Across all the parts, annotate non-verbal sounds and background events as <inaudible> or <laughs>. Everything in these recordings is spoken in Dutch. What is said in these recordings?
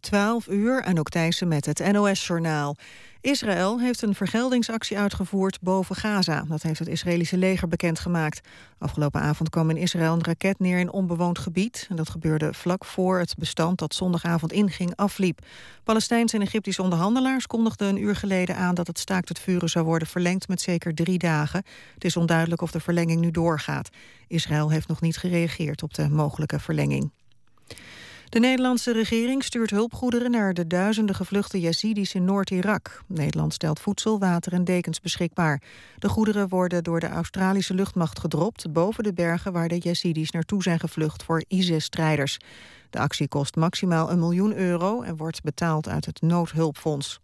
12 uur, en ook Thijssen met het NOS-journaal. Israël heeft een vergeldingsactie uitgevoerd boven Gaza. Dat heeft het Israëlische leger bekendgemaakt. Afgelopen avond kwam in Israël een raket neer in onbewoond gebied. En dat gebeurde vlak voor het bestand dat zondagavond inging afliep. Palestijnse en Egyptische onderhandelaars kondigden een uur geleden aan... dat het staakt het vuren zou worden verlengd met zeker drie dagen. Het is onduidelijk of de verlenging nu doorgaat. Israël heeft nog niet gereageerd op de mogelijke verlenging. De Nederlandse regering stuurt hulpgoederen naar de duizenden gevluchte Yazidis in Noord-Irak. Nederland stelt voedsel, water en dekens beschikbaar. De goederen worden door de Australische luchtmacht gedropt boven de bergen waar de Yazidis naartoe zijn gevlucht voor ISIS-strijders. De actie kost maximaal een miljoen euro en wordt betaald uit het noodhulpfonds.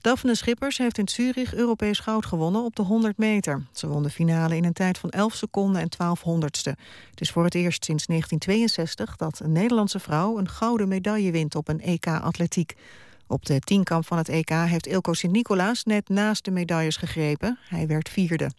Daphne Schippers heeft in Zurich Europees goud gewonnen op de 100 meter. Ze won de finale in een tijd van 11 seconden en 12 honderdste. Het is voor het eerst sinds 1962 dat een Nederlandse vrouw een gouden medaille wint op een EK-atletiek. Op de tienkamp van het EK heeft Ilko Sint-Nicolaas net naast de medailles gegrepen. Hij werd vierde.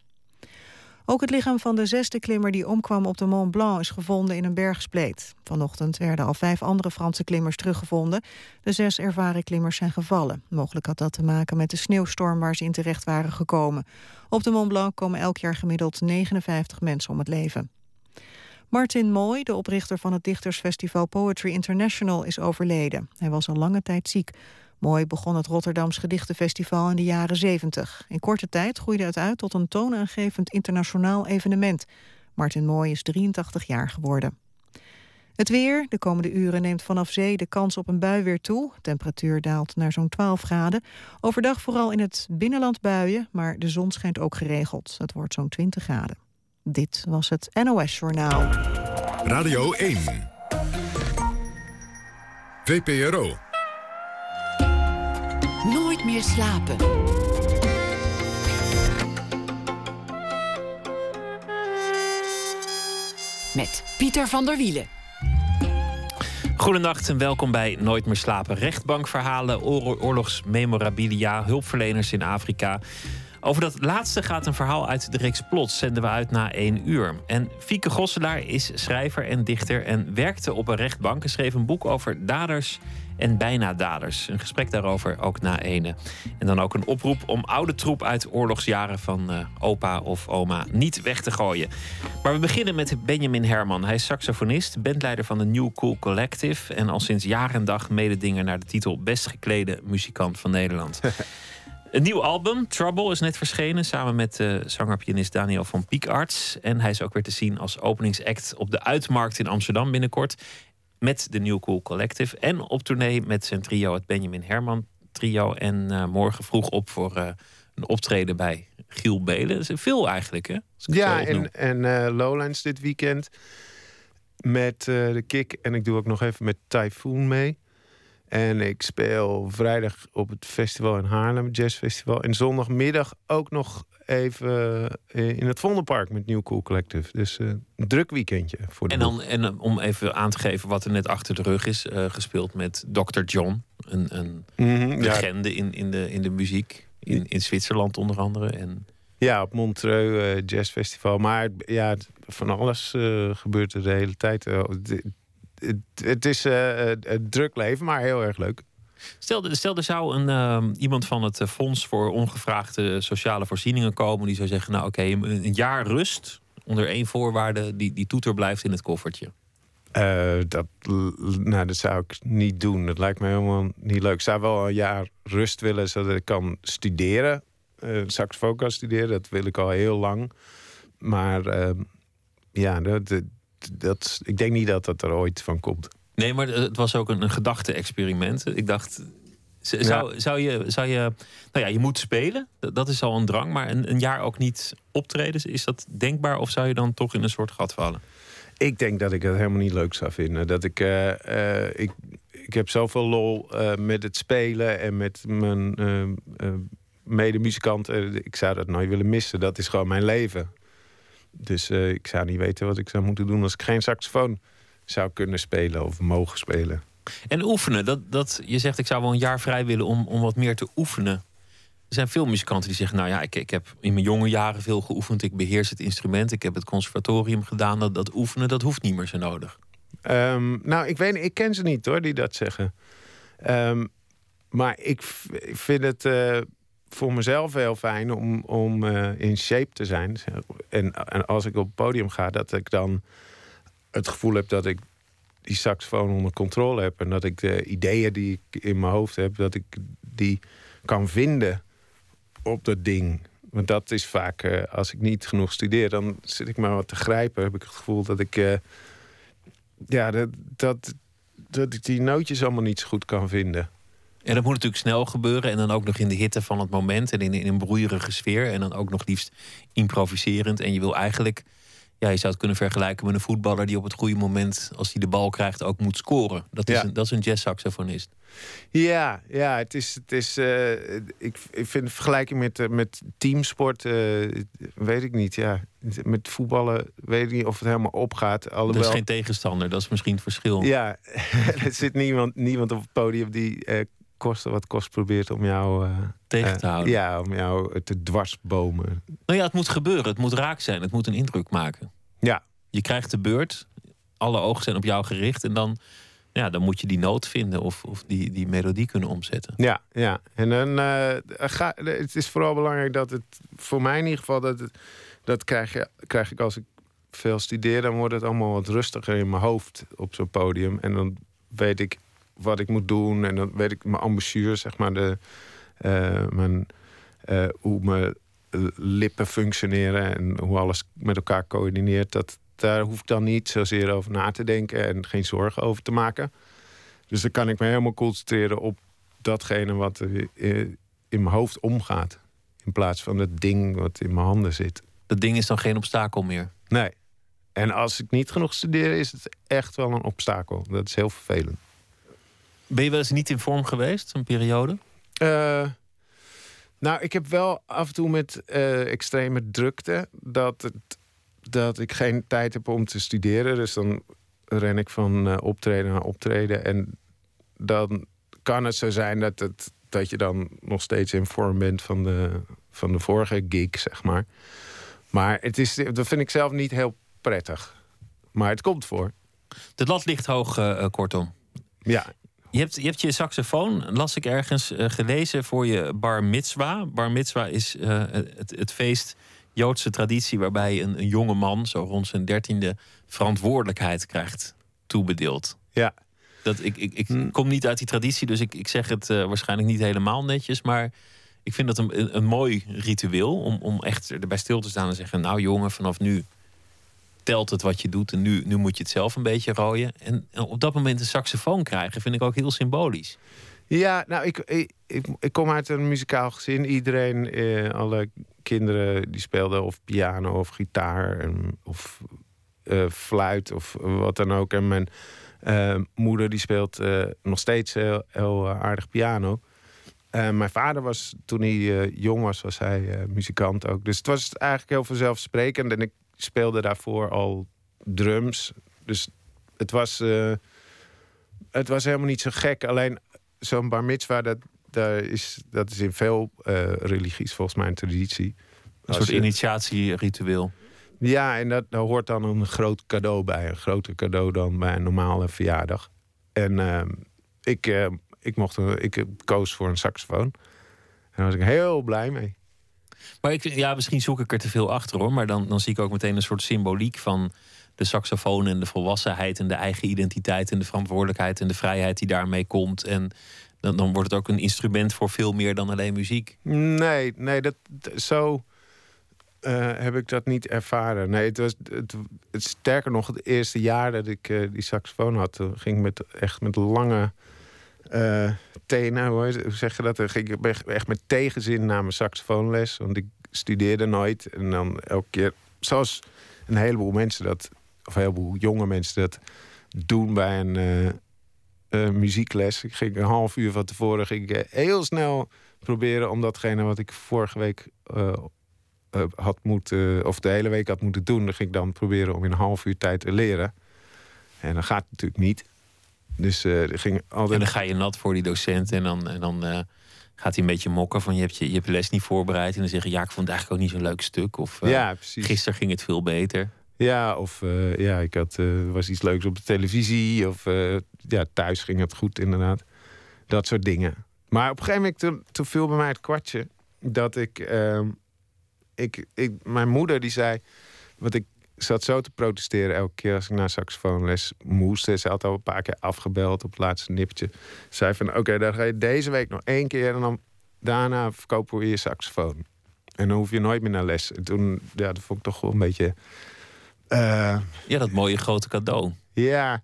Ook het lichaam van de zesde klimmer die omkwam op de Mont Blanc is gevonden in een bergspleet. Vanochtend werden al vijf andere Franse klimmers teruggevonden. De zes ervaren klimmers zijn gevallen. Mogelijk had dat te maken met de sneeuwstorm waar ze in terecht waren gekomen. Op de Mont Blanc komen elk jaar gemiddeld 59 mensen om het leven. Martin Mooi, de oprichter van het dichtersfestival Poetry International, is overleden. Hij was al lange tijd ziek. Mooi begon het Rotterdams Gedichtenfestival in de jaren 70. In korte tijd groeide het uit tot een toonaangevend internationaal evenement. Martin Mooi is 83 jaar geworden. Het weer. De komende uren neemt vanaf zee de kans op een bui weer toe. Temperatuur daalt naar zo'n 12 graden. Overdag vooral in het binnenland buien, maar de zon schijnt ook geregeld. Het wordt zo'n 20 graden. Dit was het NOS Journaal. Radio 1. VPRO. Nooit meer slapen. Met Pieter van der Wielen. Goedenacht en welkom bij Nooit meer slapen. Rechtbankverhalen, oorlogsmemorabilia, hulpverleners in Afrika. Over dat laatste gaat een verhaal uit de reeks Plots, zenden we uit na één uur. En Fieke Gosselaar is schrijver en dichter en werkte op een rechtbank... en schreef een boek over daders en bijna daders. Een gesprek daarover ook na ene. En dan ook een oproep om oude troep uit oorlogsjaren van uh, opa of oma niet weg te gooien. Maar we beginnen met Benjamin Herman. Hij is saxofonist, bandleider van de New Cool Collective en al sinds jaar en dag mededinger naar de titel Best geklede muzikant van Nederland. <laughs> Een nieuw album, Trouble, is net verschenen samen met uh, zanger-pianist Daniel van Piekarts. En hij is ook weer te zien als openingsact op de Uitmarkt in Amsterdam binnenkort met de New Cool Collective. En op tournee met zijn trio, het Benjamin Herman trio. En uh, morgen vroeg op voor uh, een optreden bij Giel Belen. Veel eigenlijk, hè? Ja, en, en uh, Lowlands dit weekend met de Kick. En ik doe ook nog even met Typhoon mee. En ik speel vrijdag op het festival in Haarlem, Jazz Festival. En zondagmiddag ook nog even eh, in het Vondelpark met New Cool Collective. Dus uh, een druk weekendje voor de En, dan, en eh, om even aan te geven wat er net achter de rug is, gespeeld met Dr. John. Een, een mm-hmm, legende ja. in, in, de, in de muziek. In, in Zwitserland onder andere. En... Ja, op Montreux uh, Jazz Festival. Maar ja, van alles gebeurt er de hele tijd. Het, het, het, is een druk leven, maar heel erg leuk. Stel, stel er zou een, uh, iemand van het Fonds voor Ongevraagde Sociale Voorzieningen komen. die zou zeggen: Nou, oké, een jaar rust. onder één voorwaarde: die, die toeter blijft in het koffertje. Uh, dat, nou, dat zou ik niet doen. Dat lijkt me helemaal niet leuk. Ik zou wel een jaar rust willen zodat ik kan studeren. Uh, saxofoon kan studeren, dat wil ik al heel lang. Maar uh, ja, dat, dat, ik denk niet dat dat er ooit van komt. Nee, maar het was ook een, een gedachte-experiment. Ik dacht, zou, zou, je, zou je. Nou ja, je moet spelen. Dat is al een drang. Maar een, een jaar ook niet optreden. Is dat denkbaar? Of zou je dan toch in een soort gat vallen? Ik denk dat ik het helemaal niet leuk zou vinden. Dat ik. Uh, uh, ik, ik heb zoveel lol uh, met het spelen en met mijn medemuzikanten. Ik zou dat nooit willen missen. Dat is gewoon mijn leven. Dus ik zou niet weten wat ik zou moeten doen als ik geen saxofoon zou kunnen spelen of mogen spelen. En oefenen, dat, dat, je zegt ik zou wel een jaar vrij willen om, om wat meer te oefenen. Er zijn veel muzikanten die zeggen, nou ja, ik, ik heb in mijn jonge jaren veel geoefend. Ik beheers het instrument, ik heb het conservatorium gedaan. Dat, dat oefenen, dat hoeft niet meer zo nodig. Um, nou, ik weet ik ken ze niet hoor, die dat zeggen. Ehm, maar ik vind het eh, voor mezelf heel fijn om, om eh, in shape te zijn. En, en als ik op het podium ga, dat ik dan het gevoel heb dat ik die saxofoon onder controle heb. En dat ik de ideeën die ik in mijn hoofd heb, dat ik die kan vinden op dat ding. Want dat is vaak, eh, als ik niet genoeg studeer, dan zit ik maar wat te grijpen. Heb ik het gevoel dat ik, eh, ja, dat, dat, dat ik die nootjes allemaal niet zo goed kan vinden. En dat moet natuurlijk snel gebeuren. En dan ook nog in de hitte van het moment. En in, in een broeierige sfeer. En dan ook nog liefst improviserend. En je wil eigenlijk... Ja, je zou het kunnen vergelijken met een voetballer... die op het goede moment, als hij de bal krijgt, ook moet scoren. Dat is Ja. een, dat is een jazzsaxofonist. Ja, ja het is. Het is eh, ik, ik vind de vergelijking met, eh, met teamsport. eh, weet ik niet. Ja. Met voetballen weet ik niet of het helemaal opgaat. Alhoewel, is geen tegenstander. Dat is misschien het verschil. Ja, <laughs> er zit niemand, niemand op het podium die koste wat kost probeert om jou. eh, Tegen eh, te houden. ja, om jou te dwarsbomen. Nou ja, het moet gebeuren. Het moet raak zijn. Het moet een indruk maken. Ja, Je krijgt de beurt. Alle ogen zijn op jou gericht. En dan, ja, dan moet je die noot vinden. Of, of die, die melodie kunnen omzetten. ja, ja. En dan eh, ga, het is vooral belangrijk dat het, voor mij in ieder geval, dat, het, dat krijg, je, krijg ik als ik veel studeer, dan wordt het allemaal wat rustiger in mijn hoofd op zo'n podium. En dan weet ik wat ik moet doen. En dan weet ik mijn embouchure, zeg maar, de, eh, mijn, eh, hoe mijn eh, lippen functioneren en hoe alles met elkaar coördineert. Dat, daar hoef ik dan niet zozeer over na te denken en geen zorgen over te maken. Dus dan kan ik me helemaal concentreren op datgene wat er in mijn hoofd omgaat. In plaats van het ding wat in mijn handen zit. Dat ding is dan geen obstakel meer. Nee. En als ik niet genoeg studeer, is het echt wel een obstakel. Dat is heel vervelend. Ben je wel eens niet in vorm geweest? Een periode? Eh, nou, ik heb wel af en toe met eh, extreme drukte dat, het, dat ik geen tijd heb om te studeren. Dus dan ren ik van eh, optreden naar optreden. En dan kan het zo zijn dat, het, dat je dan nog steeds in vorm bent van de, van de vorige gig, zeg maar. Maar het is, dat vind ik zelf niet heel prettig. Maar het komt voor. De lat ligt hoog, kortom. Ja, Je hebt, je hebt je saxofoon, las ik ergens, eh, gelezen voor je bar mitzwa. Bar mitzwa is eh, het, het feest, Joodse traditie... waarbij een, een jonge man, zo rond zijn dertiende... verantwoordelijkheid krijgt toebedeeld. ja. Dat, ik ik, ik Hmm. kom niet uit die traditie, dus ik, ik zeg het eh, waarschijnlijk niet helemaal netjes. Maar ik vind dat een, een, een mooi ritueel om, om echt erbij stil te staan en zeggen: Nou, jongen, vanaf nu telt het wat je doet en nu, nu moet je het zelf een beetje rooien. En, op dat moment een saxofoon krijgen vind ik ook heel symbolisch. Ja, nou, ik, ik, ik, kom uit een muzikaal gezin. Iedereen, eh, alle kinderen die speelden of piano of gitaar of eh, fluit of wat dan ook. En mijn eh, moeder die speelt eh, nog steeds heel, heel aardig piano. Mijn vader was, toen hij jong was, was hij muzikant ook. Dus het was eigenlijk heel vanzelfsprekend. En ik speelde daarvoor al drums. Dus het was, eh, het was helemaal niet zo gek. Alleen zo'n bar mitzwa, dat, daar is, dat is in veel eh, religies volgens mij een traditie. Een soort initiatieritueel. Ja, en dat, daar hoort dan een groot cadeau bij. Een groter cadeau dan bij een normale verjaardag. En ehm, ik, eh, ik, mocht, ik koos voor een saxofoon. En daar was ik heel blij mee. Maar ik, ja, misschien zoek ik er te veel achter hoor. Maar dan, dan zie ik ook meteen een soort symboliek van de saxofoon en de volwassenheid en de eigen identiteit en de verantwoordelijkheid en de vrijheid die daarmee komt. En dan, dan wordt het ook een instrument voor veel meer dan alleen muziek. Nee, nee dat, zo eh, heb ik dat niet ervaren. Nee, het was het, sterker nog, het eerste jaar dat ik eh, die saxofoon had, ging ik met, echt met lange eh, tenen, hoe, zeg je dat? Dan ging ik echt- met tegenzin naar mijn saxofoonles, want ik studeerde nooit. En dan elke keer, zoals een heleboel mensen dat, of een heleboel jonge mensen dat doen bij een eh, muziekles. Ik ging een half uur van tevoren ging ik eh, heel snel proberen om datgene wat ik vorige week eh, had moeten, of de hele week had moeten doen, dan ging ik dan proberen om in een half uur tijd te leren. En dat gaat natuurlijk niet. Dus eh er ging En altijd. dan ga je nat voor die docent en dan, en dan eh, gaat hij een beetje mokken van je hebt je, je hebt je les niet voorbereid. En dan zeggen ja, ik vond het eigenlijk ook niet zo'n leuk stuk. Of eh, ja, gisteren ging het veel beter. Ja, of ja, ik had, was iets leuks op de televisie. Of ja, thuis ging het goed, inderdaad. Dat soort dingen. Maar op een gegeven moment, toen, toen viel bij mij het kwartje dat ik, ehm, ik, ik. Mijn moeder die zei. Want ik zat zo te protesteren elke keer als ik naar saxofoonles moest. Ze had al een paar keer afgebeld op het laatste nippertje. Zei van oké, dan ga je deze week nog één keer en dan daarna verkopen we je saxofoon. En dan hoef je nooit meer naar les. En toen, ja, dat vond ik toch wel een beetje. eh, Ja, dat mooie grote cadeau. ja,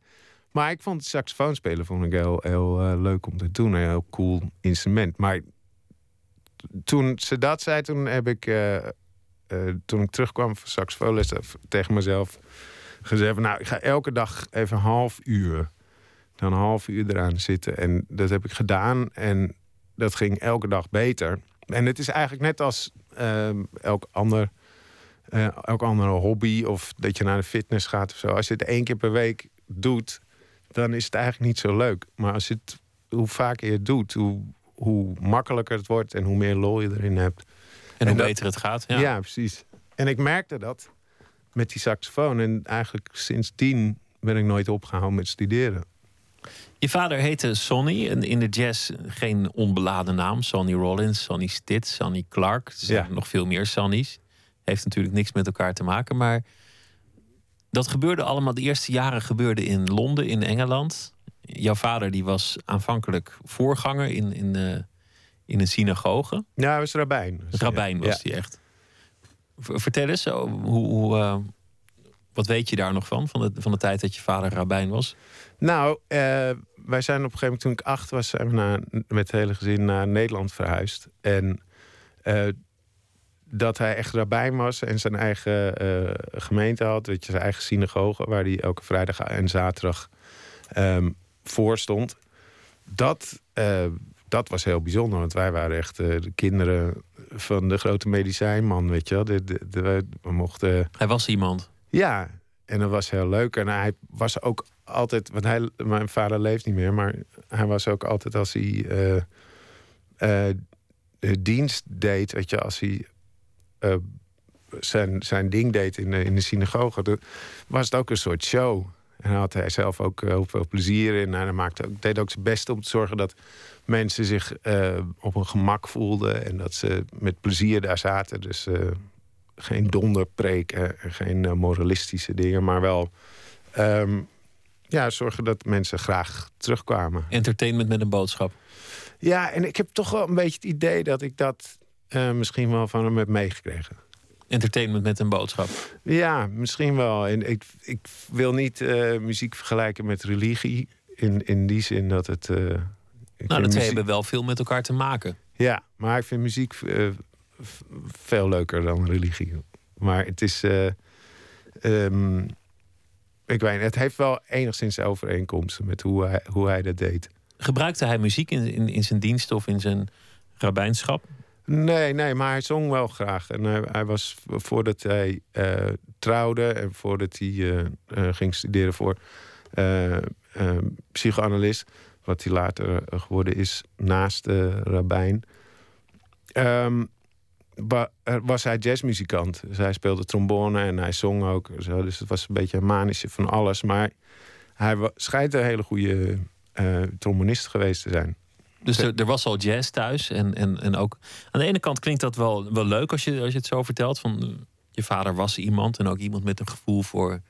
maar ik vond saxofoon spelen vond ik heel, heel eh, leuk om te doen. Een heel cool instrument. Maar toen ze dat zei, toen heb ik... eh, eh, toen ik terugkwam van saxofoonles eh, tegen mezelf gezegd... nou, ik ga elke dag even een half uur... dan een half uur eraan zitten. En dat heb ik gedaan. En dat ging elke dag beter. En het is eigenlijk net als ehm, elk ander... elk andere hobby of dat je naar de fitness gaat of zo. Als je het één keer per week doet, dan is het eigenlijk niet zo leuk. Maar als je het, hoe vaker je het doet, hoe, hoe makkelijker het wordt en hoe meer lol je erin hebt. En, hoe dat- beter het gaat. Ja. Ja. precies. En ik merkte dat met die saxofoon. En eigenlijk sindsdien ben ik nooit opgehouden met studeren. Je vader heette Sonny. En in de jazz geen onbeladen naam. Sonny Rollins, Sonny Stitt, Sonny Clark. Er zijn Ja. nog veel meer Sonny's. Heeft natuurlijk niks met elkaar te maken. Maar dat gebeurde allemaal. De eerste jaren gebeurde in Londen, in Engeland. Jouw vader die was aanvankelijk voorganger in, in, eh, in een synagoge. Ja, hij was rabbijn. Rabbijn was ja. die echt. Vertel eens, zo, hoe, hoe, eh, wat weet je daar nog van? Van de, van de tijd dat je vader rabbijn was? Nou, eh, wij zijn op een gegeven moment, toen ik acht was, zijn we naar, met het hele gezin naar Nederland verhuisd. En eh, dat hij echt rabbijn was en zijn eigen gemeente had, weet je, zijn eigen synagoge, waar hij elke vrijdag en zaterdag ehm, voor stond. Dat, dat was heel bijzonder, want wij waren echt eh, de kinderen van de grote medicijnman, weet je wel. De, de, de- we- mochten Hij was iemand. ja, en dat was heel leuk. En hij was ook altijd, want hij, mijn vader leeft niet meer, maar hij was ook altijd als hij de dienst deed, weet je, als hij zijn, zijn ding deed in de, in de synagoge, was het ook een soort show. En daar had hij zelf ook heel veel plezier in. En hij maakte ook, deed ook zijn best om te zorgen dat mensen zich eh, op een gemak voelden en dat ze met plezier daar zaten. Dus eh, geen donderpreken en geen eh, moralistische dingen, maar wel ehm, ja, zorgen dat mensen graag terugkwamen. Entertainment met een boodschap. Ja, en ik heb toch wel een beetje het idee dat ik dat misschien wel van hem heb meegekregen. Entertainment met een boodschap. Ja, misschien wel. En ik, ik wil niet muziek vergelijken met religie. In, in die zin dat het. Nou, de twee muziek- hebben wel veel met elkaar te maken. Ja, maar ik vind muziek eh, veel leuker dan religie. Maar het is. eh, ehm, ik weet het heeft wel enigszins overeenkomsten met hoe hij, hoe hij dat deed. Gebruikte hij muziek in, in, in zijn dienst of in zijn rabbijnschap? Nee, nee, maar hij zong wel graag. En hij, hij was voordat hij eh, trouwde en voordat hij ging studeren voor eh, psychoanalist, wat hij later eh, geworden is naast de rabbijn, ehm, wa- was hij jazzmuzikant. Dus hij speelde trombone en hij zong ook. Zo. Dus het was een beetje een manische van alles. Maar hij schijnt een hele goede eh trombonist geweest te zijn. Dus er, er was al jazz thuis. En, en, en ook aan de ene kant klinkt dat wel, wel leuk als je, als je het zo vertelt. Van, eh, je vader was iemand en ook iemand met een gevoel voor,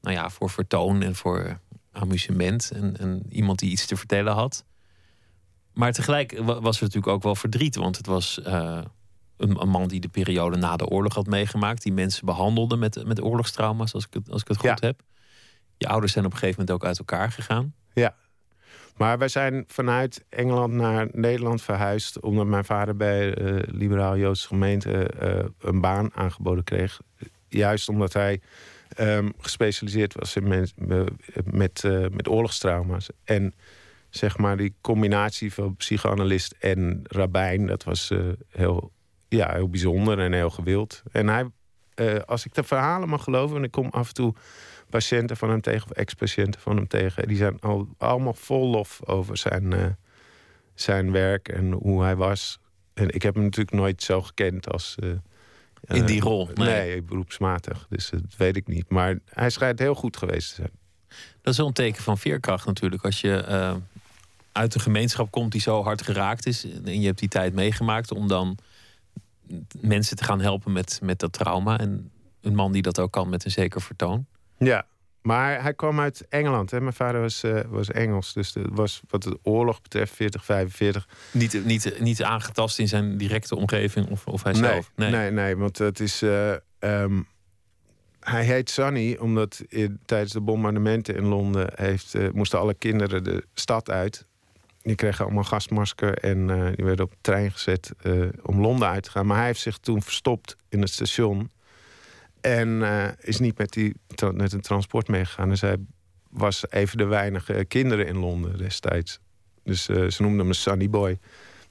nou ja, voor vertoon en voor amusement. En, en iemand die iets te vertellen had. Maar tegelijk wa- was er natuurlijk ook wel verdriet. Want het was eh, een, een man die de periode na de oorlog had meegemaakt. Die mensen behandelde met, met oorlogstrauma's, als ik het, als ik het goed Ja. heb. Je ouders zijn op een gegeven moment ook uit elkaar gegaan. Ja. Maar wij zijn vanuit Engeland naar Nederland verhuisd. omdat mijn vader bij de Liberaal-Joodse gemeente eh, een baan aangeboden kreeg. Juist omdat hij ehm, gespecialiseerd was in mens- me- met, eh, met oorlogstrauma's. En zeg maar die combinatie van psychoanalist en rabbijn, dat was eh, heel, ja, heel bijzonder en heel gewild. En hij, eh, als ik de verhalen mag geloven, en ik kom af en toe patiënten van hem tegen, of ex-patiënten van hem tegen. Die zijn al, allemaal vol lof over zijn, zijn werk en hoe hij was. En ik heb hem natuurlijk nooit zo gekend als. In die eh, rol, nee. Nee, beroepsmatig. Dus dat weet ik niet. Maar hij schijnt heel goed geweest te zijn. Dat is wel een teken van veerkracht natuurlijk. Als je eh, uit een gemeenschap komt die zo hard geraakt is. En je hebt die tijd meegemaakt om dan mensen te gaan helpen met, met dat trauma. En een man die dat ook kan met een zeker vertoon. Ja, maar hij kwam uit Engeland. Hè? Mijn vader was, uh, was Engels. Dus het was wat de oorlog betreft, 40, 45. Niet, niet, niet aangetast in zijn directe omgeving of, of hij nee, zelf? Nee. nee, nee, want het is. Uh, um, hij heet Sunny omdat in, tijdens de bombardementen in Londen heeft, uh, moesten alle kinderen de stad uit. Die kregen allemaal gasmasker en die werden op de trein gezet om Londen uit te gaan. Maar hij heeft zich toen verstopt in het station. En uh, is niet met, die, met een transport meegegaan. Dus hij was even de weinige kinderen in Londen destijds. Dus uh, ze noemden hem Sunny Boy.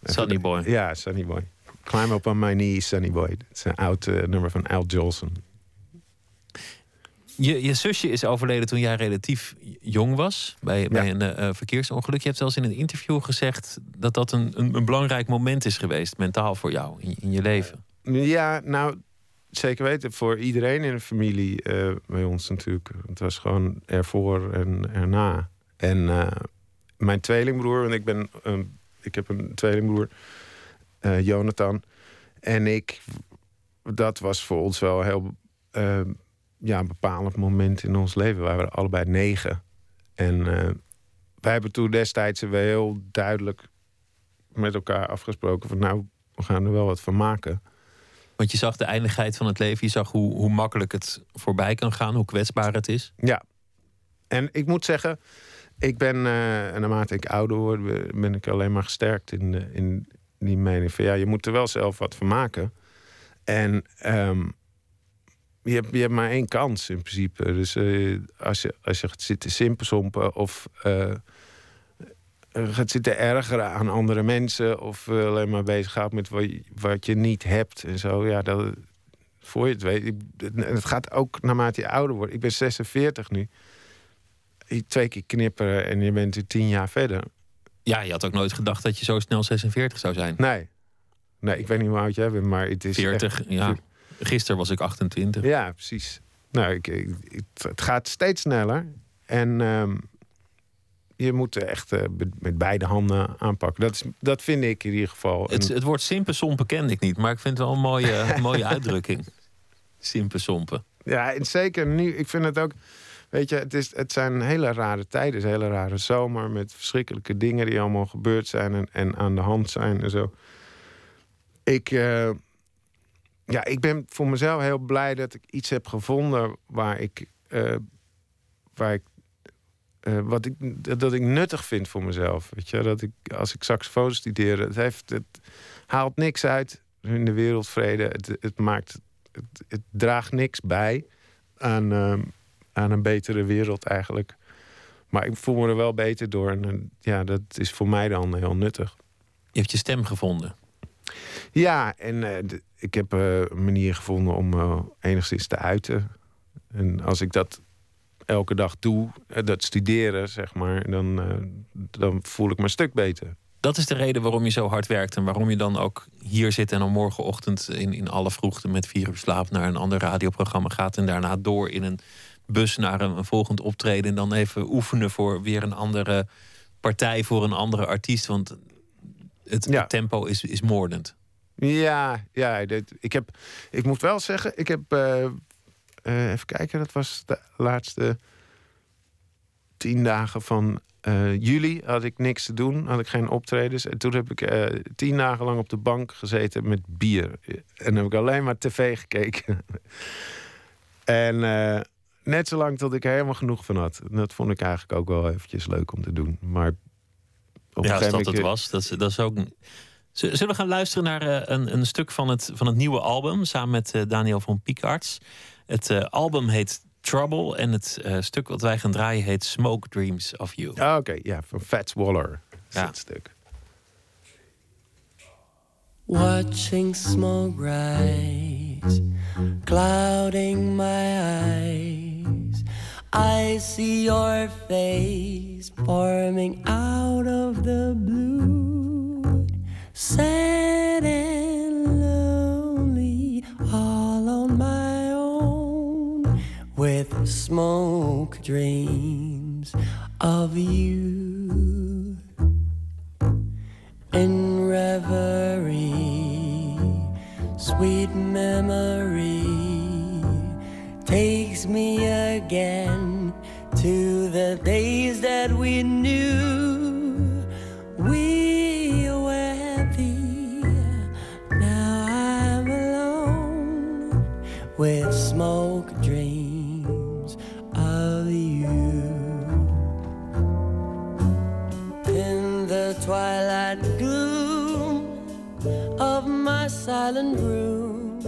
Sunny Boy. Ja, Sunny Boy. Climb up on my knee, Sunny Boy. Het is een oud uh, nummer van Al Jolson. Je, je zusje is overleden toen jij relatief jong was. Bij, ja. bij een verkeersongeluk. Je hebt zelfs in een interview gezegd dat dat een, een, een belangrijk moment is geweest, mentaal voor jou, in, in je leven. Ja, nou, zeker weten. Voor iedereen in de familie uh, bij ons natuurlijk. Het was gewoon ervoor en erna. En uh, mijn tweelingbroer, want ik ben, ik heb een tweelingbroer, Jonathan. En ik, dat was voor ons wel een heel ja, bepalend moment in ons leven. Wij waren allebei negen. En wij hebben toen destijds heel duidelijk met elkaar afgesproken van nou, we gaan er wel wat van maken. Want je zag de eindigheid van het leven. Je zag hoe, hoe makkelijk het voorbij kan gaan. Hoe kwetsbaar het is. Ja. En ik moet zeggen, ik ben, uh, naarmate ik ouder word, ben ik alleen maar gesterkt in, uh, in die mening van ja, je moet er wel zelf wat van maken. En um, je, hebt, je hebt maar één kans in principe. Dus uh, als, je, als je gaat zitten simpelsompen of gaat zitten ergeren aan andere mensen of alleen maar bezig gaat met wat je, wat je niet hebt en zo. Ja, dat, voor je het weet. Ik, het gaat ook naarmate je ouder wordt. Ik ben 46 nu. Twee keer knipperen en je bent er tien jaar verder. Ja, je had ook nooit gedacht dat je zo snel 46 zou zijn. Nee. Nee, ik weet niet hoe oud jij bent, maar het is. 40, echt... ja. Gisteren was ik 28. Ja, precies. Nou, ik, ik, het gaat steeds sneller. En um, je moet echt uh, met beide handen aanpakken. Dat, is, dat vind ik in ieder geval. Het, het woord simpensompen kende ik niet, maar ik vind het wel een mooie, <laughs> mooie uitdrukking. Simpensompen. Ja, en zeker nu. Ik vind het ook. Weet je, het, is, het zijn hele rare tijden. Het is een hele rare zomer met verschrikkelijke dingen die allemaal gebeurd zijn en, en aan de hand zijn en zo. Ik, uh, ja, ik ben voor mezelf heel blij dat ik iets heb gevonden waar ik, uh, waar ik uh, wat ik, dat ik nuttig vind voor mezelf. Weet je? Dat ik, als ik saxofoon studeer, het, heeft, het haalt niks uit in de wereldvrede. Het, het, maakt, het, het draagt niks bij aan, uh, aan een betere wereld eigenlijk. Maar ik voel me er wel beter door. En ja, dat is voor mij dan heel nuttig. Je hebt je stem gevonden. Ja, en uh, de, ik heb een manier gevonden om enigszins te uiten. En als ik dat elke dag doe, dat studeren, zeg maar, dan, uh, dan voel ik me een stuk beter. Dat is de reden waarom je zo hard werkt en waarom je dan ook hier zit en dan morgenochtend in, in alle vroegte met vier uur slaap naar een ander radioprogramma gaat en daarna door in een bus naar een, een volgend optreden en dan even oefenen voor weer een andere partij, voor een andere artiest. Want het, ja. het tempo is, is moordend. Ja, ja dit, ik, heb, ik moet wel zeggen, ik heb uh, uh, even kijken, dat was de laatste tien dagen van uh, juli. Had ik niks te doen, had ik geen optredens. En toen heb ik uh, tien dagen lang op de bank gezeten met bier. En heb ik alleen maar tv gekeken. <laughs> en net zo lang tot ik er helemaal genoeg van had. En dat vond ik eigenlijk ook wel eventjes leuk om te doen. Maar op ja, als dat het was, dat is, dat is ook... Zullen we gaan luisteren naar een, een stuk van het, van het nieuwe album... samen met Daniel van Piekarts... Het uh, album heet Trouble en het uh, stuk wat wij gaan draaien heet Smoke Dreams of You. Ah, Oké, okay, ja, van Fats Waller. Ja. Dat stuk. Watching smoke rise, clouding my eyes. I see your face forming out of the blue. Sad smoke dreams of you in reverie sweet memory takes me again to the days that we knew silent room,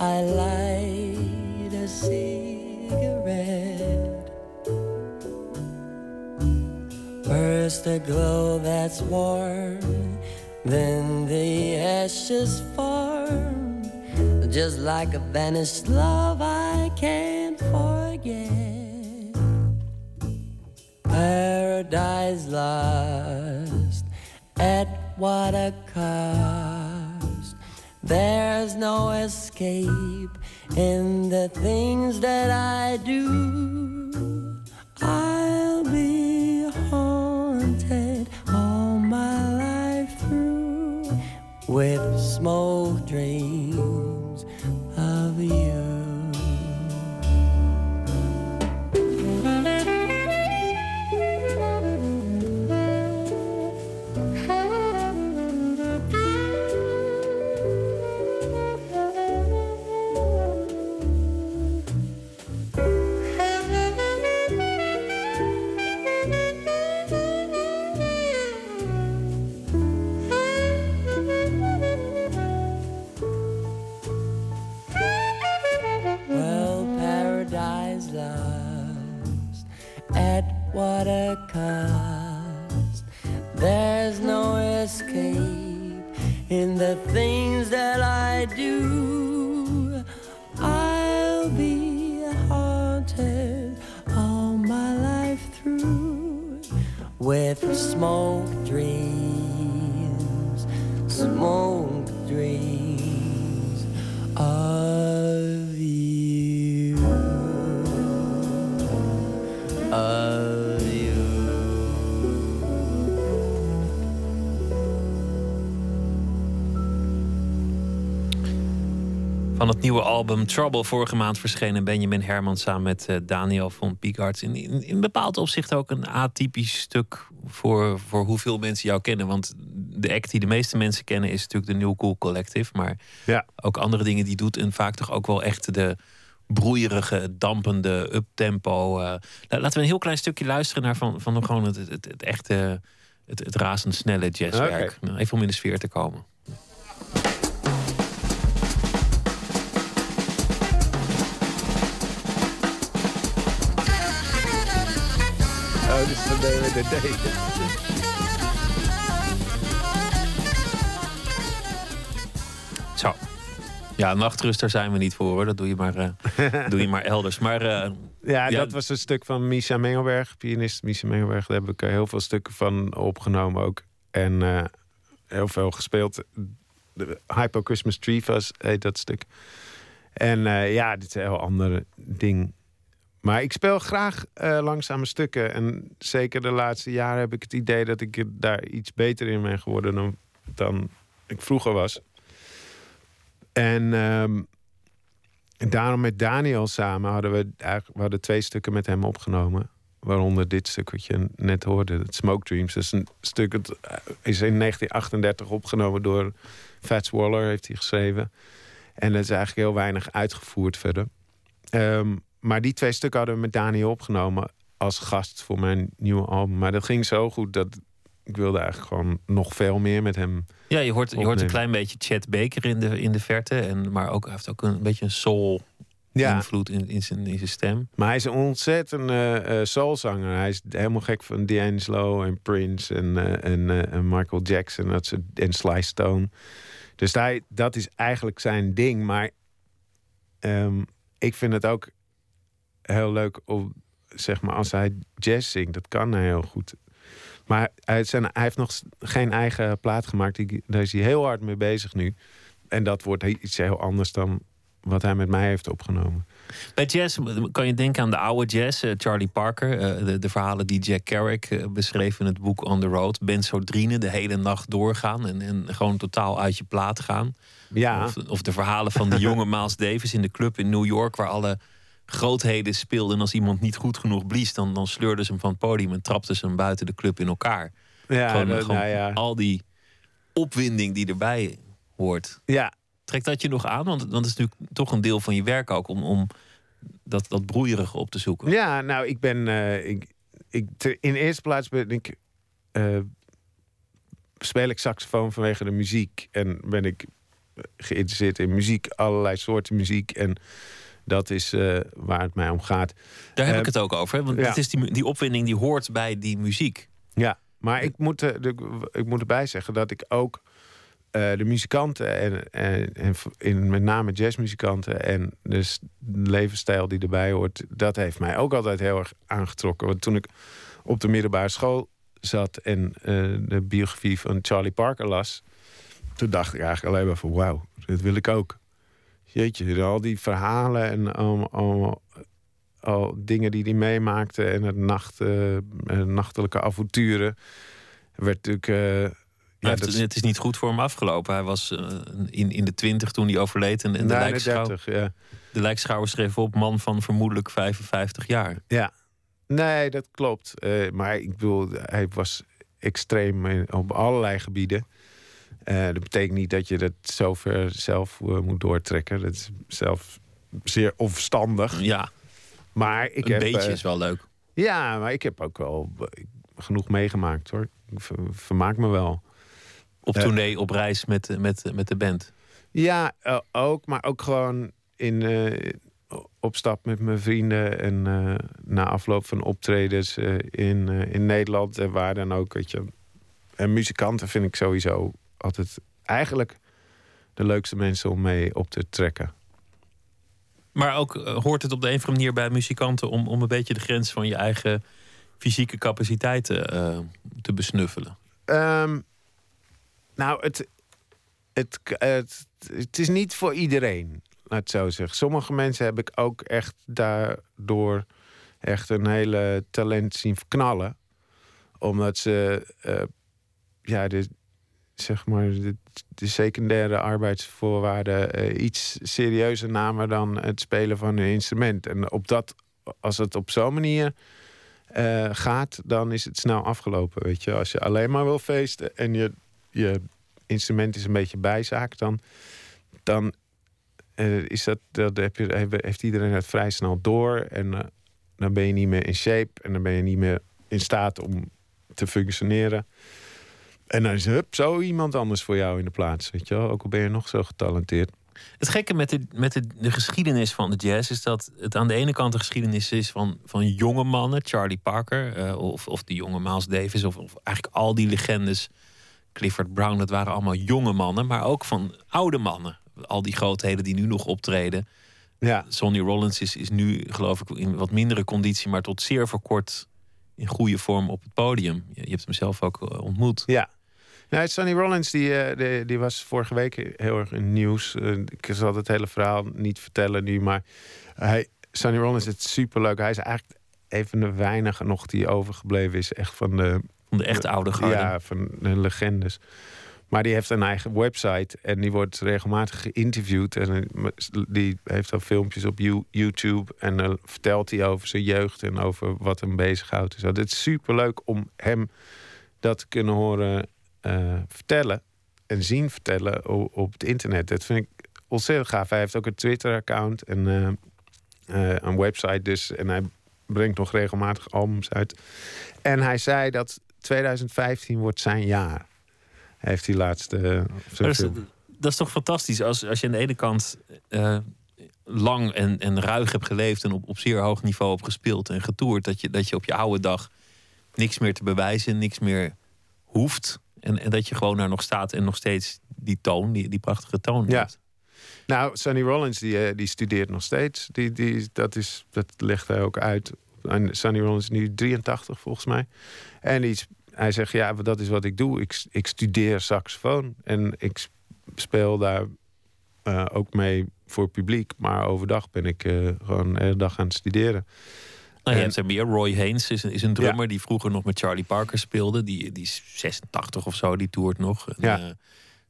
I light a cigarette. First a glow that's warm, then the ashes form. Just like a vanished love I can't forget. Paradise lost, at what a cost. There's no escape in the things that I do. I'll be haunted all my life through with smoke dreams with smoke Van het nieuwe album Trouble vorige maand verschenen Benjamin Herman samen met eh, Daniel van Piekarts. In, in, in bepaald opzicht ook een atypisch stuk voor, voor hoeveel mensen jou kennen. Want de act die de meeste mensen kennen is natuurlijk de New Cool Collective. Maar Ja. ook andere dingen die doet. En vaak toch ook wel echt de broeierige, dampende, uptempo. la- laten we een heel klein stukje luisteren naar van, van gewoon het, het, echte, het, het razendsnelle jazzwerk. Even om in de sfeer te komen. Is DWDD. Zo. Ja, nachtruster zijn we niet voor hoor. Dat doe je maar, eh, <laughs> doe je maar elders. Maar eh, Ja, Ja. dat was een stuk van Misha Mengelberg, pianist Misha Mengelberg. Daar heb ik eh, heel veel stukken van opgenomen ook. En heel veel gespeeld. De Hypo Christmas Tree was heet dat stuk. En ja, dit is een heel ander ding. Maar ik speel graag eh, langzame stukken. En zeker de laatste jaren heb ik het idee dat ik daar iets beter in ben geworden dan, dan ik vroeger was. En ehm, daarom met Daniel samen hadden we we hadden twee stukken met hem opgenomen. Waaronder dit stuk wat je net hoorde, het Smoke Dreams. Dat is een stuk dat eh, is in 1938 opgenomen door Fats Waller, heeft hij geschreven. En dat is eigenlijk heel weinig uitgevoerd verder. Ehm, maar die twee stukken hadden we met Daniel opgenomen als gast voor mijn nieuwe album. Maar dat ging zo goed dat ik wilde eigenlijk gewoon nog veel meer met hem. ja, je hoort, je hoort een klein beetje Chet Baker in de, in de verte. En, maar ook, hij heeft ook een beetje een soul Ja, invloed in, in, zijn, in zijn stem. Maar hij is een ontzettend eh, eh, soulzanger. Hij is helemaal gek van D'Angelo en Prince en, eh, en, en Michael Jackson dat en Sly Stone. Dus hij, dat is eigenlijk zijn ding. Maar ehm, ik vind het ook heel leuk om, zeg maar, als hij jazz zingt. Dat kan hij heel goed. Maar hij, zijn, hij heeft nog geen eigen plaat gemaakt. Die, daar is hij heel hard mee bezig nu. En dat wordt iets heel anders dan wat hij met mij heeft opgenomen. Bij jazz kan je denken aan de oude jazz. eh, Charlie Parker, eh, de, de verhalen die Jack Kerouac eh, beschreef in het boek On the Road. Benzodrine, de hele nacht doorgaan en, en gewoon totaal uit je plaat gaan. Ja, Of, of de verhalen van de <laughs> jonge Miles Davis in de club in New York... waar alle grootheden speelden. En als iemand niet goed genoeg blies, dan, dan sleurden ze hem van het podium... en trapten ze hem buiten de club in elkaar. ja, gewoon dat- gewoon nou ja. al die opwinding die erbij hoort. ja, Trekt dat je nog aan? Want, want het is natuurlijk toch een deel van je werk ook... om, om dat, dat broeierige op te zoeken. Ja, nou, ik ben. eh, ik, ik, in eerste plaats ben ik. eh, speel ik saxofoon vanwege de muziek. En ben ik geïnteresseerd in muziek, allerlei soorten muziek. En dat is eh, waar het mij om gaat. Daar heb Eh, ik het ook over. Hè? Want ja. het is die, die opwinding die hoort bij die muziek. Ja, maar ik moet, eh, ik moet erbij zeggen dat ik ook de muzikanten en, en, en in, met name jazzmuzikanten en dus de levensstijl die erbij hoort, dat heeft mij ook altijd heel erg aangetrokken. Want toen ik op de middelbare school zat en de biografie van Charlie Parker las, toen dacht ik eigenlijk alleen maar van wauw, dat wil ik ook. Jeetje, al die verhalen en allemaal al dingen die hij meemaakte en het nacht, eh, eh, nachtelijke avonturen. Werd natuurlijk. eh, ja, het, dat is het is niet goed voor hem afgelopen. Hij was in, in de twintig toen hij overleed. En, en de, lijkschouw, 30, ja. de lijkschouwer schreef op man van vermoedelijk 55 jaar. ja. Nee, dat klopt. Maar ik bedoel, hij was extreem op allerlei gebieden. Eh, dat betekent niet dat je dat zover zelf eh, moet doortrekken. Dat is zelf zeer onverstandig. Ja, Maar ik een heb. beetje eh, is wel leuk. Ja, maar ik heb ook wel genoeg meegemaakt hoor. Ik ver- vermaak me wel. Op tournee, op reis met, met, met de band. Ja, ook, maar ook gewoon in, op stap met mijn vrienden. En na afloop van optredens in, in Nederland en waar dan ook. Weet je. En muzikanten vind ik sowieso altijd eigenlijk de leukste mensen om mee op te trekken. Maar ook eh, hoort het op de een of andere manier bij muzikanten... om, om een beetje de grens van je eigen fysieke capaciteiten eh, te besnuffelen. Ehm, nou, het, het, het, het is niet voor iedereen, laat het zo zeggen. Sommige mensen heb ik ook echt daardoor echt een hele talent zien verknallen. Omdat ze, eh, ja, de, zeg maar, de, de secundaire arbeidsvoorwaarden eh, iets serieuzer namen dan het spelen van hun instrument. En op dat, als het op zo'n manier eh, gaat, dan is het snel afgelopen. Weet je, als je alleen maar wil feesten en je, je instrument is een beetje bijzaak, dan, dan eh, is dat, dat heb je, heeft- iedereen het vrij snel door. En dan ben je niet meer in shape en dan ben je niet meer in staat om te functioneren. En dan is er hup, zo iemand anders voor jou in de plaats. Weet je wel? Ook al ben je nog zo getalenteerd. Het gekke met, de, met de, de geschiedenis van de jazz is dat het aan de ene kant de geschiedenis is van, van jonge mannen, Charlie Parker eh, of, of die jonge Miles Davis, of, of eigenlijk al die legendes, Clifford Brown, dat waren allemaal jonge mannen, maar ook van oude mannen. Al die grootheden die nu nog optreden. Ja, Sonny Rollins is, is nu, geloof ik, in wat mindere conditie, maar tot zeer voor kort in goede vorm op het podium. Je, je hebt hem zelf ook eh, ontmoet. Ja. Nou, Sonny Rollins die, eh, die, die was vorige week heel erg in het nieuws. Eh, ik zal het hele verhaal niet vertellen nu, maar hij, Sonny Rollins is superleuk. Hij is eigenlijk een van de weinigen nog die overgebleven is, echt van de, Van de echte oude garde. ja, van de legendes. Maar die heeft een eigen website en die wordt regelmatig geïnterviewd. En eh, die heeft al filmpjes op You- YouTube. En dan vertelt hij over zijn jeugd en over wat hem bezighoudt. Dus het is super leuk om hem dat te kunnen horen eh, vertellen. En zien vertellen o- op het internet. Dat vind ik ontzettend gaaf. Hij heeft ook een Twitter-account en eh, eh, een website dus. En hij brengt nog regelmatig albums uit. En hij zei dat 2015 wordt zijn jaar. Heeft hij laatste. dat, is, dat is toch fantastisch als, als je aan de ene kant lang en, en ruig hebt geleefd en op, op zeer hoog niveau hebt gespeeld en getoerd, dat je, dat je op je oude dag niks meer te bewijzen, niks meer hoeft. En, en dat je gewoon daar nog staat en nog steeds die toon, die, die prachtige toon Ja. hebt. Nou, Sonny Rollins die, eh, die studeert nog steeds. Die, die, dat, is, dat legt hij ook uit. En Sonny Rollins is nu 83 volgens mij. En die, is- hij zegt, ja, dat is wat ik doe. Ik, ik studeer saxofoon. En ik speel daar eh, ook mee voor publiek. Maar overdag ben ik eh, gewoon de hele dag aan het studeren. Nou, je hebt er meer. Roy Haynes is een, is een drummer die vroeger nog met Charlie Parker speelde. Die, die is 86 of zo, die toert nog. En, Ja. eh,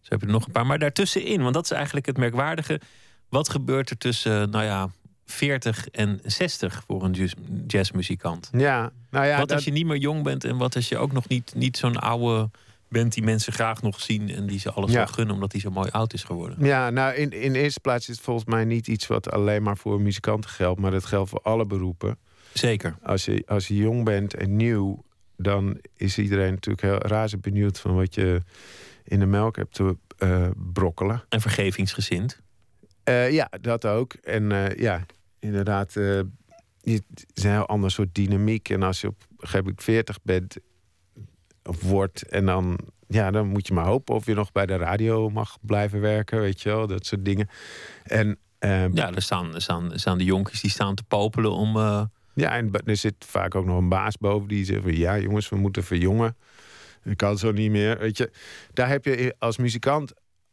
zo heb je er nog een paar. Maar daartussenin, want dat is eigenlijk het merkwaardige. Wat gebeurt er tussen, nou ja, 40 en 60 voor een jazz- jazzmuzikant? Ja, nou ja, wat dat- als je niet meer jong bent en wat als je ook nog niet, niet zo'n oude bent die mensen graag nog zien en die ze alles Ja. wel gunnen omdat hij zo mooi oud is geworden? Ja, nou in, in eerste plaats is het volgens mij niet iets wat alleen maar voor muzikanten geldt, maar dat geldt voor alle beroepen. Zeker. Als je, als je jong bent en nieuw, dan is iedereen natuurlijk heel razend benieuwd van wat je in de melk hebt te eh, brokkelen. En vergevingsgezind. Eh, ja, dat ook. En eh, ja, inderdaad, je, het is een heel ander soort dynamiek. En als je op een gegeven moment 40 bent of wordt, en dan, ja, dan moet je maar hopen of je nog bij de radio mag blijven werken, weet je wel, dat soort dingen. En Ja, er staan, er staan, er staan de jonkies die staan te popelen om. Ja, en er zit vaak ook nog een baas boven die zegt van ja, jongens, we moeten verjongen. Ik kan zo niet meer. Weet je, daar heb je als muzikant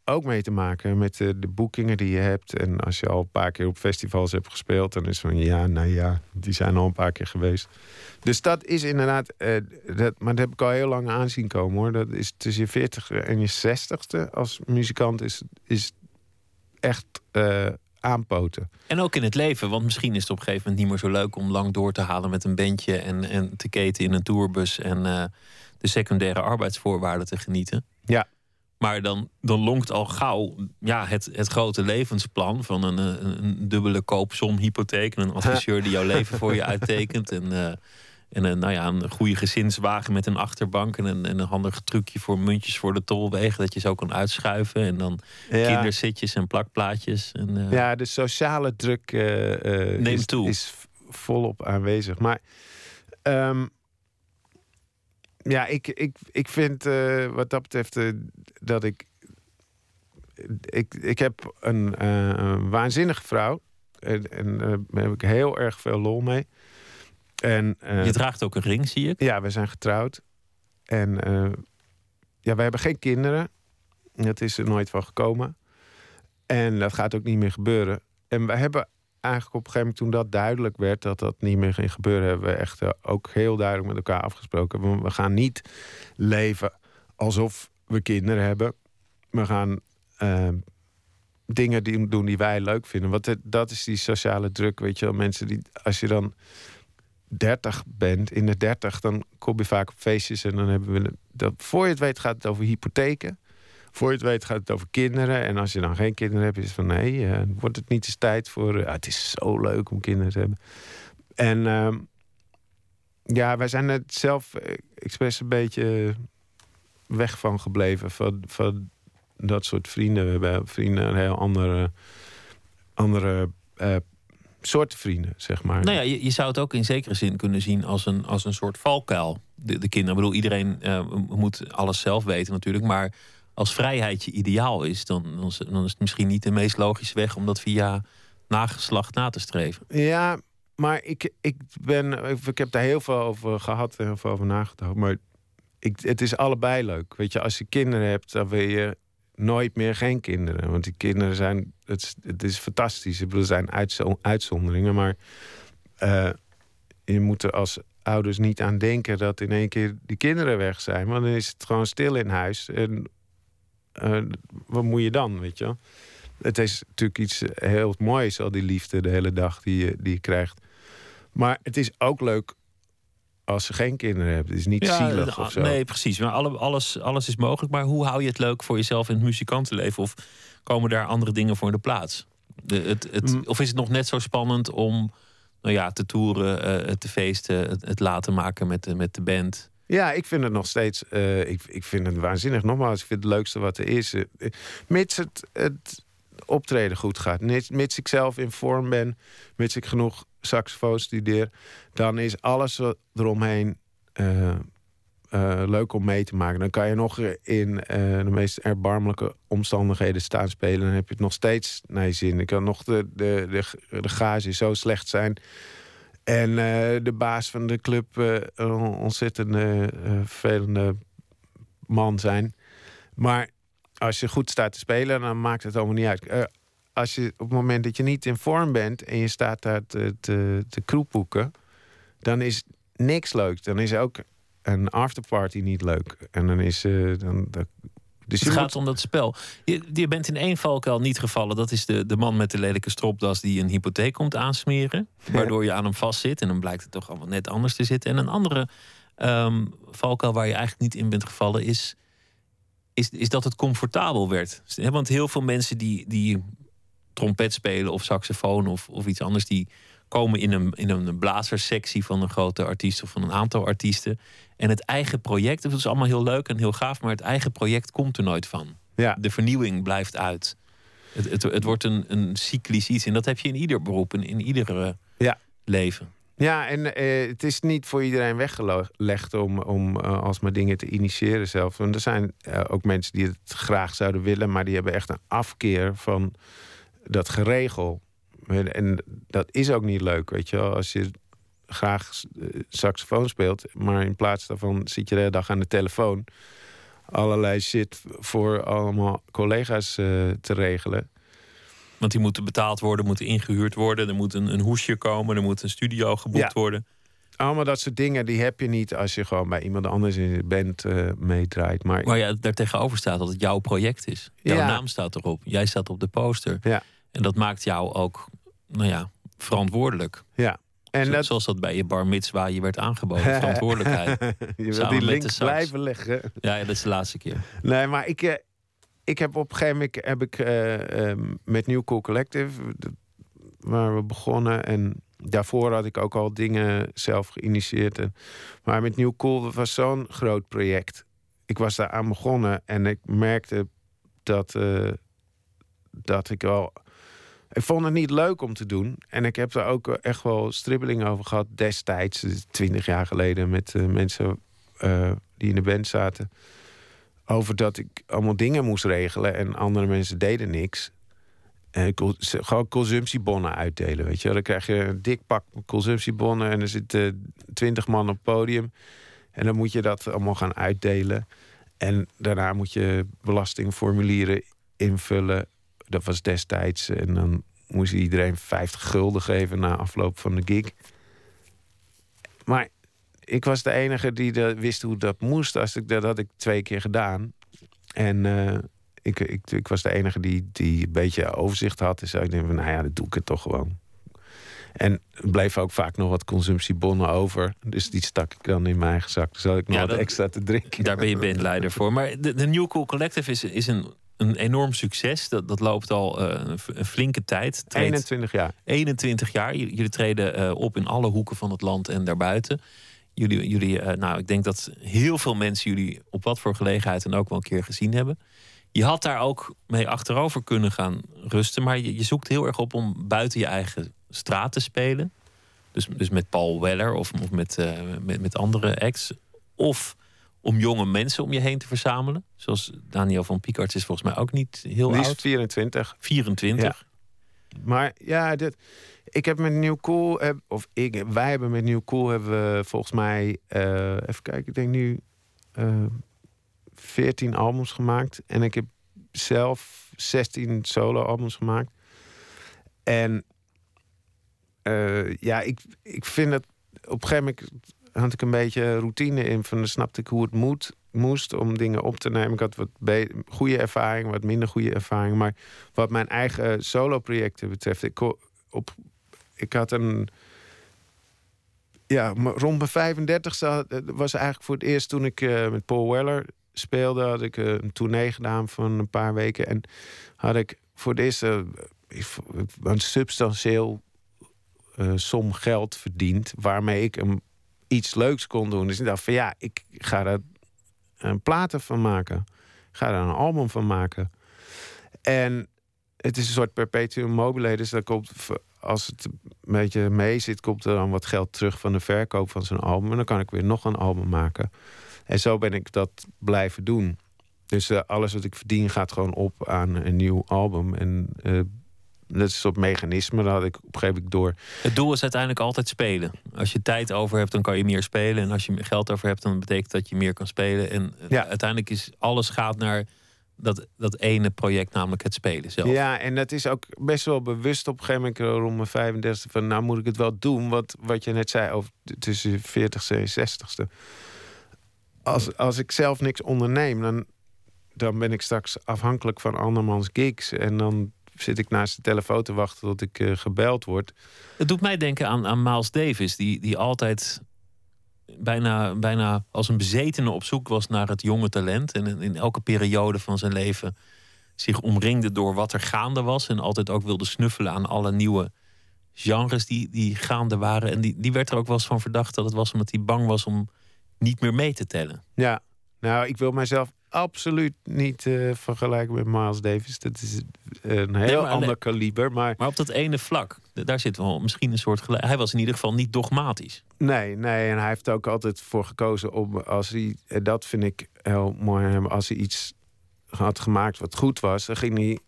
ook mee te maken met de, de boekingen die je hebt. En als je al een paar keer op festivals hebt gespeeld, dan is van ja, nou ja, die zijn al een paar keer geweest. Dus dat is inderdaad, eh, dat, maar dat heb ik al heel lang aanzien komen hoor. Dat is tussen je 40 en je 60ste als muzikant is, is echt eh, aanpoten. En ook in het leven, want misschien is het op een gegeven moment niet meer zo leuk om lang door te halen met een bandje en, en te keten in een tourbus en eh, de secundaire arbeidsvoorwaarden te genieten. Ja. Maar dan, dan lonkt al gauw ja, het, het grote levensplan van een, eh, een, dubbele koopsom hypotheek en een <laughs> adviseur die jouw leven voor je uittekent. En, eh, en een, nou ja, een goede gezinswagen met een achterbank en een, en een handig trucje voor muntjes voor de tolwegen. Dat je zo kan uitschuiven. En dan Ja. kinderzitjes en plakplaatjes. En, eh, Ja, de sociale druk eh, eh, Neemt is, toe. is volop aanwezig. Maar ehm, ja, ik, ik, ik vind eh, wat dat betreft eh, dat ik, ik. Ik heb een, eh, waanzinnige vrouw. En, en eh, daar heb ik heel erg veel lol mee. En, eh, Je draagt ook een ring, zie ik. ja, we zijn getrouwd. En eh, ja, we hebben geen kinderen. Dat is er nooit van gekomen. En dat gaat ook niet meer gebeuren. En we hebben eigenlijk op een gegeven moment, toen dat duidelijk werd dat dat niet meer ging gebeuren, hebben we echt eh, ook heel duidelijk met elkaar afgesproken. We, we gaan niet leven alsof we kinderen hebben. We gaan dingen die, doen die wij leuk vinden. Want dat is die sociale druk, weet je wel. Mensen die, als je dan 30 bent, in de 30, dan kom je vaak op feestjes en dan hebben we. Dat, voor je het weet gaat het over hypotheken. Voor je het weet gaat het over kinderen. En als je dan geen kinderen hebt, is het van nee, eh, wordt het niet eens tijd voor. eh, het is zo leuk om kinderen te hebben. En ehm, ja, wij zijn er zelf eh, expres een beetje weg van gebleven. Van, van dat soort vrienden. We hebben vrienden een heel andere, andere soorten vrienden, zeg maar. Nou ja, je, je zou het ook in zekere zin kunnen zien als een, als een soort valkuil. De, de kinderen, ik bedoel, iedereen eh, moet alles zelf weten natuurlijk. Maar als vrijheid je ideaal is, dan, dan, is, dan is het misschien niet de meest logische weg om dat via nageslacht na te streven. Ja, maar ik, ik ben. Ik, ik heb daar heel veel over gehad en heel veel over nagedacht. Maar ik, het is allebei leuk. Weet je, als je kinderen hebt, dan wil je nooit meer geen kinderen. Want die kinderen zijn. Het is, het is fantastisch. Bedoel, er zijn uitzo- uitzonderingen. Maar eh, je moet er als ouders niet aan denken dat in één keer die kinderen weg zijn. Want dan is het gewoon stil in huis. En eh, wat moet je dan, weet je? Het is natuurlijk iets heel moois, al die liefde de hele dag die die je krijgt. Maar het is ook leuk als ze geen kinderen hebben. Het is niet zielig eh, of zo. Nee, precies. Maar alle, alles, alles is mogelijk. Maar hoe hou je het leuk voor jezelf in het muzikantenleven? Of komen daar andere dingen voor in de plaats? De, het, het, Mm. Of is het nog net zo spannend om nou ja, te toeren, eh, te feesten, het, het laten maken met de, met de band? Ja, ik vind het nog steeds. eh, ik, ik vind het waanzinnig. Nogmaals, ik vind het leukste wat er is. Eh, mits het, het optreden goed gaat. Mits, mits ik zelf in vorm ben. Mits ik genoeg saxofoon studeer. Dan is alles eromheen eh, eh, leuk om mee te maken. Dan kan je nog in eh, de meest erbarmelijke omstandigheden staan spelen. Dan heb je het nog steeds naar je zin. Ik kan nog de, de, de, de gage zo slecht zijn. En de baas van de club een ontzettend vervelende man zijn. Maar als je goed staat te spelen, dan maakt het allemaal niet uit. Als je op het moment dat je niet in vorm bent en je staat daar te, te, te dan is niks leuk. Dan is ook een afterparty niet leuk. En dan is eh dan, dan- dus Het gaat moet- om dat spel. Je, je bent in één valkuil niet gevallen. Dat is de, de man met de lelijke stropdas die een hypotheek komt aansmeren. Waardoor je aan hem vastzit. En dan blijkt het toch allemaal net anders te zitten. En een andere ehm, valkuil waar je eigenlijk niet in bent gevallen is, is, is dat het comfortabel werd. Want heel veel mensen die, die trompet spelen of saxofoon of, of iets anders, die komen in een, in een blazerssectie van een grote artiest of van een aantal artiesten. En het eigen project, dat is allemaal heel leuk en heel gaaf, maar het eigen project komt er nooit van. ja, De vernieuwing blijft uit. Het, het, het wordt een, een cyclisch iets. En dat heb je in ieder beroep en in ieder eh, Ja. leven. ja, en eh, het is niet voor iedereen weggelegd om, om eh, alsmaar dingen te initiëren zelf. Want er zijn eh, ook mensen die het graag zouden willen, maar die hebben echt een afkeer van dat geregel. En dat is ook niet leuk, weet je wel. Als je graag eh, saxofoon speelt, maar in plaats daarvan zit je de hele dag aan de telefoon allerlei shit voor allemaal collega's eh, te regelen. Want die moeten betaald worden, moeten ingehuurd worden. Er moet een, een hoesje komen, er moet een studio geboekt Ja. worden. Allemaal dat soort dingen, die heb je niet als je gewoon bij iemand anders in de band eh, meedraait. Maar Waar ja, daar tegenover staat dat het jouw project is. Jouw Ja. naam staat erop. Jij staat op de poster. Ja. En dat maakt jou ook, nou ja, verantwoordelijk. ja. En dat, Zoals dat bij je bar mitzwa je werd aangeboden. <laughs> Verantwoordelijkheid. je die link blijven leggen. Ja, ja, dat is de laatste keer. Nee, maar ik, eh, ik heb op een gegeven moment heb ik, eh, ehm, met New Cool Collective, waar we begonnen. En daarvoor had ik ook al dingen zelf geïnitieerd. En, maar met New Cool was zo'n groot project. Ik was daar aan begonnen en ik merkte dat, eh, dat ik wel. Ik vond het niet leuk om te doen. En ik heb daar ook echt wel stribbelingen over gehad destijds, dus twintig jaar geleden, met eh, mensen eh, die in de band zaten over dat ik allemaal dingen moest regelen en andere mensen deden niks. En gewoon consumptiebonnen uitdelen, weet je. Dan krijg je een dik pak consumptiebonnen en er zitten twintig man op het podium. En dan moet je dat allemaal gaan uitdelen. En daarna moet je belastingformulieren invullen. Dat was destijds. En dan moest iedereen 50 gulden geven na afloop van de gig. Maar ik was de enige die de, wist hoe dat moest. Als ik, dat had ik twee keer gedaan. En eh, ik, ik, ik was de enige die, die een beetje overzicht had. Dus ik denk van, nou ja, dat doe ik het toch gewoon. En er bleef ook vaak nog wat consumptiebonnen over. Dus die stak ik dan in mijn eigen zak. Dus had ik nog Ja, wat extra te drinken. Daar ben je bandleider voor. Maar de, de New Cool Collective is, is een, een enorm succes. Dat, dat loopt al eh, een, flinke tijd. Treedt 21 jaar. 21 jaar. J- Jullie treden eh, op in alle hoeken van het land en daarbuiten. Jullie, jullie eh, nou, ik denk dat heel veel mensen jullie op wat voor gelegenheid dan ook wel een keer gezien hebben. Je had daar ook mee achterover kunnen gaan rusten, maar je, je zoekt heel erg op om buiten je eigen straat te spelen. Dus, dus met Paul Weller of, of met, met, met andere acts. Of om jonge mensen om je heen te verzamelen. Zoals Daniel van Piekarts is volgens mij ook niet heel Die is oud. 24. 24. Maar ja, dit, ik heb met New Cool, heb- of ik, wij hebben met New Cool hebben we volgens mij, eh, even kijken, ik denk nu eh 14 albums gemaakt. En ik heb zelf 16 solo-albums gemaakt. En eh, ja, ik, ik vind het op een gegeven moment had ik een beetje routine in. Van snapte ik hoe het moet, moest om dingen op te nemen. Ik had wat goede ervaring, wat minder goede ervaring. Maar wat mijn eigen solo-projecten betreft, ik, op, ik had een. Ja, rond mijn 35 was eigenlijk voor het eerst toen ik eh, met Paul Weller speelde, had ik eh, een tournee gedaan van een paar weken. En had ik voor het eerst eh, een substantieel eh, som geld verdiend. Waarmee ik een, iets leuks kon doen. Dus ik dacht van ja, ik ga daar een platen van maken. Ik ga daar een album van maken. En het is een soort perpetuum mobile. Dus dat komt, als het een beetje mee zit, komt er dan wat geld terug van de verkoop van zo'n album. En dan kan ik weer nog een album maken. En zo ben ik dat blijven doen. Dus eh, alles wat ik verdien gaat gewoon op aan een nieuw album. En eh, dat is een soort mechanisme. Dat had ik op een gegeven moment door. Het doel is uiteindelijk altijd spelen. Als je tijd over hebt, dan kan je meer spelen. En als je geld over hebt, dan betekent dat je meer kan spelen. En eh, Ja. uiteindelijk is alles gaat naar dat, dat ene project, namelijk het spelen zelf. Ja, en dat is ook best wel bewust op een gegeven moment rond mijn 35 van nou moet ik het wel doen. Wat, wat je net zei over tussen je 40ste en je 60ste. Als, als ik zelf niks onderneem, dan, dan ben ik straks afhankelijk van andermans gigs. En dan zit ik naast de telefoon te wachten tot ik eh, gebeld word. Het doet mij denken aan, aan Miles Davis, die, die altijd bijna, bijna als een bezetene op zoek was naar het jonge talent. En in, in elke periode van zijn leven zich omringde door wat er gaande was. En altijd ook wilde snuffelen aan alle nieuwe genres die, die gaande waren. En die, die werd er ook wel eens van verdacht dat het was omdat hij bang was om niet meer mee te tellen. Ja, nou, ik wil mijzelf absoluut niet eh, vergelijken met Miles Davis. Dat is een heel maar- ander kaliber. Maar Maar op dat ene vlak, daar zit wel misschien een soort gelijk. Hij was in ieder geval niet dogmatisch. Nee, nee, en hij heeft ook altijd voor gekozen om als hij, dat vind ik heel mooi als hij iets had gemaakt wat goed was, dan ging hij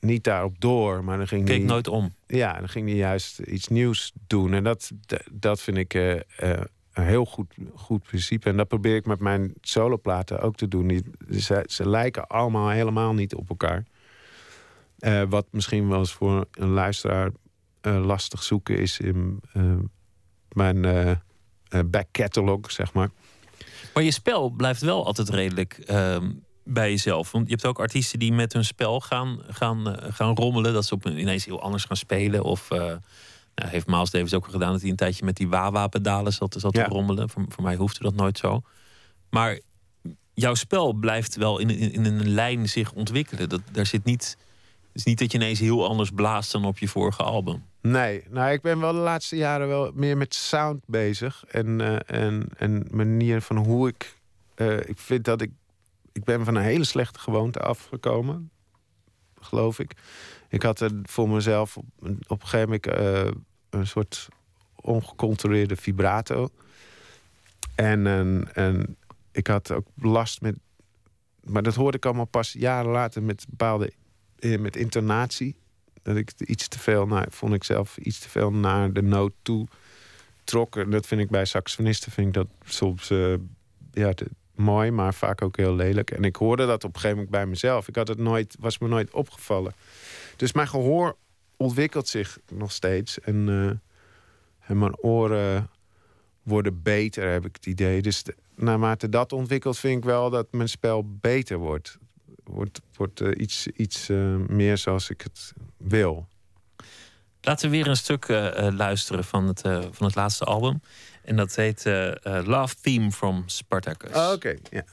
niet daarop door, maar dan ging Keek hij, nooit om. ja, dan ging hij juist iets nieuws doen. En dat, dat vind ik eh, eh, een heel goed, goed principe. En dat probeer ik met mijn soloplaten ook te doen. Die, ze, lijken allemaal helemaal niet op elkaar. Eh, wat misschien wel eens voor een luisteraar eh, lastig zoeken is in eh, mijn back catalog, zeg maar. Maar je spel blijft wel altijd redelijk ehm, bij jezelf. Want je hebt ook artiesten die met hun spel gaan, gaan, gaan rommelen. Dat ze op een, ineens heel anders gaan spelen. Of nou, heeft Miles Davis ook al gedaan dat hij een tijdje met die Wawa-pedalen zat, zat Ja. te rommelen. Voor, voor mij hoefde dat nooit zo. Maar jouw spel blijft wel in, in, in een lijn zich ontwikkelen. Dat, daar zit niet, het is niet dat je ineens heel anders blaast dan op je vorige album. Nee, nou, ik ben wel de laatste jaren wel meer met sound bezig. En, eh, en, en manier van hoe ik. eh, ik vind dat ik. Ik ben van een hele slechte gewoonte afgekomen. Geloof ik. Ik had er voor mezelf op, een- op een gegeven moment eh, een soort ongecontroleerde vibrato. En, en, en ik had ook last met. Maar dat hoorde ik allemaal pas jaren later met bepaalde. eh, met intonatie dat ik iets te veel naar, vond ik zelf iets te veel naar de noot toe trok. En dat vind ik bij saxofonisten vind ik dat soms eh, ja, mooi, maar vaak ook heel lelijk. En ik hoorde dat op een gegeven moment bij mezelf. Ik had het nooit, was me nooit opgevallen. Dus mijn gehoor ontwikkelt zich nog steeds. En, eh, en mijn oren worden beter, heb ik het idee. Dus de- naarmate dat ontwikkelt, vind ik wel dat mijn spel beter wordt. Wordt, wordt eh, iets, iets eh, meer zoals ik het wil. Laten we weer een stuk luisteren van het, van het laatste album. En dat heet Love Theme from Spartacus. Ah, Oké, ja.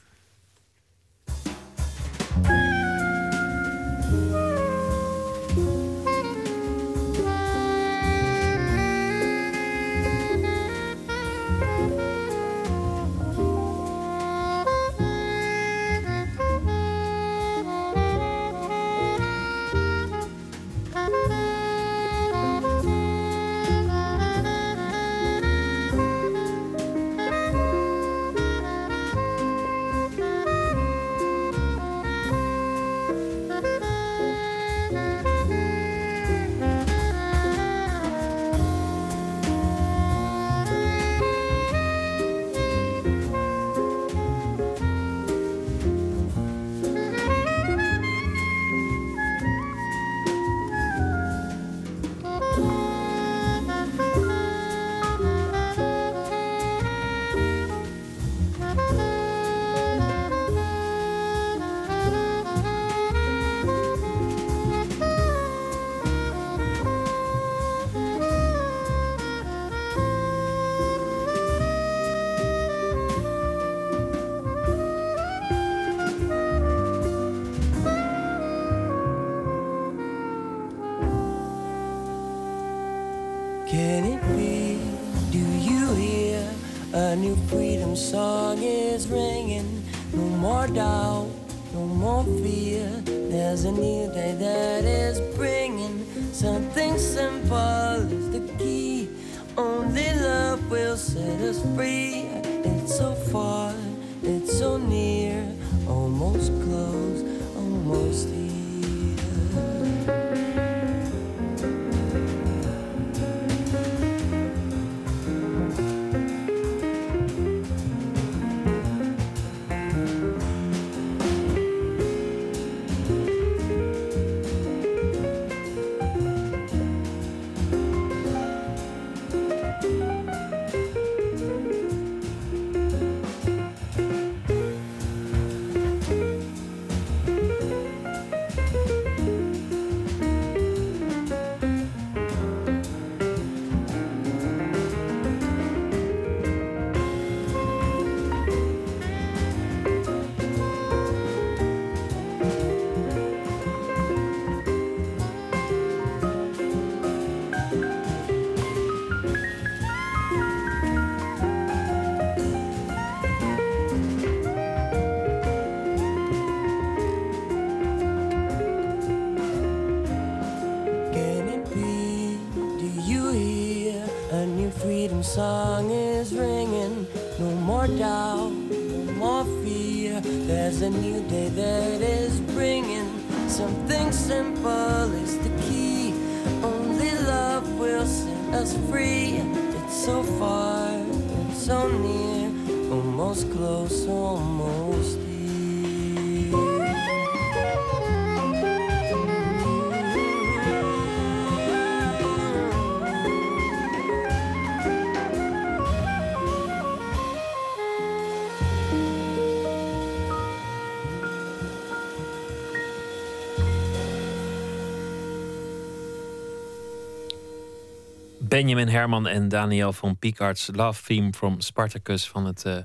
Benjamin Herman en Daniel van Piekarts Love Theme from Spartacus van het uh,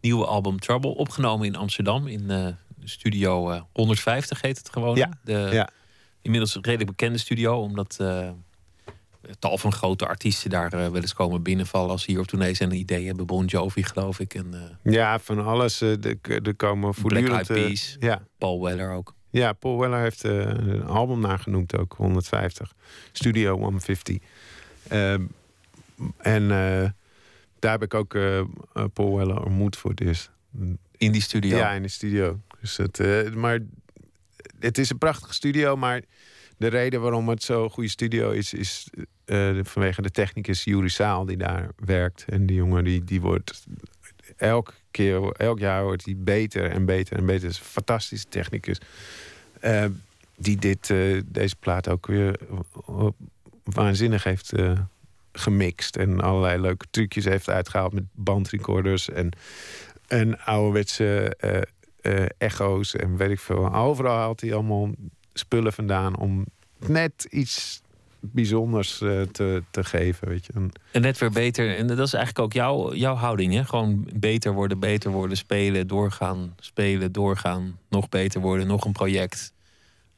nieuwe album Trouble. Opgenomen in Amsterdam in uh, studio uh, 150 heet het gewoon. Ja, de ja. inmiddels redelijk bekende studio, omdat tal van grote artiesten daar wel eens komen binnenvallen als ze hier op tournee zijn. Een idee hebben. Bon Jovi geloof ik. En, ja, van alles. er komen voortdurend... Black Eyed Peas, ja. Paul Weller ook. Ja, Paul Weller heeft een album nagenoemd ook, 150. Studio 150. Ehm, en uh, daar heb ik ook uh, Paul Weller ontmoet voor het eerst. In die studio? Ja, in de studio. Dus het, maar het is een prachtige studio, maar de reden waarom het zo'n goede studio is, is vanwege de technicus Juri Saal die daar werkt. En die jongen die, die wordt elk keer, elk jaar wordt hij beter en beter en beter. Het is een fantastische technicus. die dit, deze plaat ook weer waanzinnig heeft uh, gemixt. En allerlei leuke trucjes heeft uitgehaald met bandrecorders en, en ouderwetse uh, echo's en weet ik veel. Overal haalt hij allemaal spullen vandaan om net iets bijzonders te, te geven. Weet je. En net weer beter. En dat is eigenlijk ook jouw, jouw houding. Hè? Gewoon beter worden, beter worden, spelen, doorgaan, spelen, doorgaan. Nog beter worden, nog een project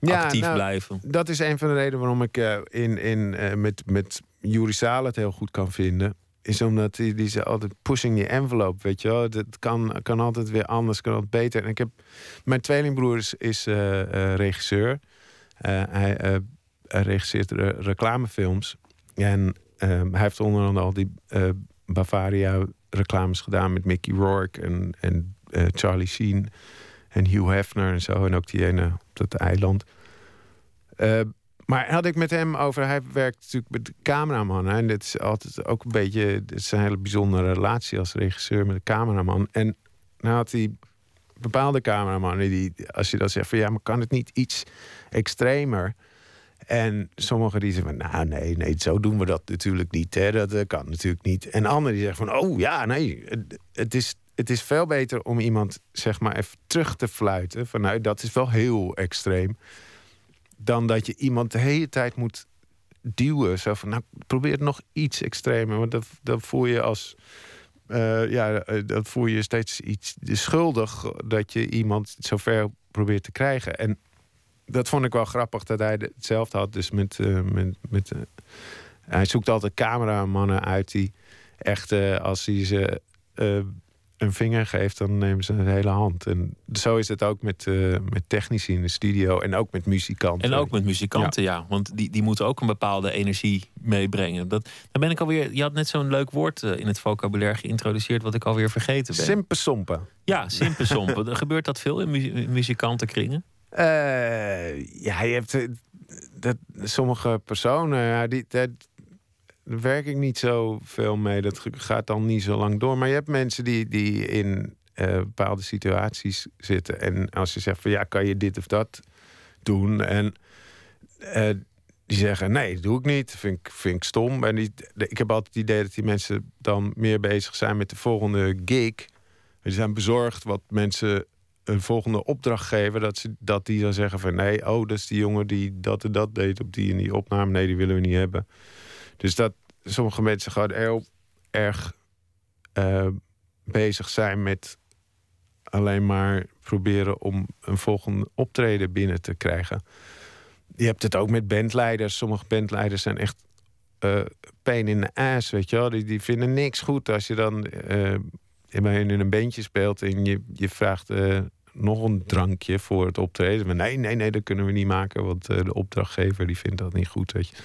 ja, actief nou, blijven. Dat is een van de redenen waarom ik uh, in, in, uh, met, met Juri Sala het heel goed kan vinden. Is omdat die, die ze altijd pushing the envelope, weet je wel. Het kan, kan altijd weer anders, kan altijd beter. En ik heb, mijn tweelingbroer is, is uh, regisseur. hij, hij regisseert re reclamefilms. En hij heeft onder andere al die Bavaria reclames gedaan met Mickey Rourke en, en Charlie Sheen en Hugh Hefner en zo. En ook die ene op dat eiland. Uh, maar had ik met hem over. Hij werkt natuurlijk met cameraman. En dit is altijd ook een beetje. Het is een hele bijzondere relatie als regisseur met een cameraman. En nou had hij bepaalde cameramannen die, als je dan zegt van ja, maar kan het niet iets extremer? En sommigen die zeggen van, nou nee, nee, zo doen we dat natuurlijk niet. Dat, dat kan natuurlijk niet. En anderen die zeggen van, oh ja, nee, het is het is veel beter om iemand zeg maar even terug te fluiten. Van nou, dat is wel heel extreem. Dan dat je iemand de hele tijd moet duwen. Zo van nou, probeer het nog iets extremer. Want dat, dat voel je als. Uh, ja, eh, dat voel je steeds iets schuldig dat je iemand zover probeert te krijgen. En dat vond ik wel grappig dat hij hetzelfde had. Dus met. Uh, met, met hij zoekt altijd cameramannen uit die echt, als hij ze een vinger geeft, dan nemen ze een hele hand. En zo is het ook met, uh, met technici in de studio en ook met muzikanten. En ook met muzikanten, ja. Want die, die moeten ook een bepaalde energie meebrengen. Dat, dan ben ik alweer. Je had net zo'n leuk woord uh, in het vocabulaire geïntroduceerd, wat ik alweer vergeten ben. Simpesompen. Ja, simpesompen. <laughs> Gebeurt dat veel in mu muzikantenkringen? Uh, ja, je hebt dat, sommige personen, ja, die, dat, daar werk ik niet zo veel mee. Dat gaat dan niet zo lang door. Maar je hebt mensen die, die in uh, bepaalde situaties zitten. En als je zegt van ja, kan je dit of dat doen? En uh, die zeggen nee, dat doe ik niet. Vind ik, vind ik stom. En die, ik heb altijd het idee dat die mensen dan meer bezig zijn met de volgende gig. Ze zijn bezorgd wat mensen een volgende opdracht geven. Dat, ze, dat die dan zeggen van nee, oh, dat is die jongen die dat en dat deed op die en die opname. Nee, die willen we niet hebben. Dus dat sommige mensen gewoon heel erg uh, bezig zijn met alleen maar proberen om een volgende optreden binnen te krijgen. Je hebt het ook met bandleiders. Sommige bandleiders zijn echt uh, pijn in de ass, weet je wel. Die, die vinden niks goed als je dan uh, in een bandje speelt en je, je vraagt nog een drankje voor het optreden. Maar nee, nee, nee, dat kunnen we niet maken, want de opdrachtgever die vindt dat niet goed, weet je.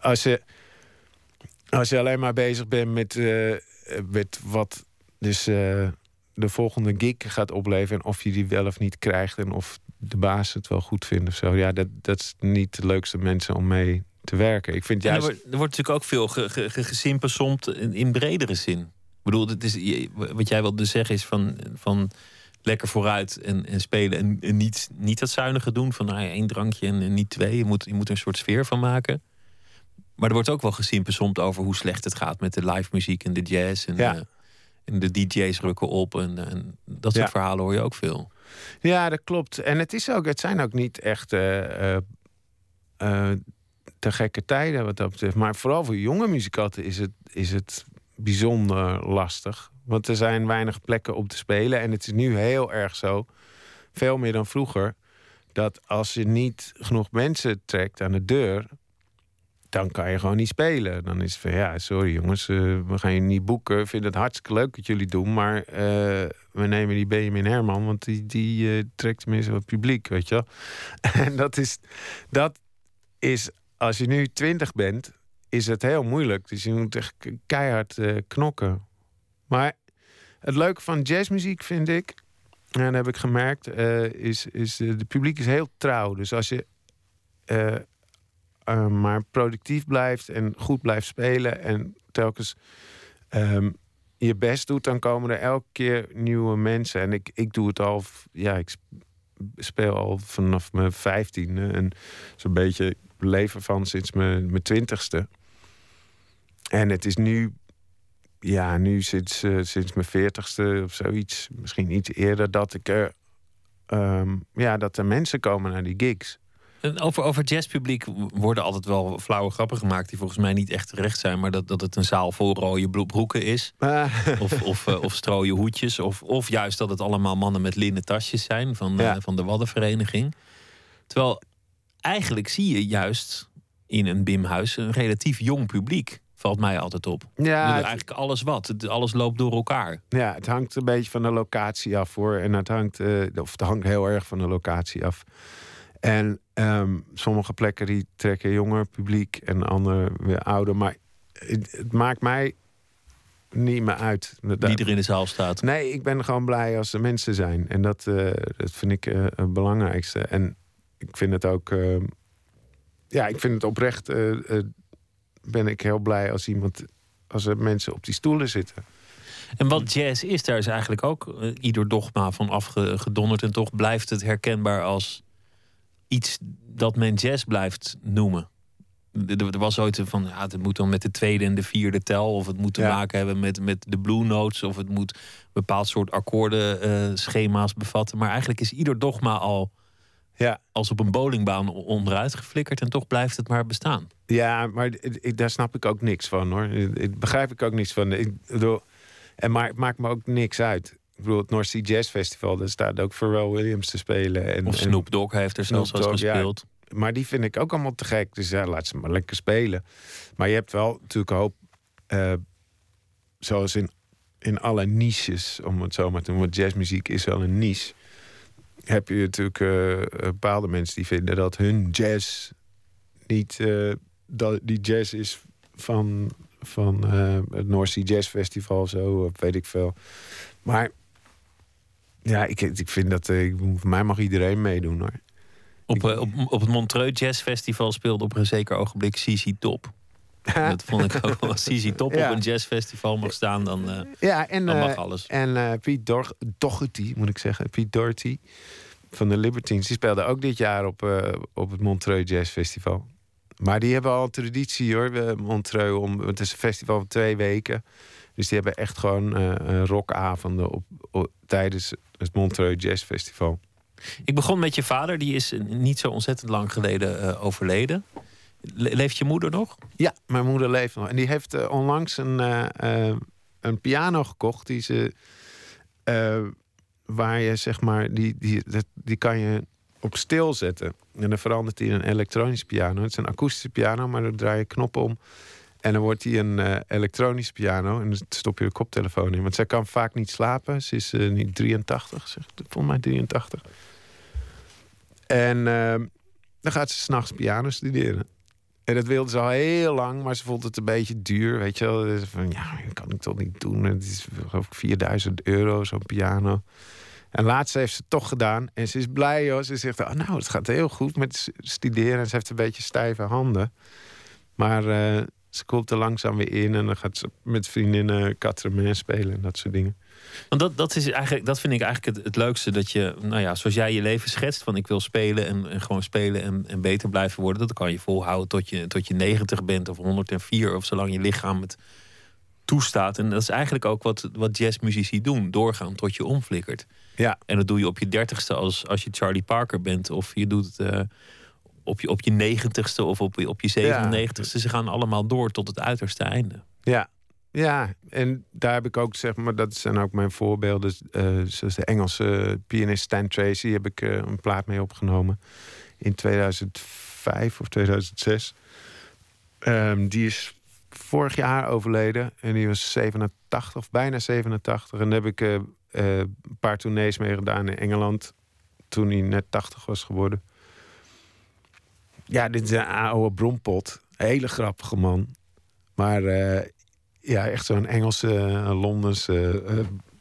Als je Als je alleen maar bezig bent met, eh, met wat dus eh, de volgende gig gaat opleveren... en of je die wel of niet krijgt en of de baas het wel goed vindt of zo. Ja, dat, dat is niet de leukste mensen om mee te werken. Ik vind juist... er, wordt, er wordt natuurlijk ook veel ge, ge, ge- gesimpelsomd in, in bredere zin. Ik bedoel, het is, wat jij wilde zeggen is van, van lekker vooruit en, en spelen. En, en niet, niet dat zuinige doen van nou ja, één drankje en, en niet twee. Je moet, je moet er een soort sfeer van maken. Maar er wordt ook wel gesimpelsomd over hoe slecht het gaat met de live muziek en de jazz. En, Ja. en de DJ's rukken op. En, en dat soort Ja. verhalen hoor je ook veel. Ja, dat klopt. En het, is ook, het zijn ook niet echt eh, te gekke tijden wat dat betreft. Maar vooral voor jonge muzikanten is het, is het bijzonder lastig. Want er zijn weinig plekken om te spelen. En het is nu heel erg zo, veel meer dan vroeger... dat als je niet genoeg mensen trekt aan de deur... dan kan je gewoon niet spelen. Dan is het van, ja, sorry jongens, eh, we gaan je niet boeken. Ik vind het hartstikke leuk wat jullie doen... maar eh, we nemen die Benjamin Herman... want die, die eh, trekt tenminste wat publiek, weet je wel. <laughs> En dat is, dat is, als je nu twintig bent... is het heel moeilijk. Dus je moet echt keihard knokken. Maar het leuke van jazzmuziek vind ik... en dat heb ik gemerkt... is, is de publiek is heel trouw. Dus als je... eh, eh, maar productief blijft en goed blijft spelen en telkens ehm, je best doet, dan komen er elke keer nieuwe mensen. En ik, ik doe het al, ja, ik sp- speel al vanaf mijn vijftiende en zo'n beetje leven van sinds mijn, mijn twintigste. En het is nu, ja, nu sinds, eh, sinds mijn veertigste of zoiets, misschien iets eerder, dat ik er, ehm, ja, dat er mensen komen naar die gigs. En over, over jazzpubliek worden altijd wel flauwe grappen gemaakt... die volgens mij niet echt terecht zijn... maar dat, dat het een zaal vol rode bro- broeken is. Of, of, eh, of strooien hoedjes. Of, of juist dat het allemaal mannen met linnen tasjes zijn... van, eh, van de Waddenvereniging. Terwijl eigenlijk zie je juist in een bimhuis... een relatief jong publiek. Valt mij altijd op. Ja, het- eigenlijk alles wat. Alles loopt door elkaar. Ja, het hangt een beetje van de locatie af hoor. En het hangt, eh, of het hangt heel erg van de locatie af. En ehm, sommige plekken die trekken jonger publiek en andere weer ouder. Maar het, het maakt mij niet meer uit. Wie er in de zaal staat. Nee, ik ben gewoon blij als er mensen zijn. En dat, eh, dat vind ik eh, het belangrijkste. En ik vind het ook. eh, ja, ik vind het oprecht. eh, ben ik heel blij als iemand. Als er mensen op die stoelen zitten. En wat jazz is, daar is eigenlijk ook ieder dogma van afgedonderd. En toch blijft het herkenbaar als iets dat men jazz blijft noemen. Er was ooit van, ja, het moet dan met de tweede en de vierde tel. Of het moet te Ja. maken hebben met, met de blue notes. Of het moet een bepaald soort akkoordenschema's bevatten. Maar eigenlijk is ieder dogma al Ja. als op een bowlingbaan onderuit geflikkerd. En toch blijft het maar bestaan. Ja, maar ik- ik- daar snap ik ook niks van hoor. Ik begrijp ik ook niks van. Ik bedoel, en maar het maakt me ook niks uit. Ik bedoel, het North Sea Jazz Festival, daar staat ook Pharrell Williams te spelen. En, Of Snoop Dogg heeft er zelfs als ja. gespeeld. maar die vind ik ook allemaal te gek. Dus ja, laat ze maar lekker spelen. Maar je hebt wel natuurlijk een hoop, eh, zoals in, in alle niches, om het zo maar te noemen. Want jazzmuziek is wel een niche. Heb je natuurlijk eh, bepaalde mensen die vinden dat hun jazz niet eh, dat die jazz is van, van het North Sea Jazz Festival of zo, of weet ik veel. Maar ja, ik, ik vind dat eh, voor mij mag iedereen meedoen hoor. Op, eh, op, op het Montreux Jazz Festival speelde op een zeker ogenblik CC Top. <laughs> Dat vond ik ook wel. Als CC Top Ja. op een jazzfestival mag staan, dan, eh, Ja, en, dan mag alles. En Piet Dor Doherty, moet ik zeggen. Piet Doherty van de Libertines. Die speelde ook dit jaar op, op het Montreux Jazz Festival. Maar die hebben al een traditie hoor, Montreux. Om, het is een festival van twee weken. Dus die hebben echt gewoon rockavonden op, op- tijdens het Montreux Jazz Festival. Ik begon met je vader, die is niet zo ontzettend lang geleden eh, overleden. Le- leeft je moeder nog? Ja, mijn moeder leeft nog. En die heeft eh, onlangs een, eh, eh, een piano gekocht. Die ze, eh, waar je zeg maar, die, die, dat- die kan je op stil zetten. En dan verandert hij in een elektronische piano. Het is een akoestische piano, maar dan draai je knop om. En dan wordt hij een eh, elektronische piano. En dan stop je de koptelefoon in. Want zij kan vaak niet slapen. Ze is eh, niet 83, zeg, volgens mij 83. En eh, dan gaat ze s'nachts piano studeren. En dat wilde ze al heel lang, maar ze vond het een beetje duur. Weet je wel, van ja, dat kan ik toch niet doen. Het is geloof ik 4000 euro, zo'n piano. En laatst heeft ze het toch gedaan. En ze is blij hoor. Ze zegt, oh, nou, het gaat heel goed met studeren. En ze heeft een beetje stijve handen. Maar eh, ze komt er langzaam weer in. En dan gaat ze met vriendinnen quatre spelen en dat soort dingen. Want dat, dat, is eigenlijk, dat vind ik eigenlijk het, het leukste. Dat je, nou ja, zoals jij je leven schetst. Van ik wil spelen en, en gewoon spelen en, en beter blijven worden. Dat kan je volhouden tot je, tot je 90 bent of 104. Of zolang je lichaam het toestaat. En dat is eigenlijk ook wat, wat jazzmuzici doen. Doorgaan tot je omflikkert. Ja. En dat doe je op je dertigste als, als je Charlie Parker bent. Of je doet het eh, op, je, op je negentigste of op, je- op je 97ste. Ze gaan allemaal door tot het uiterste einde. Ja. Ja, en daar heb ik ook, zeg maar, dat zijn ook mijn voorbeelden. eh, zoals de Engelse pianist Stan Tracy heb ik eh, een plaat mee opgenomen in 2005 of 2006. Ehm, die is vorig jaar overleden en die was 87 of bijna 87. En daar heb ik eh, een paar tournees mee gedaan in Engeland toen hij net 80 was geworden. Ja, dit is een oude brompot. Hele grappige man. Maar eh, ja, echt zo'n Engelse, eh, Londense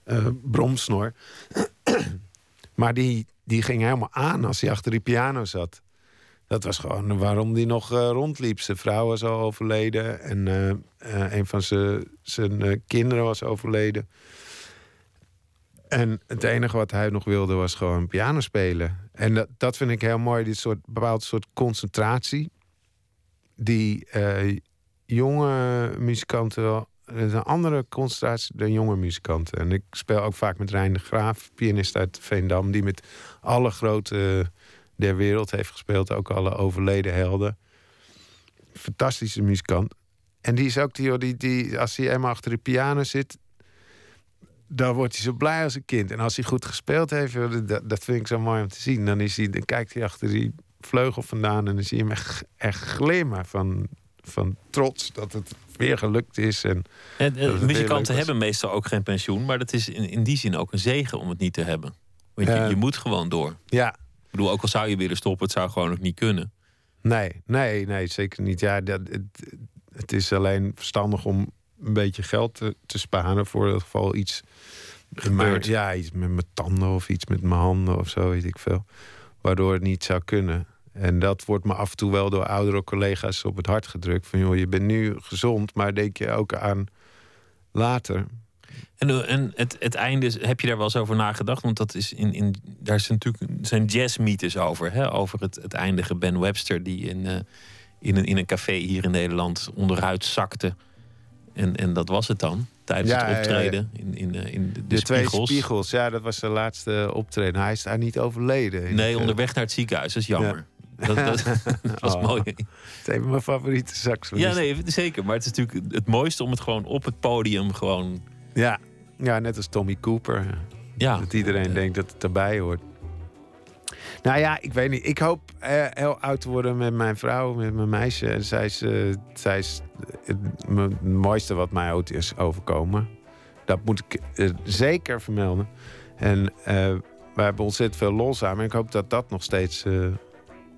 eh, bromsnor. <clears throat> maar die, die ging helemaal aan als hij achter die piano zat. Dat was gewoon waarom die nog rondliep. Zijn vrouw was al overleden en een van zijn, kinderen was overleden. En het enige wat hij nog wilde was gewoon piano spelen. En dat, vind ik heel mooi, dit soort bepaald soort concentratie. Die eh, jonge muzikanten wel. Het is een andere concentratie dan jonge muzikanten. En ik speel ook vaak met Rijn de Graaf, pianist uit Veendam, die met alle grote der wereld heeft gespeeld, ook alle overleden helden. Fantastische muzikant. En die is ook die, die, die als hij eenmaal achter de piano zit, dan wordt hij zo blij als een kind. En als hij goed gespeeld heeft, dat, dat vind ik zo mooi om te zien. Dan, is hij, dan kijkt hij achter die vleugel vandaan en dan zie je hem echt, echt glimmen van, van trots dat het weer gelukt is. En, leuk muzikanten hebben meestal ook geen pensioen. Maar dat is in, in die zin ook een zegen om het niet te hebben. Want je, Eh. je moet gewoon door. ja, Ik bedoel, ook al zou je willen stoppen, het zou gewoon ook niet kunnen. nee, nee, nee, zeker niet. Ja, dat, het, het is alleen verstandig om beetje geld te, te sparen voor het geval iets Gebeurt. ja, iets met mijn tanden of iets met mijn handen of zo, weet ik veel. Waardoor het niet zou kunnen. En dat wordt me af en toe wel door oudere collega's op het hart gedrukt. Van joh, je bent nu gezond, maar denk je ook aan later. En, en het, het einde, heb je daar wel eens over nagedacht? Want dat is in, in, daar zijn natuurlijk zijn jazzmythes over. Hè? Over het, het eindige Ben Webster, die in, eh, in, een, in een café hier in Nederland onderuit zakte. En, en dat was het dan, tijdens Ja, het ja, ja. optreden in, in, eh, in de, de De, twee spiegels. spiegels, ja, dat was zijn laatste optreden. Hij is daar niet overleden. Nee, onderweg naar het ziekenhuis, dat is jammer. Dat, dat, <laughs> dat was Oh. mooi. Het is een van mijn favoriete saxofonisten. Ja, nee, zeker. Maar het is natuurlijk het mooiste om het gewoon op het podium gewoon... Ja. ja, net als Tommy Cooper. Ja, Dat iedereen denkt dat het erbij hoort. Nou ja, ik weet niet. Ik hoop eh, heel oud te worden met mijn vrouw, met mijn meisje. En zij is, eh, zij is het, mooiste wat mij ooit is overkomen. Dat moet ik eh, zeker vermelden. En eh we hebben ontzettend veel lol samen. En ik hoop dat dat nog steeds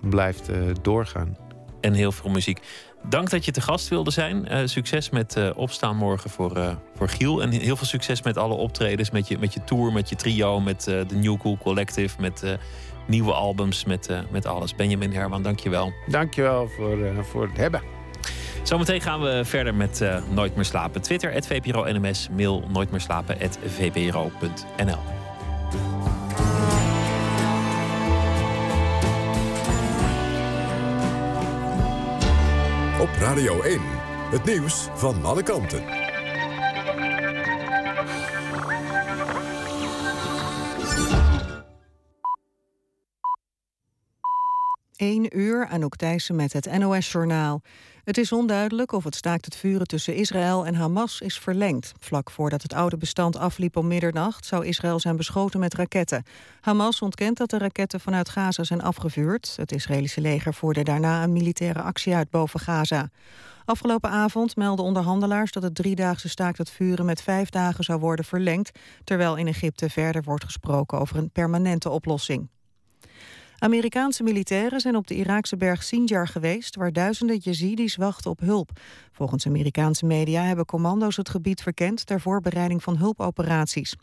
blijft doorgaan. en heel veel muziek. Dank dat je te gast wilde zijn. Succes met opstaan morgen voor, voor Giel. En heel veel succes met alle optredens. Met je, met je tour, met je trio, met de New Cool Collective. Met nieuwe albums, met, eh, met alles. Benjamin Herman, dank je wel. Dankjewel voor, eh, voor het hebben. Zometeen gaan we verder met eh, Nooit meer slapen. Twitter, at VPRO NMS. Mail nooit meer slapen, at VPRO.nl. Op Radio 1. Het nieuws van alle kanten. 1 uur, Anouk Thijssen met het NOS-journaal. Het is onduidelijk of het staakt het vuren tussen Israël en Hamas is verlengd. Vlak voordat het oude bestand afliep om middernacht... zou Israël zijn beschoten met raketten. Hamas ontkent dat de raketten vanuit Gaza zijn afgevuurd. Het Israëlische leger voerde daarna een militaire actie uit boven Gaza. Afgelopen avond meldden onderhandelaars dat het driedaagse staakt het vuren... met vijf dagen zou worden verlengd... terwijl in Egypte verder wordt gesproken over een permanente oplossing. Amerikaanse militairen zijn op de Iraakse berg Sinjar geweest... waar duizenden Yazidis wachten op hulp. Volgens Amerikaanse media hebben commando's het gebied verkend... ter voorbereiding van hulpoperaties.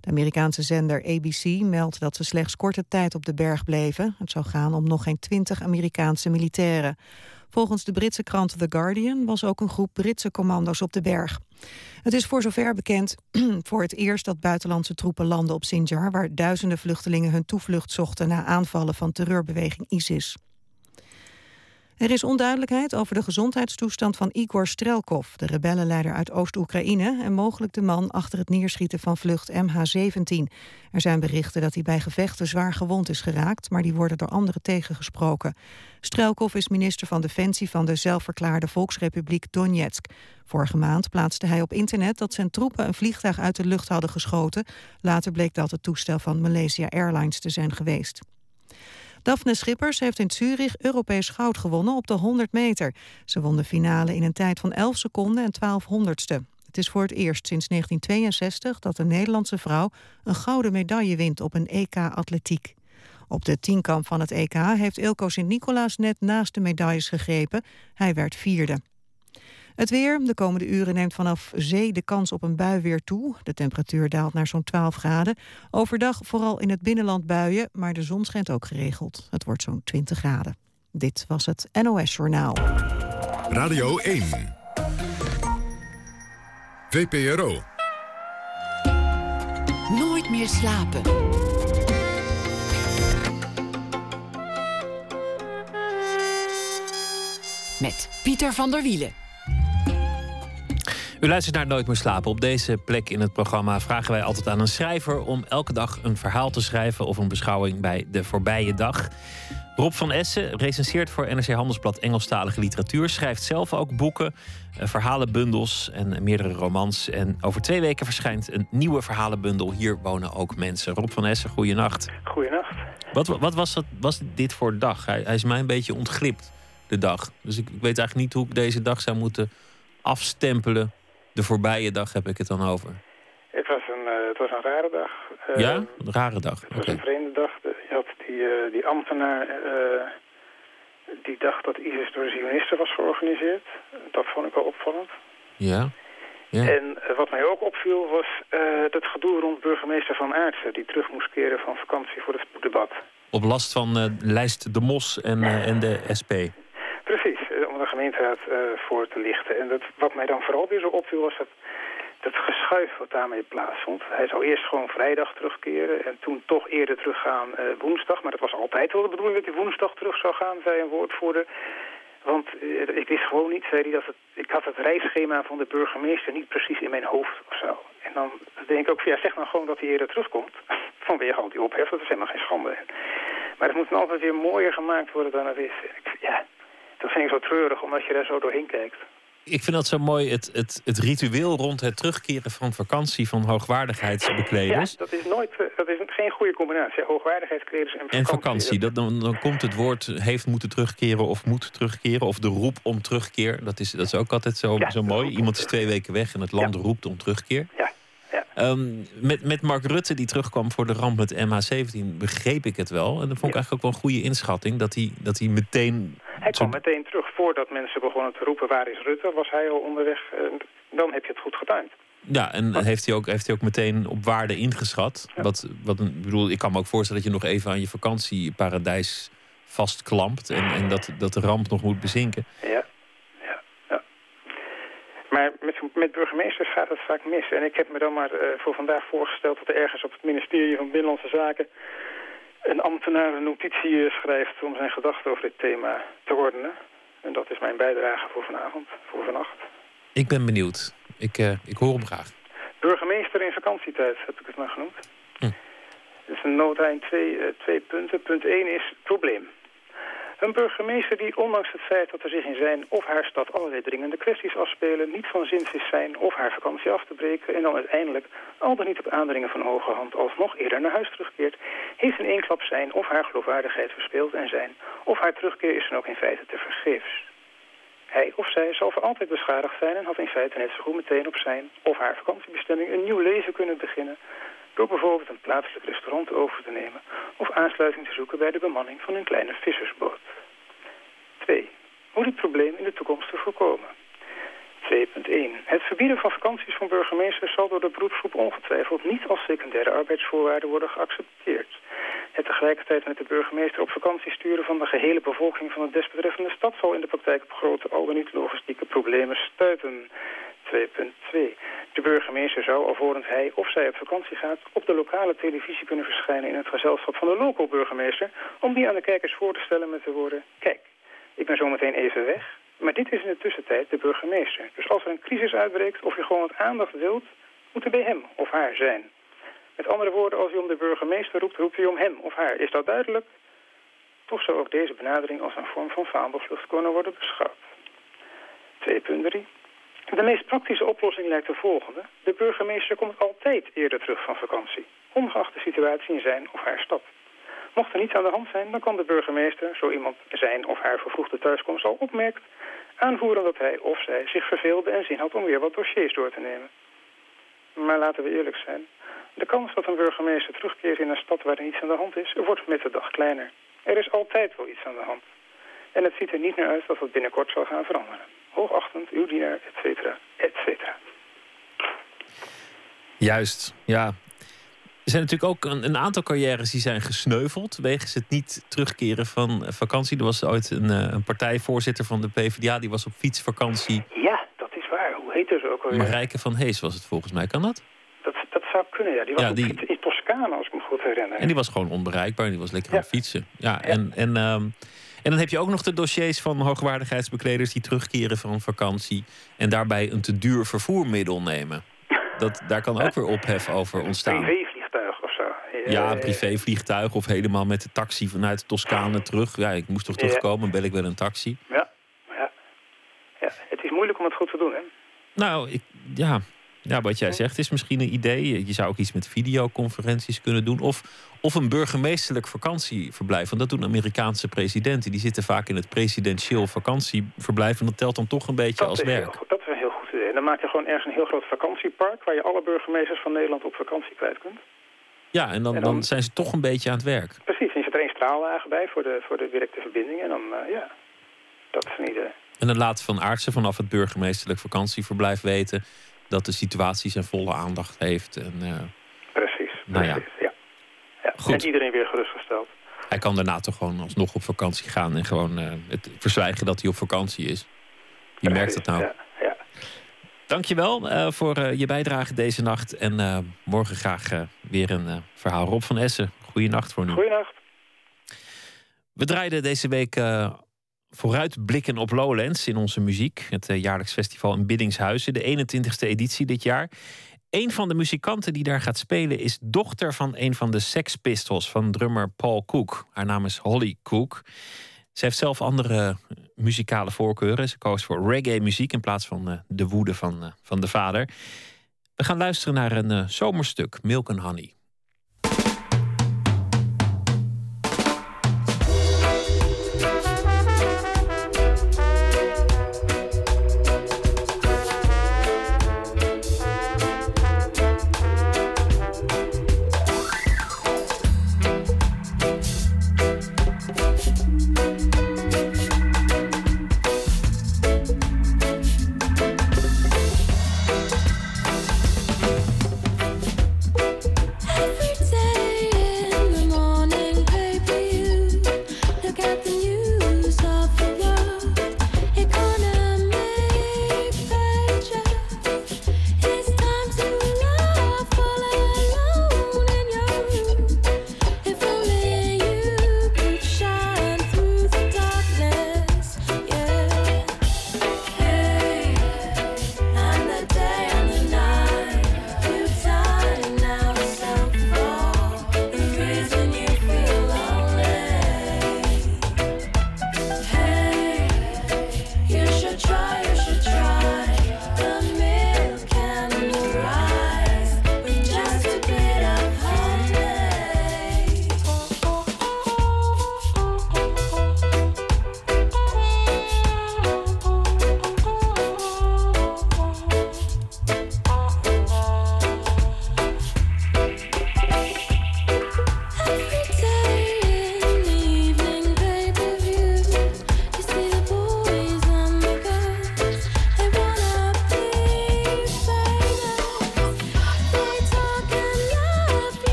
De Amerikaanse zender ABC meldt dat ze slechts korte tijd op de berg bleven. Het zou gaan om nog geen twintig Amerikaanse militairen. Volgens de Britse krant The Guardian was ook een groep Britse commando's op de berg. Het is voor zover bekend <clears throat> voor het eerst dat buitenlandse troepen landen op Sinjar... waar duizenden vluchtelingen hun toevlucht zochten na aanvallen van terreurbeweging ISIS. Er is onduidelijkheid over de gezondheidstoestand van Igor Strelkov... de rebellenleider uit Oost-Oekraïne... en mogelijk de man achter het neerschieten van vlucht MH17. Er zijn berichten dat hij bij gevechten zwaar gewond is geraakt... maar die worden door anderen tegengesproken. Strelkov is minister van Defensie van de zelfverklaarde Volksrepubliek Donetsk. Vorige maand plaatste hij op internet dat zijn troepen een vliegtuig uit de lucht hadden geschoten. Later bleek dat het toestel van Malaysia Airlines te zijn geweest. Daphne Schippers heeft in Zurich Europees goud gewonnen op de 100 meter. Ze won de finale in een tijd van 11 seconden en 12 honderdste. Het is voor het eerst sinds 1962 dat een Nederlandse vrouw een gouden medaille wint op een EK-atletiek. Op de tienkamp van het EK heeft Ilko Sint-Nicolaas net naast de medailles gegrepen. Hij werd vierde. Het weer. De komende uren neemt vanaf zee de kans op een bui weer toe. De temperatuur daalt naar zo'n 12 graden. Overdag vooral in het binnenland buien, maar de zon schijnt ook geregeld. Het wordt zo'n 20 graden. Dit was het NOS Journaal. Radio 1. VPRO. Nooit meer slapen. Met Pieter van der Wielen. U luistert naar Nooit meer slapen. Op deze plek in het programma vragen wij altijd aan een schrijver om elke dag een verhaal te schrijven of een beschouwing bij de voorbije dag. Rob van Essen recenseert voor NRC Handelsblad Engelstalige literatuur, schrijft zelf ook boeken, eh, verhalenbundels en meerdere romans. En over twee weken verschijnt een nieuwe verhalenbundel. Hier wonen ook mensen. Rob van Essen, goeienacht. Goeienacht. Wat, wat was, dat, was dit voor dag? Hij, hij is mij een beetje ontglipt, de dag. Dus ik, ik weet eigenlijk niet hoe ik deze dag zou moeten afstempelen de voorbije dag heb ik het dan over. Het was een, uh, het was een rare dag. Uh, ja, een rare dag. Het was een vreemde dag. Je had die, uh, die ambtenaar die dacht dat ISIS door de Zionisten was georganiseerd. Dat vond ik wel opvallend. Ja. ja. En wat mij ook opviel was dat gedoe rond burgemeester Van Aartsen... die terug moest keren van vakantie voor het debat. Op last van Lijst de Mos en, en de SP. Uh, voor te lichten. En dat, wat mij dan vooral weer zo opviel was dat, dat geschuif wat daarmee plaatsvond. Hij zou eerst gewoon vrijdag terugkeren en toen toch eerder teruggaan uh, woensdag. Maar dat was altijd wel de bedoeling dat hij woensdag terug zou gaan, zei een woordvoerder. Want uh, ik wist gewoon niet, zei hij, dat het, ik had het reisschema van de burgemeester niet precies in mijn hoofd of zo. En dan denk ik ook, ja, zeg dan gewoon dat hij eerder terugkomt. <laughs> Vanwege al die ophef, dat is helemaal geen schande. Maar het moet altijd weer mooier gemaakt worden dan het is. Ik, ja, dat vind ik zo treurig, omdat je daar zo doorheen kijkt. Ik vind dat zo mooi, het, het, het ritueel rond het terugkeren van vakantie van hoogwaardigheidsbekleders. Ja, dat is, nooit, eh, dat is geen goede combinatie. Hoogwaardigheidsbekleders en vakantie. En vakantie, dat, dan, dan komt het woord heeft moeten terugkeren of moet terugkeren. Of de roep om terugkeer, dat is, dat is ook altijd zo, zo mooi. Iemand is twee weken weg en het land roept om terugkeer. Ja. Um, met, met Mark Rutte, die terugkwam voor de ramp met MH17, begreep ik het wel. En dat vond ik eigenlijk ook wel een goede inschatting. Dat hij, dat hij meteen. Hij kwam meteen terug voordat mensen begonnen te roepen: waar is Rutte? Was hij al onderweg? dan heb je het goed getimed. Ja, en heeft hij, ook, heeft hij ook meteen op waarde ingeschat. Wat, wat een, bedoel, ik kan me ook voorstellen dat je nog even aan je vakantieparadijs vastklampt. En, en dat, dat de ramp nog moet bezinken. Ja. Maar met, met burgemeesters gaat het vaak mis. En ik heb me dan maar uh, voor vandaag voorgesteld dat er ergens op het ministerie van Binnenlandse Zaken een ambtenaar een notitie eh, schrijft om zijn gedachten over dit thema te ordenen. En dat is mijn bijdrage voor vanavond, voor vannacht. Ik ben benieuwd. Ik, uh, ik hoor hem graag. Burgemeester in vakantietijd, heb ik het maar genoemd. Hm. Is een nota in twee, uh, twee punten. Punt 1 is probleem. Een burgemeester die ondanks het feit dat er zich in zijn of haar stad allerlei dringende kwesties afspelen... niet van zins is zijn of haar vakantie af te breken... en dan uiteindelijk, al dan niet op aandringen van hoge hand... alsnog eerder naar huis terugkeert... heeft in één klap zijn of haar geloofwaardigheid verspeeld en zijn... of haar terugkeer is dan ook in feite te vergeefs. Hij of zij zal voor altijd beschadigd zijn en had in feite net zo goed meteen op zijn of haar vakantiebestemming een nieuw leven kunnen beginnen door bijvoorbeeld een plaatselijk restaurant over te nemen of aansluiting te zoeken bij de bemanning van een kleine vissersboot. 2. Hoe dit probleem in de toekomst te voorkomen. 2.1. Het verbieden van vakanties van burgemeesters zal door de beroepsgroep ongetwijfeld niet als secundaire arbeidsvoorwaarde worden geaccepteerd. Het tegelijkertijd met de burgemeester op vakantie sturen van de gehele bevolking van de desbetreffende stad zal in de praktijk op grote al dan niet logistieke problemen stuiten. 2.2. De burgemeester zou, alvorens hij of zij op vakantie gaat, op de lokale televisie kunnen verschijnen in het gezelschap van de local burgemeester, om die aan de kijkers voor te stellen met de woorden, kijk, ik ben zometeen even weg, maar dit is in de tussentijd de burgemeester. Dus als er een crisis uitbreekt of je gewoon wat aandacht wilt, moet er bij hem of haar zijn. Met andere woorden, als je om de burgemeester roept, roept u om hem of haar. Is dat duidelijk? Toch zou ook deze benadering als een vorm van vaandelvlucht kunnen worden beschouwd. 2.3. De meest praktische oplossing lijkt de volgende. De burgemeester komt altijd eerder terug van vakantie, ongeacht de situatie in zijn of haar stad. Mocht er niets aan de hand zijn, dan kan de burgemeester, zo iemand zijn of haar vervroegde thuiskomst al opmerkt, aanvoeren dat hij of zij zich verveelde en zin had om weer wat dossiers door te nemen. Maar laten we eerlijk zijn, de kans dat een burgemeester terugkeert in een stad waar er niets aan de hand is, wordt met de dag kleiner. Er is altijd wel iets aan de hand. En het ziet er niet naar uit dat het binnenkort zal gaan veranderen. Hoogachtend, uw dienaar, et cetera, et cetera. Juist, ja. Er zijn natuurlijk ook een, een, aantal carrières die zijn gesneuveld... wegens het niet terugkeren van vakantie. Er was ooit een, eh, een partijvoorzitter van de PvdA... die was op fietsvakantie. Ja, dat is waar. Hoe heet ze ook alweer? Marijke van Hees was het volgens mij. Kan dat? Dat, dat zou kunnen, ja. Die was ja, die... in Toscane, als ik me goed herinner. En die was gewoon onbereikbaar. En die was lekker aan het fietsen. Ja, en... en um, en dan heb je ook nog de dossiers van hoogwaardigheidsbekleders die terugkeren van vakantie en daarbij een te duur vervoermiddel nemen. Dat, daar kan ook weer ophef over ontstaan. Een privévliegtuig of zo. Ja, een privévliegtuig of helemaal met de taxi vanuit Toscane terug. Ja, ik moest toch terugkomen, bel ik wel een taxi. Ja, ja. ja. Het is moeilijk om het goed te doen, hè? Nou, ik, ja, ja, wat jij zegt is misschien een idee. Je zou ook iets met videoconferenties kunnen doen. Of, of een burgemeesterlijk vakantieverblijf. Want dat doen Amerikaanse presidenten. Die zitten vaak in het presidentieel vakantieverblijf. En dat telt dan toch een beetje als werk. dat is een heel goed idee. Dan maak je gewoon ergens een heel groot vakantiepark... waar je alle burgemeesters van Nederland op vakantie kwijt kunt. Ja, en dan, dan, zijn ze toch een beetje aan het werk. Precies, en je zit er één straalwagen bij voor de, voor de directe verbinding. En dan, uh, ja, dat is een idee. En dan laat Van Aartsen vanaf het burgemeesterlijk vakantieverblijf weten dat de situatie zijn volle aandacht heeft. En, uh, precies, nou precies, ja. ja. Goed. En iedereen weer gerustgesteld. Hij kan daarna toch gewoon alsnog op vakantie gaan en gewoon uh, het verzwijgen dat hij op vakantie is. Je merkt het nou. Ja, ja. Dankjewel uh, voor je bijdrage deze nacht. En morgen graag weer een verhaal. Rob van Essen, goeienacht voor nu. Goeienacht. We draaiden deze week vooruitblikken op Lowlands in onze muziek. Het uh, jaarlijks festival in Biddingshuizen, de 21ste editie dit jaar. Een van de muzikanten die daar gaat spelen is dochter van een van de Sex Pistols van drummer Paul Cook. Haar naam is Holly Cook. Ze heeft zelf andere muzikale voorkeuren. Ze koos voor reggae muziek in plaats van uh, de woede van, van de vader. We gaan luisteren naar een zomerstuk, Milk and Honey.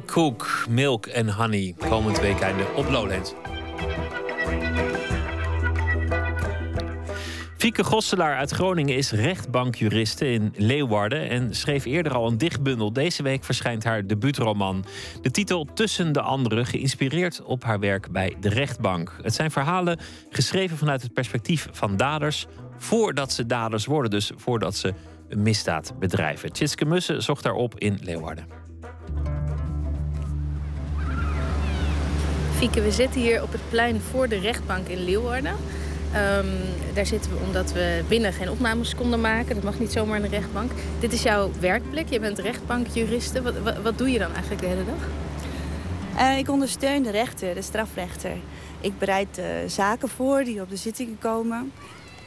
Cook, Milk en Honey. Komend weekende op Lowlands. Fieke Gosselaar uit Groningen is rechtbankjuriste in Leeuwarden en schreef eerder al een dichtbundel. Deze week verschijnt haar debuutroman. De titel Tussen de Anderen, geïnspireerd op haar werk bij de rechtbank. Het zijn verhalen geschreven vanuit het perspectief van daders voordat ze daders worden, dus voordat ze een misdaad bedrijven. Tjitske Mussen zocht daarop in Leeuwarden. We zitten hier op het plein voor de rechtbank in Leeuwarden. Ehm, daar zitten we omdat we binnen geen opnames konden maken. Dat mag niet zomaar in de rechtbank. Dit is jouw werkplek. Je bent rechtbankjuriste. Wat, wat, doe je dan eigenlijk de hele dag? Uh, ik ondersteun de rechter, de strafrechter. Ik bereid uh, zaken voor die op de zittingen komen.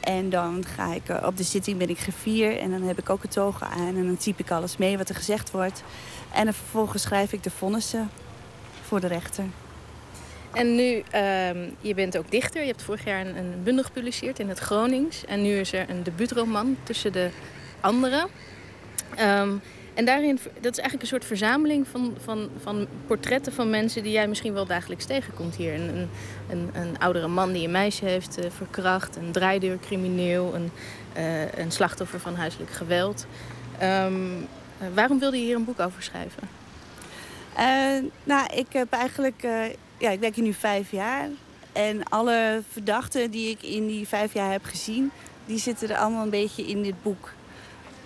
En dan ga ik uh, op de zitting ben ik griffier en dan heb ik ook het togen aan en dan typ ik alles mee wat er gezegd wordt. En vervolgens schrijf ik de vonnissen voor de rechter. En nu, uh, je bent ook dichter. Je hebt vorig jaar een, bundel gepubliceerd in het Gronings. En nu is er een debuutroman tussen de anderen. Um, en daarin, dat is eigenlijk een soort verzameling van, van, van portretten van mensen die jij misschien wel dagelijks tegenkomt hier. Een, een, een oudere man die een meisje heeft uh, verkracht, een draaideurcrimineel, een, uh, een slachtoffer van huiselijk geweld. Uh, waarom wilde je hier een boek over schrijven? nou, ik heb eigenlijk ja, ik werk hier nu vijf jaar. En alle verdachten die ik in die vijf jaar heb gezien, die zitten er allemaal een beetje in dit boek.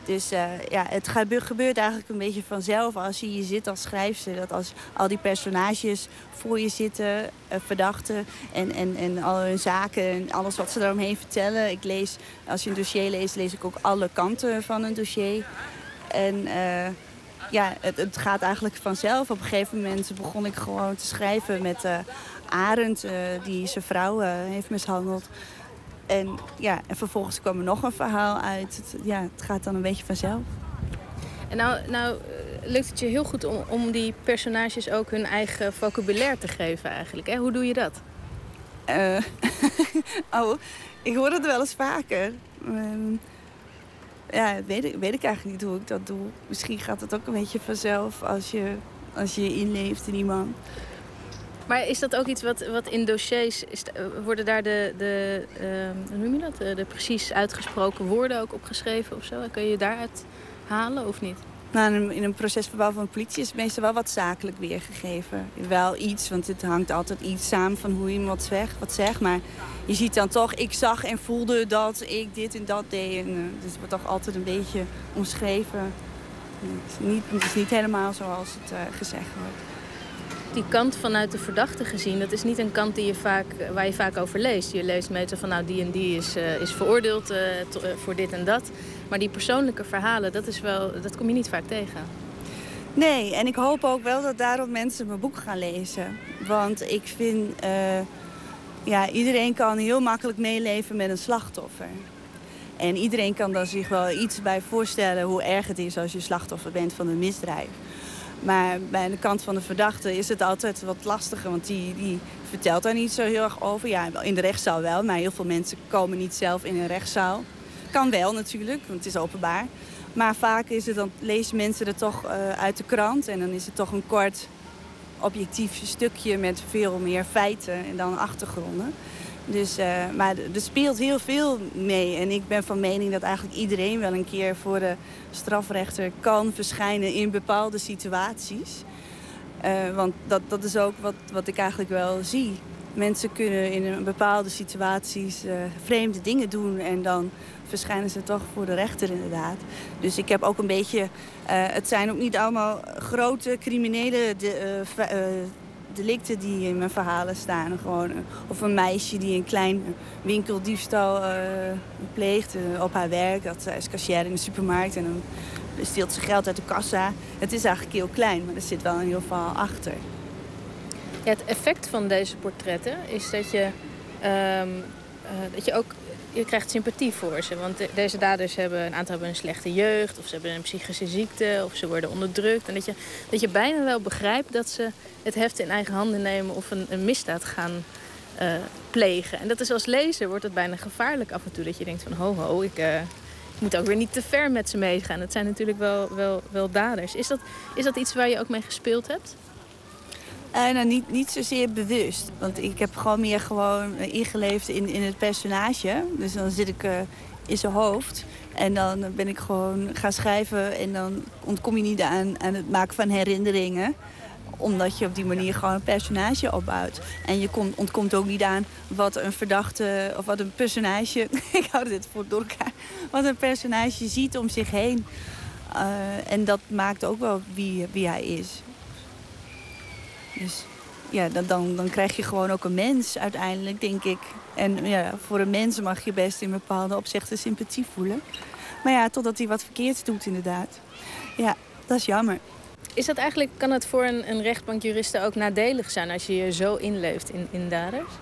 Dus uh, ja, het gebeurt eigenlijk een beetje vanzelf als je hier zit als schrijfster. Dat als al die personages voor je zitten, uh, verdachten en, en, en al hun zaken en alles wat ze daaromheen vertellen. Ik lees, als je een dossier leest, lees ik ook alle kanten van een dossier. En uh, ja, het, het, gaat eigenlijk vanzelf. Op een gegeven moment begon ik gewoon te schrijven met uh, Arend, uh, die zijn vrouw uh, heeft mishandeld. En, ja, en vervolgens kwam er nog een verhaal uit. Het, ja, het gaat dan een beetje vanzelf. En nou, nou lukt het je heel goed om, om die personages ook hun eigen vocabulaire te geven eigenlijk. Hè? Hoe doe je dat? <laughs> oh, ik hoor het wel eens vaker. Um, ja, weet ik, weet ik eigenlijk niet hoe ik dat doe. Misschien gaat het ook een beetje vanzelf als je, als je inleeft in iemand. Maar is dat ook iets wat, wat in dossiers... Is, worden daar de, de hoe noem je dat? De, de, precies uitgesproken woorden ook opgeschreven of zo? Kun je daaruit halen of niet? Nou, in een procesverbaal van de politie is meestal wel wat zakelijk weergegeven. Wel iets, want het hangt altijd iets samen van hoe iemand zegt, wat zegt. Maar je ziet dan toch, ik zag en voelde dat ik dit en dat deed. En, uh, dus het wordt toch altijd een beetje omschreven. Het is niet, helemaal zoals het uh, gezegd wordt. Die kant vanuit de verdachte gezien, dat is niet een kant die je vaak, waar je vaak over leest. Je leest meestal van nou die en die is, is veroordeeld voor dit en dat. Maar die persoonlijke verhalen, dat, is wel, dat kom je niet vaak tegen. Nee, en ik hoop ook wel dat daarom mensen mijn boek gaan lezen. Want ik vind, uh, ja, iedereen kan heel makkelijk meeleven met een slachtoffer. En iedereen kan daar zich wel iets bij voorstellen hoe erg het is als je slachtoffer bent van een misdrijf. Maar bij de kant van de verdachte is het altijd wat lastiger, want die, die vertelt daar niet zo heel erg over. Ja, in de rechtszaal wel, maar heel veel mensen komen niet zelf in een rechtszaal. Kan wel natuurlijk, want het is openbaar. Maar vaak is het dan, lezen mensen het toch uh, uit de krant. En dan is het toch een kort objectief stukje met veel meer feiten en dan achtergronden. Dus, uh, maar er speelt heel veel mee. En ik ben van mening dat eigenlijk iedereen wel een keer voor de strafrechter kan verschijnen in bepaalde situaties. Uh, want dat, dat is ook wat, wat ik eigenlijk wel zie. Mensen kunnen in bepaalde situaties vreemde dingen doen en dan verschijnen ze toch voor de rechter inderdaad. Dus ik heb ook een beetje... Uh, het zijn ook niet allemaal grote criminele de, uh, delicten die in mijn verhalen staan. Gewoon, of een meisje die een klein winkeldiefstal pleegt op haar werk. Dat zij is cashier in de supermarkt en dan steelt ze geld uit de kassa. Het is eigenlijk heel klein, maar er zit wel een heel verhaal achter. Ja, het effect van deze portretten is dat je, um, dat je ook je krijgt sympathie voor ze. Want deze daders hebben een aantal hebben een slechte jeugd, of ze hebben een psychische ziekte, of ze worden onderdrukt. En dat je, dat je bijna wel begrijpt dat ze het heft in eigen handen nemen of een, een misdaad gaan uh, plegen. En dat is als lezer wordt het bijna gevaarlijk af en toe. Dat je denkt van ho ho, ik, uh, moet ook weer niet te ver met ze meegaan. Het zijn natuurlijk wel, wel, wel daders. Is dat, is dat iets waar je ook mee gespeeld hebt? Uh, nou, niet, niet zozeer bewust. Want ik heb gewoon meer gewoon ingeleefd in, in het personage. Dus dan zit ik uh, in zijn hoofd. En dan ben ik gewoon gaan schrijven. En dan ontkom je niet aan, het maken van herinneringen omdat je op die manier gewoon een personage opbouwt. En je ontkomt ook niet aan wat een verdachte of wat een personage. <laughs> ik hou dit voor door elkaar. Wat een personage ziet om zich heen. En dat maakt ook wel wie, wie hij is. Dus ja, dan, dan, dan krijg je gewoon ook een mens uiteindelijk, denk ik. En ja, voor een mens mag je best in bepaalde opzichten sympathie voelen. Maar ja, totdat hij wat verkeerds doet, inderdaad. Ja, dat is jammer. Is dat eigenlijk, kan het voor een, een rechtbankjuriste ook nadelig zijn als je je zo inleeft in, in daders?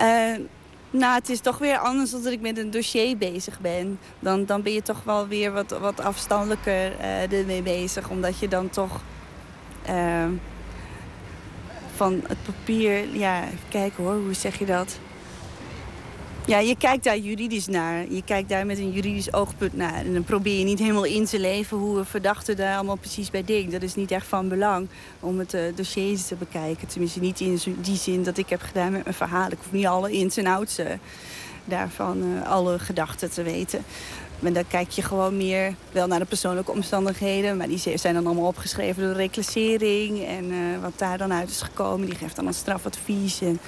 Uh, nou, het is toch weer anders dan dat ik met een dossier bezig ben. Dan, dan ben je toch wel weer wat, wat afstandelijker uh, ermee bezig. Omdat je dan toch uh, van het papier... Ja, even kijken hoor, hoe zeg je dat? Ja, je kijkt daar juridisch naar. Je kijkt daar met een juridisch oogpunt naar. En dan probeer je niet helemaal in te leven hoe een verdachte daar allemaal precies bij denkt. Dat is niet echt van belang om het uh, dossier te bekijken. Tenminste niet in die zin dat ik heb gedaan met mijn verhaal. Ik hoef niet alle ins en outs uh, daarvan, uh, alle gedachten te weten. Maar dan kijk je gewoon meer wel naar de persoonlijke omstandigheden. Maar die zijn dan allemaal opgeschreven door de reclassering. En wat daar dan uit is gekomen, die geeft dan een strafadvies. En,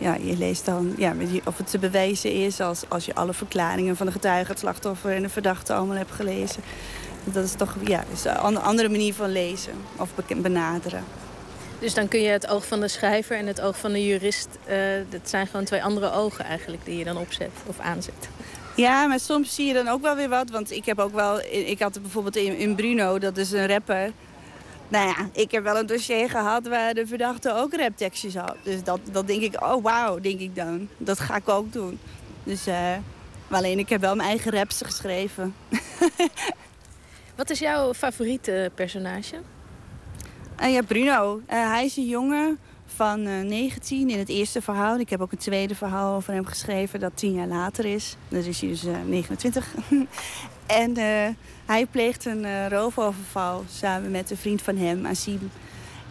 ja, je leest dan ja, of het te bewijzen is als, als je alle verklaringen van de getuige, het slachtoffer en de verdachte allemaal hebt gelezen. Dat is toch ja, is een andere manier van lezen of benaderen. Dus dan kun je het oog van de schrijver en het oog van de jurist... Uh, dat zijn gewoon twee andere ogen eigenlijk die je dan opzet of aanzet. Ja, maar soms zie je dan ook wel weer wat. Want ik heb ook wel... Ik had bijvoorbeeld in, in Bruno, dat is een rapper... Nou ja, ik heb wel een dossier gehad waar de verdachte ook raptekstjes had. Dus dat, dat denk ik, oh wauw, denk ik dan. Dat ga ik ook doen. Dus, uh, alleen ik heb wel mijn eigen raps geschreven. <laughs> Wat is jouw favoriete personage? Uh, ja, Bruno. Uh, hij is een jongen van uh, 19 in het eerste verhaal. Ik heb ook een tweede verhaal over hem geschreven dat tien jaar later is. Dan is hij dus 29. <laughs> en hij pleegt een uh, roofoverval samen met een vriend van hem, Asim.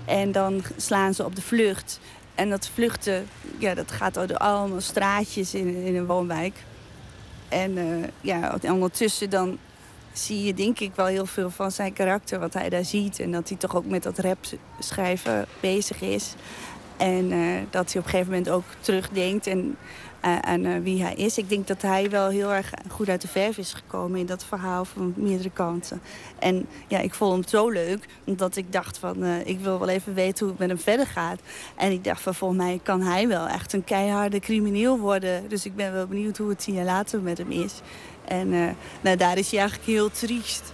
En dan slaan ze op de vlucht. En dat vluchten, ja, dat gaat door allemaal straatjes in, in een woonwijk. En uh, ja, ondertussen dan zie je denk ik wel heel veel van zijn karakter, wat hij daar ziet. En dat hij toch ook met dat rap schrijven bezig is. En uh, dat hij op een gegeven moment ook terugdenkt en aan uh, wie hij is. Ik denk dat hij wel heel erg goed uit de verf is gekomen in dat verhaal van meerdere kanten. En ja, ik vond hem zo leuk, omdat ik dacht van, ik wil wel even weten hoe het met hem verder gaat. En ik dacht van, volgens mij kan hij wel echt een keiharde crimineel worden. Dus ik ben wel benieuwd hoe het tien jaar later met hem is. En nou, daar is hij eigenlijk heel triest.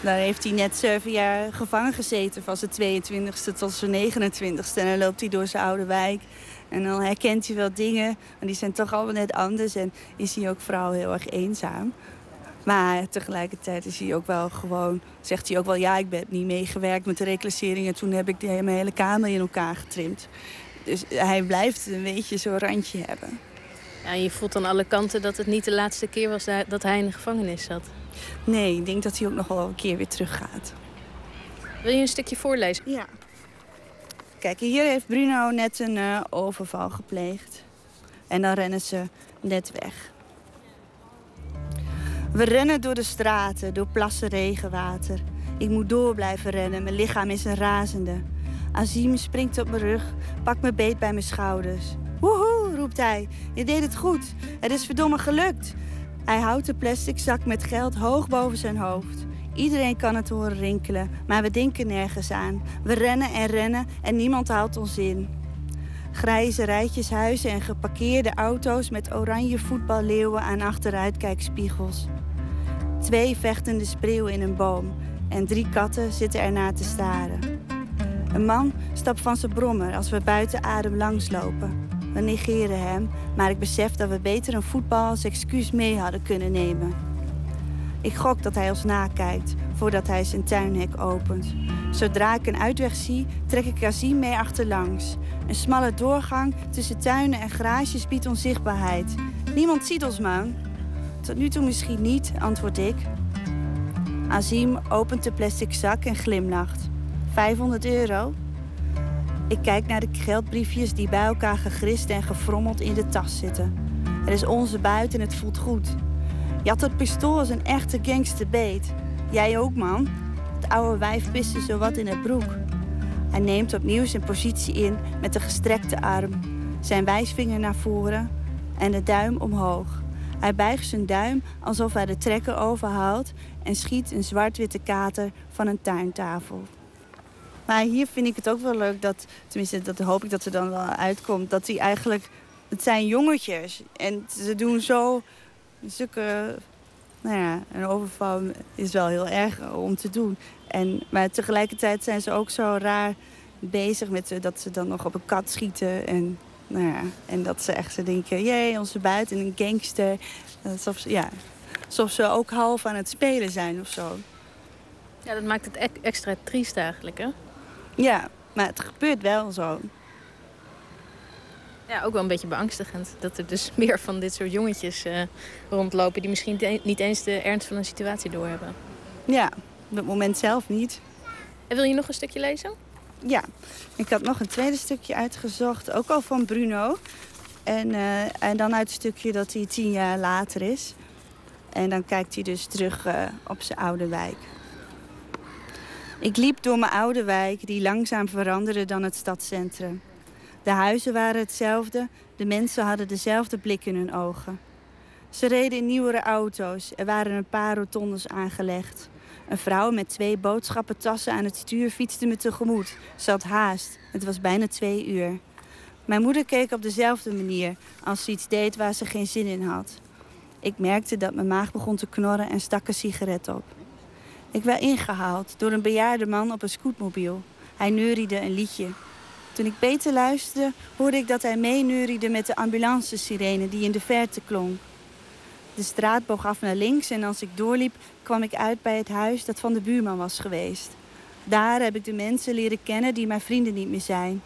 Daar heeft hij net zeven jaar gevangen gezeten, van zijn 22e tot zijn 29e. En dan loopt hij door zijn oude wijk. En dan herkent hij wel dingen, maar die zijn toch allemaal net anders. En is hij ook vooral heel erg eenzaam. Maar tegelijkertijd is hij ook wel gewoon, zegt hij ook wel... ja, ik heb niet meegewerkt met de reclassering... en toen heb ik mijn hele kamer in elkaar getrimd. Dus hij blijft een beetje zo'n randje hebben. Ja, je voelt aan alle kanten dat het niet de laatste keer was dat hij in de gevangenis zat. Nee, ik denk dat hij ook nog wel een keer weer teruggaat. Wil je een stukje voorlezen? Ja. Kijk, hier heeft Bruno net een uh, overval gepleegd. En dan rennen ze net weg. We rennen door de straten, door plassen regenwater. Ik moet door blijven rennen, mijn lichaam is een razende. Azim springt op mijn rug, pakt me beet bij mijn schouders. Woehoe, roept hij. Je deed het goed. Het is verdomme gelukt. Hij houdt de plastic zak met geld hoog boven zijn hoofd. Iedereen kan het horen rinkelen, maar we denken nergens aan. We rennen en rennen en niemand houdt ons in. Grijze rijtjes huizen en geparkeerde auto's met oranje voetballeeuwen aan achteruitkijkspiegels. Twee vechtende spreeuwen in een boom en drie katten zitten ernaar te staren. Een man stapt van zijn brommer als we buiten adem langslopen. We negeren hem, maar ik besef dat we beter een voetbal als excuus mee hadden kunnen nemen. Ik gok dat hij ons nakijkt voordat hij zijn tuinhek opent. Zodra ik een uitweg zie, trek ik Kazim mee achterlangs. Een smalle doorgang tussen tuinen en garages biedt onzichtbaarheid. Niemand ziet ons, man. tot nu toe misschien niet, antwoord ik. Azim opent de plastic zak en glimlacht. 500 euro? Ik kijk naar de geldbriefjes die bij elkaar gegrist en gefrommeld in de tas zitten. Er is onze buiten en het voelt goed. Je had dat pistool als een echte gangster beet. Jij ook, man. Het oude wijf piste zowat in het broek. Hij neemt opnieuw zijn positie in met de gestrekte arm. Zijn wijsvinger naar voren en de duim omhoog. Hij buigt zijn duim alsof hij de trekker overhaalt en schiet een zwart-witte kater van een tuintafel. Maar hier vind ik het ook wel leuk dat, tenminste, dat hoop ik dat er dan wel uitkomt, dat hij eigenlijk, het zijn jongetjes en ze doen zo zulke, nou ja, een overval is wel heel erg om te doen. En, maar tegelijkertijd zijn ze ook zo raar bezig met dat ze dan nog op een kat schieten en nou ja, en dat ze echt ze denken, jee, onze buiten een gangster. Alsof ze, ja, alsof ze ook half aan het spelen zijn of zo. Ja, dat maakt het extra triest eigenlijk, hè? Ja, maar het gebeurt wel zo. Ja, ook wel een beetje beangstigend. Dat er dus <laughs> meer van dit soort jongetjes uh, rondlopen... die misschien niet eens de ernst van een situatie doorhebben. Ja, op het moment zelf niet. En wil je nog een stukje lezen? Ja, ik had nog een tweede stukje uitgezocht, ook al van Bruno. En, uh, en dan uit het stukje dat hij tien jaar later is. En dan kijkt hij dus terug uh, op zijn oude wijk. Ik liep door mijn oude wijk, die langzaam veranderde dan het stadscentrum. De huizen waren hetzelfde, de mensen hadden dezelfde blik in hun ogen. Ze reden in nieuwere auto's, er waren een paar rotondes aangelegd. Een vrouw met twee boodschappentassen aan het stuur fietste me tegemoet. Ze had haast. Het was bijna twee uur. Mijn moeder keek op dezelfde manier als ze iets deed waar ze geen zin in had. Ik merkte dat mijn maag begon te knorren en stak een sigaret op. Ik werd ingehaald door een bejaarde man op een scootmobiel. Hij neuriede een liedje. Toen ik beter luisterde, hoorde ik dat hij meeneuriede met de ambulancesirene die in de verte klonk. De straat boog af naar links en als ik doorliep, kwam ik uit bij het huis dat van de buurman was geweest. Daar heb ik de mensen leren kennen die mijn vrienden niet meer zijn.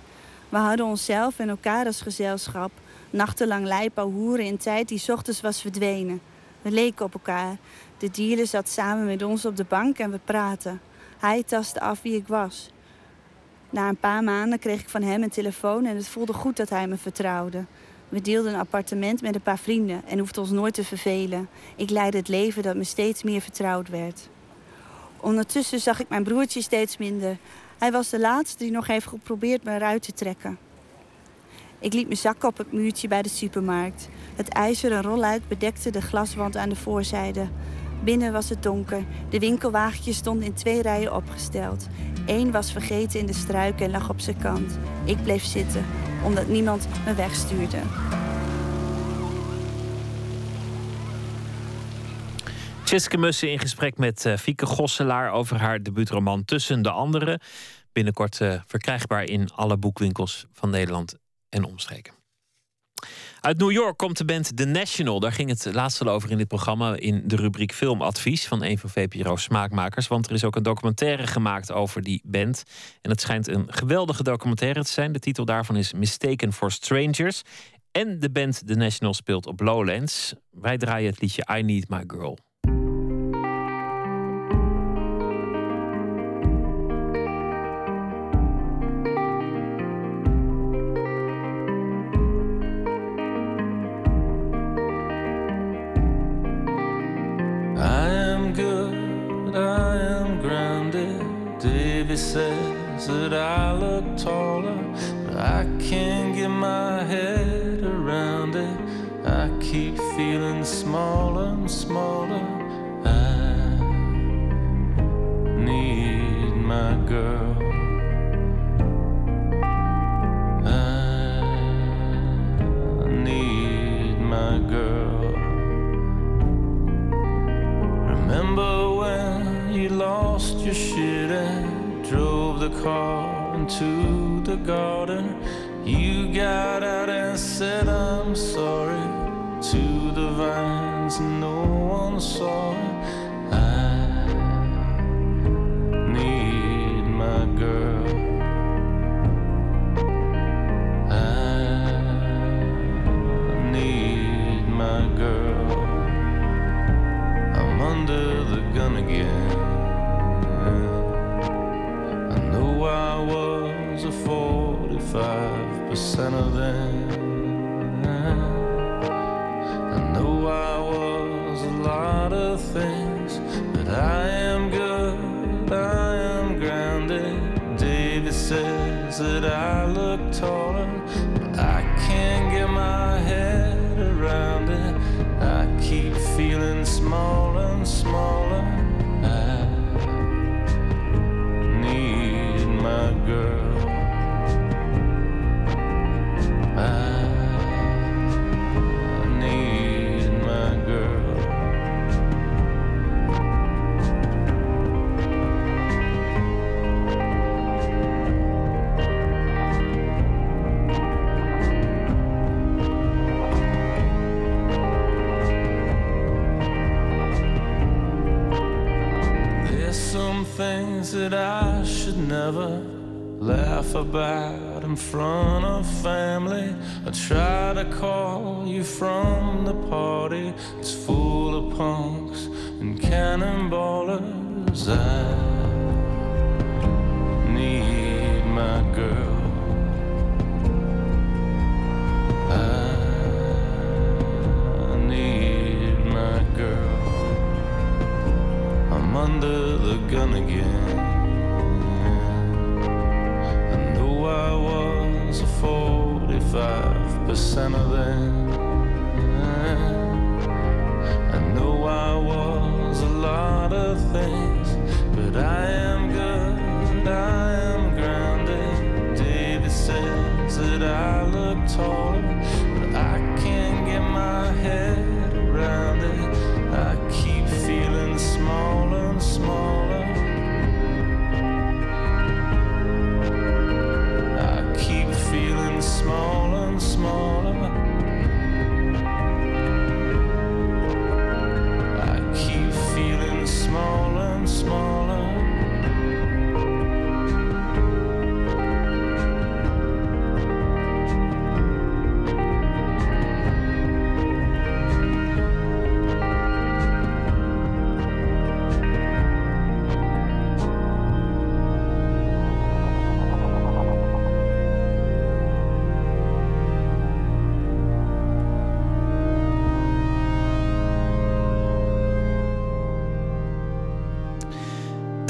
We hadden onszelf en elkaar als gezelschap. Nachtenlang lijpen hoeren in tijd die ochtends was verdwenen. We leken op elkaar. De dealer zat samen met ons op de bank en we praten. Hij tastte af wie ik was. Na een paar maanden kreeg ik van hem een telefoon en het voelde goed dat hij me vertrouwde. We deelden een appartement met een paar vrienden en hoefden ons nooit te vervelen. Ik leidde het leven dat me steeds meer vertrouwd werd. Ondertussen zag ik mijn broertje steeds minder. Hij was de laatste die nog heeft geprobeerd me eruit te trekken. Ik liet mijn zakken op het muurtje bij de supermarkt. Het ijzeren rolluik bedekte de glaswand aan de voorzijde. Binnen was het donker. De winkelwagentjes stonden in twee rijen opgesteld. Eén was vergeten in de struiken en lag op zijn kant. Ik bleef zitten, omdat niemand me wegstuurde. Tjitske Mussen in gesprek met uh, Fieke Gosselaar over haar debuutroman Tussen de Anderen. Binnenkort uh, verkrijgbaar in alle boekwinkels van Nederland en omstreken. Uit New York komt de band The National. Daar ging het laatst al over in dit programma in de rubriek Filmadvies van een van VPRO's smaakmakers. Want er is ook een documentaire gemaakt over die band. En het schijnt een geweldige documentaire te zijn. De titel daarvan is Mistaken for Strangers. En de band The National speelt op Lowlands. Wij draaien het liedje I Need My Girl. That I the garden. You got out and said, I'm sorry to the vines,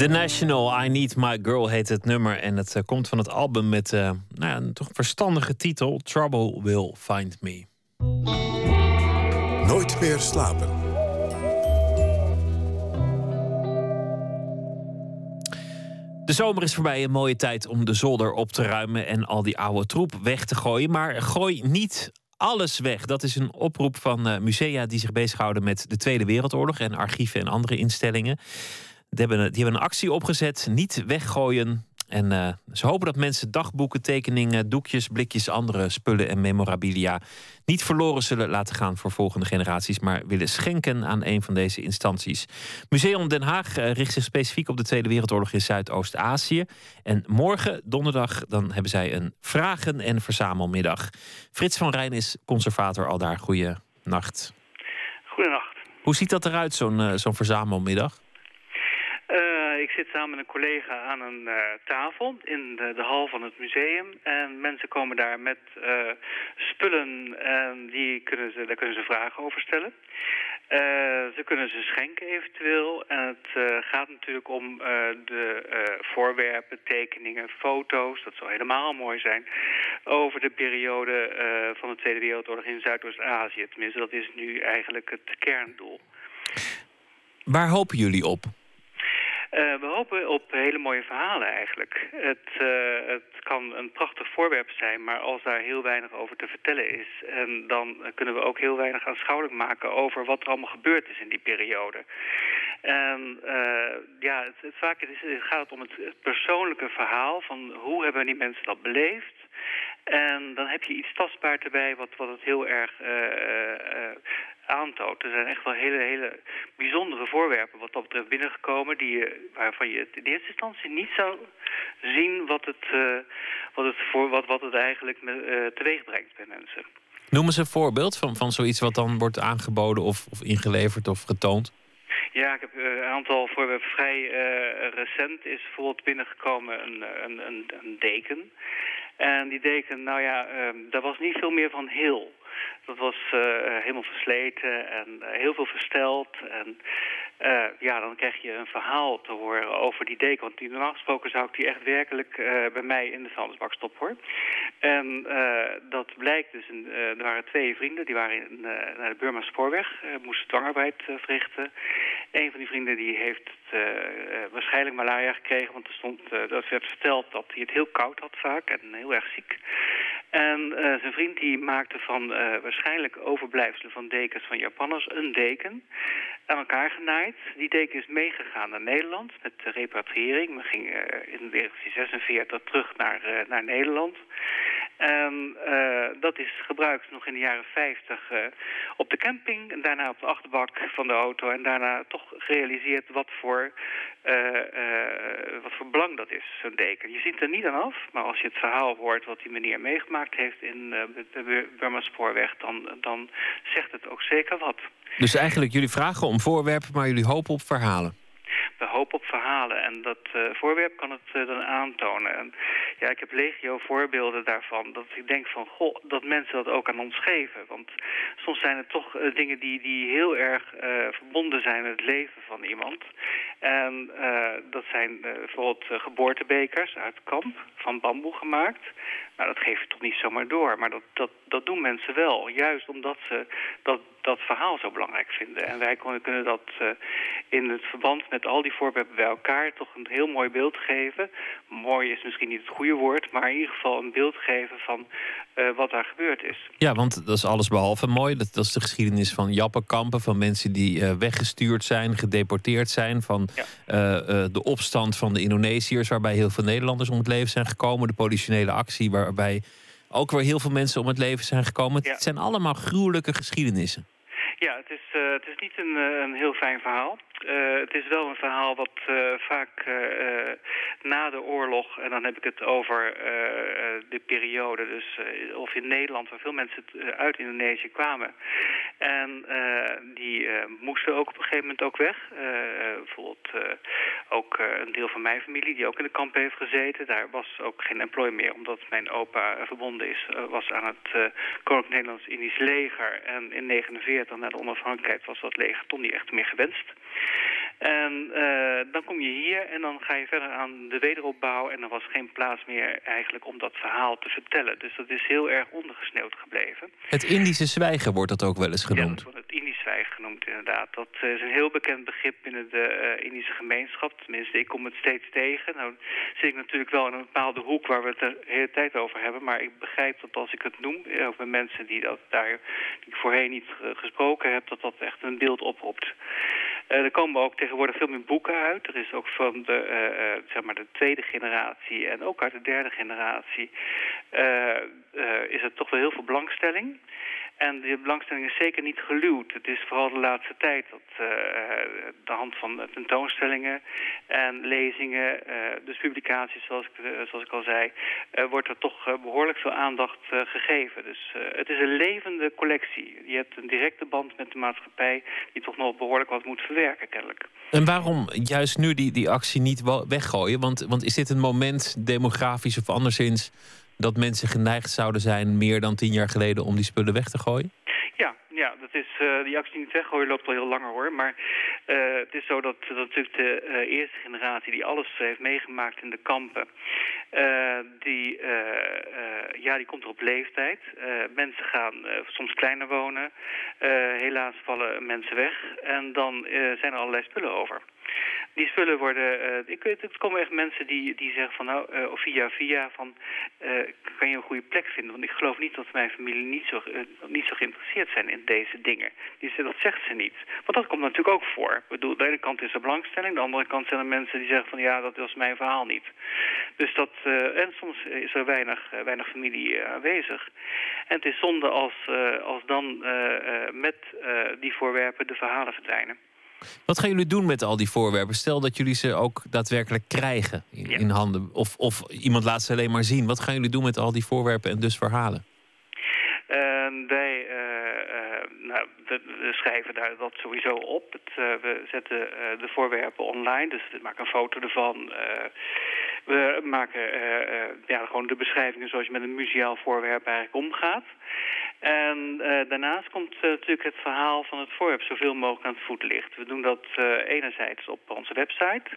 The National, I Need My Girl heet het nummer. En het eh, komt van het album met eh, nou ja, een toch verstandige titel. Trouble Will Find Me. Nooit meer slapen. De zomer is voorbij, een mooie tijd om de zolder op te ruimen en al die oude troep weg te gooien. Maar gooi niet alles weg. Dat is een oproep van eh, musea die zich bezighouden met de Tweede Wereldoorlog en archieven en andere instellingen. Die hebben, die hebben een actie opgezet, niet weggooien. En eh, ze hopen dat mensen dagboeken, tekeningen, doekjes, blikjes, andere spullen en memorabilia niet verloren zullen laten gaan voor volgende generaties, maar willen schenken aan een van deze instanties. Museum Den Haag eh, richt zich specifiek op de Tweede Wereldoorlog in Zuidoost-Azië. En morgen, donderdag, dan hebben zij een vragen- en verzamelmiddag. Frits van Rijn is conservator al daar. Goeie nacht. Goedenacht. Hoe ziet dat eruit, zo'n eh, zo'n verzamelmiddag? Eh, ik zit samen met een collega aan een eh, tafel in de, de hal van het museum. En mensen komen daar met eh, spullen en die kunnen ze, daar kunnen ze vragen over stellen. Ze kunnen ze schenken eventueel. En het gaat natuurlijk om de voorwerpen, tekeningen, foto's. Dat zou helemaal mooi zijn. Over de periode van de Tweede Wereldoorlog in Zuidoost-Azië. Tenminste, dat is nu eigenlijk het kerndoel. Waar hopen jullie op? Eh, we hopen op hele mooie verhalen eigenlijk. Het, eh, het kan een prachtig voorwerp zijn, maar als daar heel weinig over te vertellen is... En dan kunnen we ook heel weinig aanschouwelijk maken over wat er allemaal gebeurd is in die periode. En eh, ja, het, het, vaak het is, het gaat om het, persoonlijke verhaal van hoe hebben die mensen dat beleefd... En dan heb je iets tastbaar erbij wat, wat het heel erg eh, aantoont. Er zijn echt wel hele, hele bijzondere voorwerpen wat dat betreft binnengekomen... Die, je- waarvan je in eerste instantie niet zou zien wat het, eh, wat het, voor, wat, wat het eigenlijk me, eh, teweeg brengt bij mensen. Noem eens een voorbeeld van, van zoiets wat dan wordt aangeboden of, of ingeleverd of getoond. Ja, ik heb eh, een aantal voorwerpen. Vrij eh, recent is bijvoorbeeld binnengekomen een, eh, een, een, een deken. En die deken, nou ja, ehm, daar was niet veel meer van heel. Dat was eh, helemaal versleten en eh, heel veel versteld. En eh, ja, dan krijg je een verhaal te horen over die deken. Want normaal gesproken zou ik die echt werkelijk bij mij in de vuilnisbak stoppen hoor. En dat blijkt dus, er waren twee vrienden, die waren in, naar de Burma Spoorweg, moesten dwangarbeid verrichten. Een van die vrienden die heeft waarschijnlijk malaria gekregen, want er stond, dat werd verteld dat hij het heel koud had vaak en heel erg ziek. En eh, zijn vriend die maakte van eh, waarschijnlijk overblijfselen van dekens van Japanners een deken aan elkaar genaaid. Die deken is meegegaan naar Nederland met de repatriëring. We gingen eh, in 1946 terug naar, naar Nederland. En eh, dat is gebruikt nog in de jaren 50 eh, op de camping en daarna op de achterbak van de auto. En daarna toch gerealiseerd wat voor, eh, wat voor belang dat is, zo'n deken. Je ziet er niet aan af, maar als je het verhaal hoort wat die meneer meegemaakt heeft in de Bu- Burma Spoorweg, dan, dan zegt het ook zeker wat. Dus eigenlijk jullie vragen om voorwerpen, maar jullie hopen op verhalen. We hopen op verhalen en dat voorwerp kan het dan aantonen. En ja, ik heb legio voorbeelden daarvan. Dat ik denk van, goh, dat mensen dat ook aan ons geven. Want soms zijn het toch eh, dingen die, die heel erg eh, verbonden zijn met het leven van iemand. En eh, dat zijn bijvoorbeeld geboortebekers uit kamp, van bamboe gemaakt. Nou, dat geef je toch niet zomaar door. Maar dat, dat, dat doen mensen wel. Juist omdat ze dat, dat verhaal zo belangrijk vinden. En wij kunnen dat eh, in het verband met al die voorwerpen bij elkaar toch een heel mooi beeld geven. Mooi is misschien niet het goede woord, maar in ieder geval een beeld geven van eh, wat daar gebeurd is. Ja, want dat is alles behalve mooi. Dat, dat is de geschiedenis van jappenkampen, van mensen die eh, weggestuurd zijn, gedeporteerd zijn, van de opstand van de Indonesiërs, waarbij heel veel Nederlanders om het leven zijn gekomen, de politionele actie, waarbij ook weer heel veel mensen om het leven zijn gekomen. Het zijn allemaal gruwelijke geschiedenissen. Ja, het is, eh, het is niet een, eh, een heel fijn verhaal. Eh, het is wel een verhaal wat eh, vaak eh, na de oorlog, en dan heb ik het over de periode, dus of in Nederland, waar veel mensen uit Indonesië kwamen. En die moesten ook op een gegeven moment ook weg. Bijvoorbeeld ook een deel van mijn familie die ook in de kamp heeft gezeten. Daar was ook geen employ meer, omdat mijn opa verbonden is, was aan het Koninklijk Nederlands-Indisch leger. En in 49, na de onafhankelijkheid, was dat leger toch niet echt meer gewenst. En eh, dan kom je hier en dan ga je verder aan de wederopbouw. En er was geen plaats meer eigenlijk om dat verhaal te vertellen. Dus dat is heel erg ondergesneeuwd gebleven. Het Indische zwijgen wordt dat ook wel eens Ja, genoemd. dat wordt het Indisch zwijgen genoemd inderdaad. Dat eh, is een heel bekend begrip binnen de eh, Indische gemeenschap. Tenminste, ik kom het steeds tegen. Nou zit ik natuurlijk wel in een bepaalde hoek waar we het de hele tijd over hebben. Maar ik begrijp dat als ik het noem, ook met mensen die, dat daar, die ik voorheen niet gesproken heb, dat dat echt een beeld oproept. Er komen ook tegenwoordig veel meer boeken uit. Er is ook van de, eh, eh, zeg maar de tweede generatie en ook uit de derde generatie eh, is er toch wel heel veel belangstelling. En die belangstelling is zeker niet geluwd. Het is vooral de laatste tijd dat eh, de hand van tentoonstellingen en lezingen, eh, dus publicaties zoals ik, eh, zoals ik al zei, wordt er toch eh, behoorlijk veel aandacht gegeven. Dus het is een levende collectie. Je hebt een directe band met de maatschappij die toch nog behoorlijk wat moet verwerken kennelijk. En waarom juist nu die, die actie niet weggooien? Want, want is dit een moment, demografisch of anderszins, dat mensen geneigd zouden zijn meer dan tien jaar geleden om die spullen weg te gooien? Ja, ja is, eh, die actie niet weggooien loopt al heel langer hoor. Maar eh, het is zo dat, natuurlijk de eh, eerste generatie die alles heeft meegemaakt in de kampen... die, ja, die komt er op leeftijd. Mensen gaan soms kleiner wonen. Helaas vallen mensen weg. En dan zijn er allerlei spullen over. Die spullen worden, ik het komen echt mensen die, die zeggen van nou, via via van, kan je een goede plek vinden? Want ik geloof niet dat mijn familie niet zo, niet zo geïnteresseerd zijn in deze dingen. Die, ze- dat zegt ze niet. Want dat komt natuurlijk ook voor. Ik bedoel, de ene kant is er belangstelling, de andere kant zijn er mensen die zeggen van ja, dat was mijn verhaal niet. Dus dat, eh, en soms is er weinig, eh, weinig familie eh, aanwezig. En het is zonde als, als dan met die voorwerpen de verhalen verdwijnen. Wat gaan jullie doen met al die voorwerpen? Stel dat jullie ze ook daadwerkelijk krijgen in, in handen. Of, of iemand laat ze alleen maar zien. Wat gaan jullie doen met al die voorwerpen en dus verhalen? En wij nou, we, schrijven daar dat sowieso op. Het, eh, we zetten eh, de voorwerpen online, dus we maken een foto ervan. Eh, we maken ja, gewoon de beschrijvingen zoals je met een museaal voorwerp eigenlijk omgaat. En uh, daarnaast komt uh, natuurlijk het verhaal van het voorwerp zoveel mogelijk aan het voetlicht. We doen dat uh, enerzijds op onze website.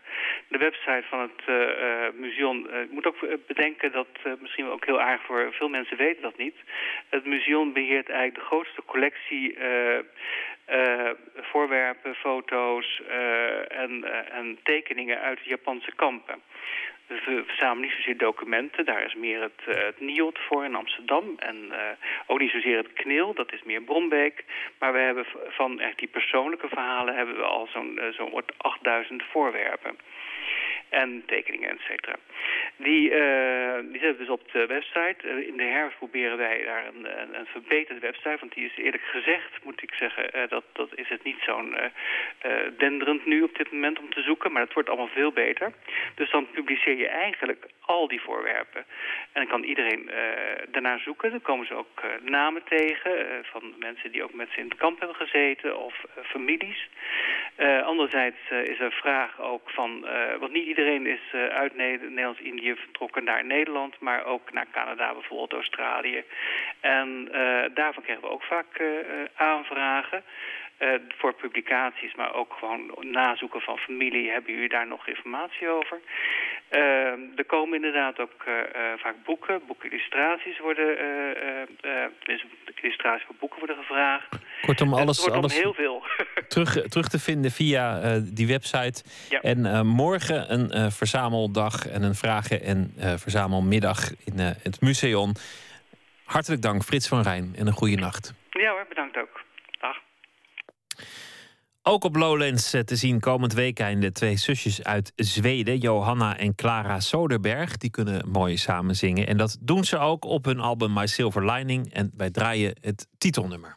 De website van het museum, ik moet ook bedenken dat misschien ook heel aardig voor veel mensen weten dat niet. Het museum beheert eigenlijk de grootste collectie voorwerpen, foto's en, en tekeningen uit de Japanse kampen. We verzamelen niet zozeer documenten, daar is meer het, uh, het NIOT voor in Amsterdam. En uh, ook niet zozeer het KNIL, dat is meer Brombeek. Maar we hebben van echt die persoonlijke verhalen hebben we al zo'n uh, zo'n 8000 voorwerpen en tekeningen, et cetera. Die, uh, die zetten we dus op de website. Uh, in de herfst proberen wij daar een, een, verbeterde website, want die is eerlijk gezegd, moet ik zeggen, uh, dat, dat is het niet zo'n denderend nu op dit moment om te zoeken, maar het wordt allemaal veel beter. Dus dan publiceer je eigenlijk al die voorwerpen. En dan kan iedereen daarna zoeken. Dan komen ze ook namen tegen van mensen die ook met ze in het kamp hebben gezeten of families. anderzijds is er vraag ook van, wat niet iedereen Iedereen is uh, uit Nederlands-Indië vertrokken naar Nederland, maar ook naar Canada, bijvoorbeeld Australië. En uh, daarvan krijgen we ook vaak uh, aanvragen. voor publicaties, maar ook gewoon nazoeken van familie. Hebben jullie daar nog informatie over? er komen inderdaad ook vaak boeken, boekillustraties worden, dus illustraties voor boeken worden gevraagd. Kortom, alles, alles heel veel. <laughs> terug, terug te vinden via uh, die website. Ja. En uh, morgen een uh, verzameldag en een vragen- en verzamelmiddag in het museum. Hartelijk dank, Frits van Rijn, en een goede nacht. Ja hoor, bedankt ook. Dag. Ook op Lowlands te zien komend weekend de twee zusjes uit Zweden, Johanna en Clara Soderberg. Die kunnen mooi samen zingen. En dat doen ze ook op hun album My Silver Lining. En wij draaien het titelnummer.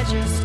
I just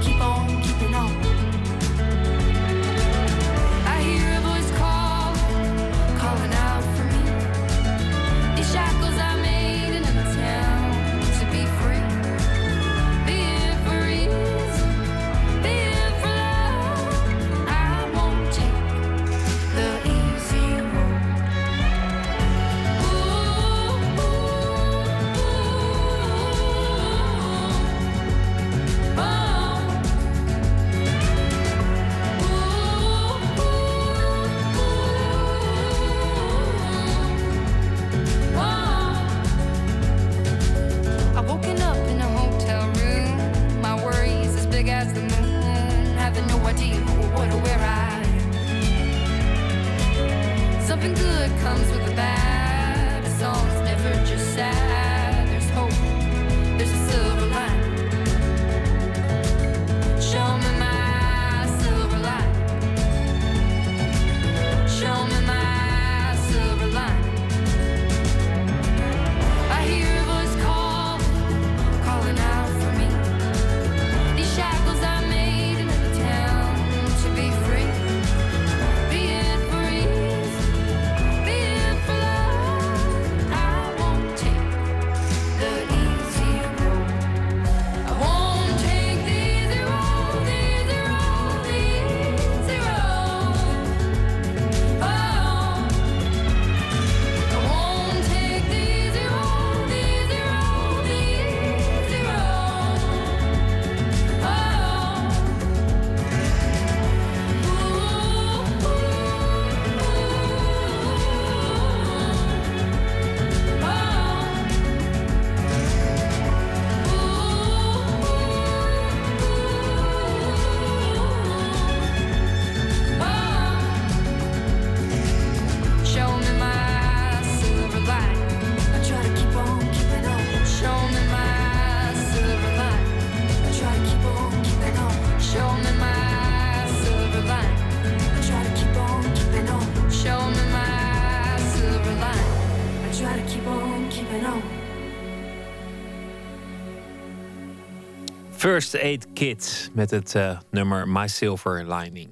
First Aid Kit met het eh, nummer My Silver Lining.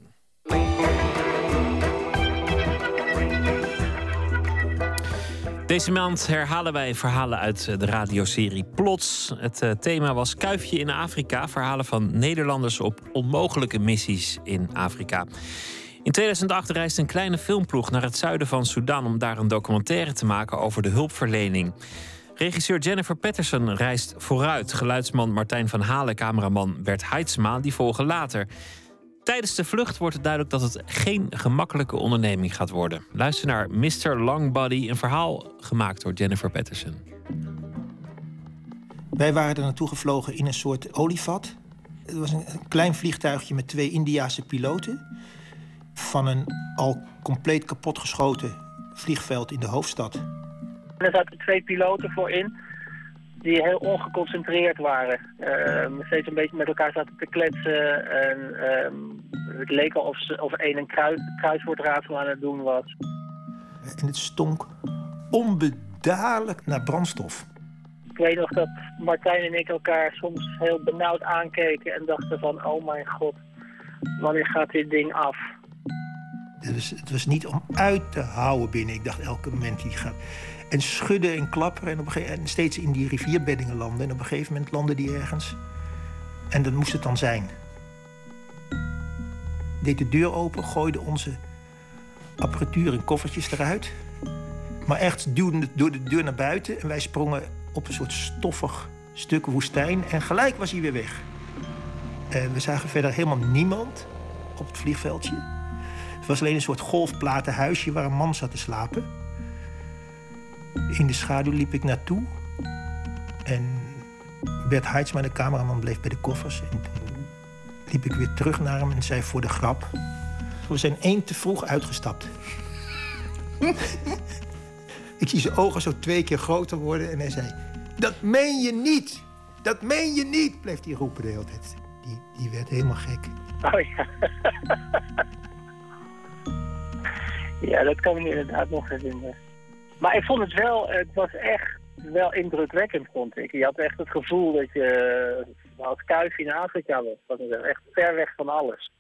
Deze maand herhalen wij verhalen uit de radioserie Plots. Het eh, thema was Kuifje in Afrika. Verhalen van Nederlanders op onmogelijke missies in Afrika. In 2008 reisde een kleine filmploeg naar het zuiden van Sudan om daar een documentaire te maken over de hulpverlening. Regisseur Jennifer Patterson reist vooruit. Geluidsman Martijn van Halen, cameraman Bert Heidsma, die volgen later. Tijdens de vlucht wordt het duidelijk dat het geen gemakkelijke onderneming gaat worden. Luister naar Mr. Longbody, een verhaal gemaakt door Jennifer Patterson. Wij waren er naartoe gevlogen in een soort olievat. Het was een klein vliegtuigje met twee Indiase piloten. Van een al compleet kapotgeschoten vliegveld in de hoofdstad. Er zaten twee piloten voor in die heel ongeconcentreerd waren. Ehm, steeds een beetje met elkaar zaten te kletsen. En ehm, het leek al of, ze, of een een kruiswoordraadsel aan het doen was. En het stonk onbedaarlijk naar brandstof. Ik weet nog dat Martijn en ik elkaar soms heel benauwd aankeken en dachten van... oh mijn god, wanneer gaat dit ding af? Het was, het was niet om uit te houden binnen. Ik dacht elke moment die gaat. En schudden en klapperen en, op een gegeven, en steeds in die rivierbeddingen landen. En op een gegeven moment landen die ergens. En dat moest het dan zijn. Deed de deur open, gooide onze apparatuur en koffertjes eruit. Maar echt duwde het door de deur naar buiten. En wij sprongen op een soort stoffig stuk woestijn. En gelijk was hij weer weg. En we zagen verder helemaal niemand op het vliegveldje. Het was alleen een soort golfplaten huisje waar een man zat te slapen. In de schaduw liep ik naartoe. En Bert Heidsma, de cameraman, bleef bij de koffers. En toen liep ik weer terug naar hem en zei voor de grap... We zijn één te vroeg uitgestapt. <laughs> ik zie zijn ogen zo twee keer groter worden en hij zei... Dat meen je niet! Dat meen je niet! Bleef hij roepen de hele tijd. Die, die werd helemaal gek. Oh ja. <laughs> ja, dat kan ik me inderdaad nog herinneren. Maar ik vond het wel, het was echt wel indrukwekkend, vond ik. Je had echt het gevoel dat je eh, als kuif in Afrika was. Dat was echt ver weg van alles.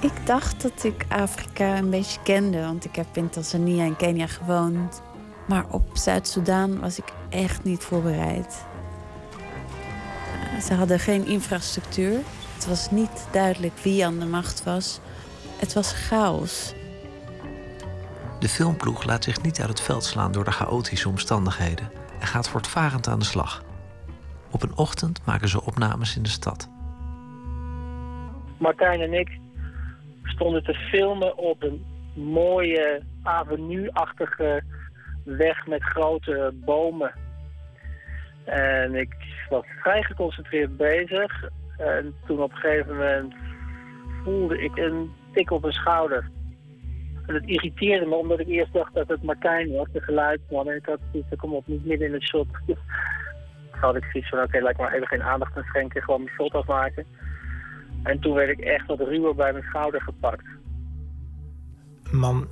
Ik dacht dat ik Afrika een beetje kende, want ik heb in Tanzania en Kenia gewoond. Maar op Zuid-Soedan was ik echt niet voorbereid. Ze hadden geen infrastructuur. Het was niet duidelijk wie aan de macht was. Het was chaos. De filmploeg laat zich niet uit het veld slaan door de chaotische omstandigheden en gaat voortvarend aan de slag. Op een ochtend maken ze opnames in de stad. Martijn en ik stonden te filmen op een mooie avenue-achtige weg met grote bomen. En ik was vrij geconcentreerd bezig. En toen op een gegeven moment voelde ik een tik op mijn schouder. En het irriteerde me, omdat ik eerst dacht dat het Martijn was, de geluidsman. En ik had zoiets, van, kom op, niet midden in het shot. <laughs> Toen had ik zoiets van, oké, laat ik maar even geen aandacht aan schenken, gewoon mijn shot afmaken. En toen werd ik echt wat ruwer bij mijn schouder gepakt. Een man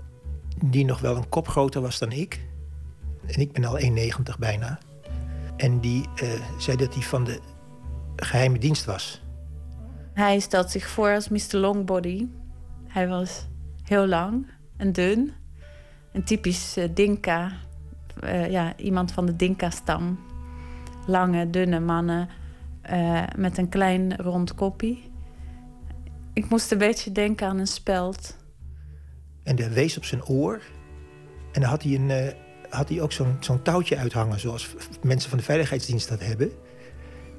die nog wel een kop groter was dan ik. En ik ben al 1,90 bijna. En die eh, zei dat hij van de geheime dienst was. Hij stelt zich voor als Mr. Longbody. Hij was heel lang en dun. Een typisch eh, Dinka. Eh, ja, iemand van de Dinka-stam. Lange, dunne mannen eh, met een klein rond koppie. Ik moest een beetje denken aan een speld. En hij wees op zijn oor. En dan had hij, een, had hij ook zo'n zo'n touwtje uithangen, zoals mensen van de veiligheidsdienst dat hebben.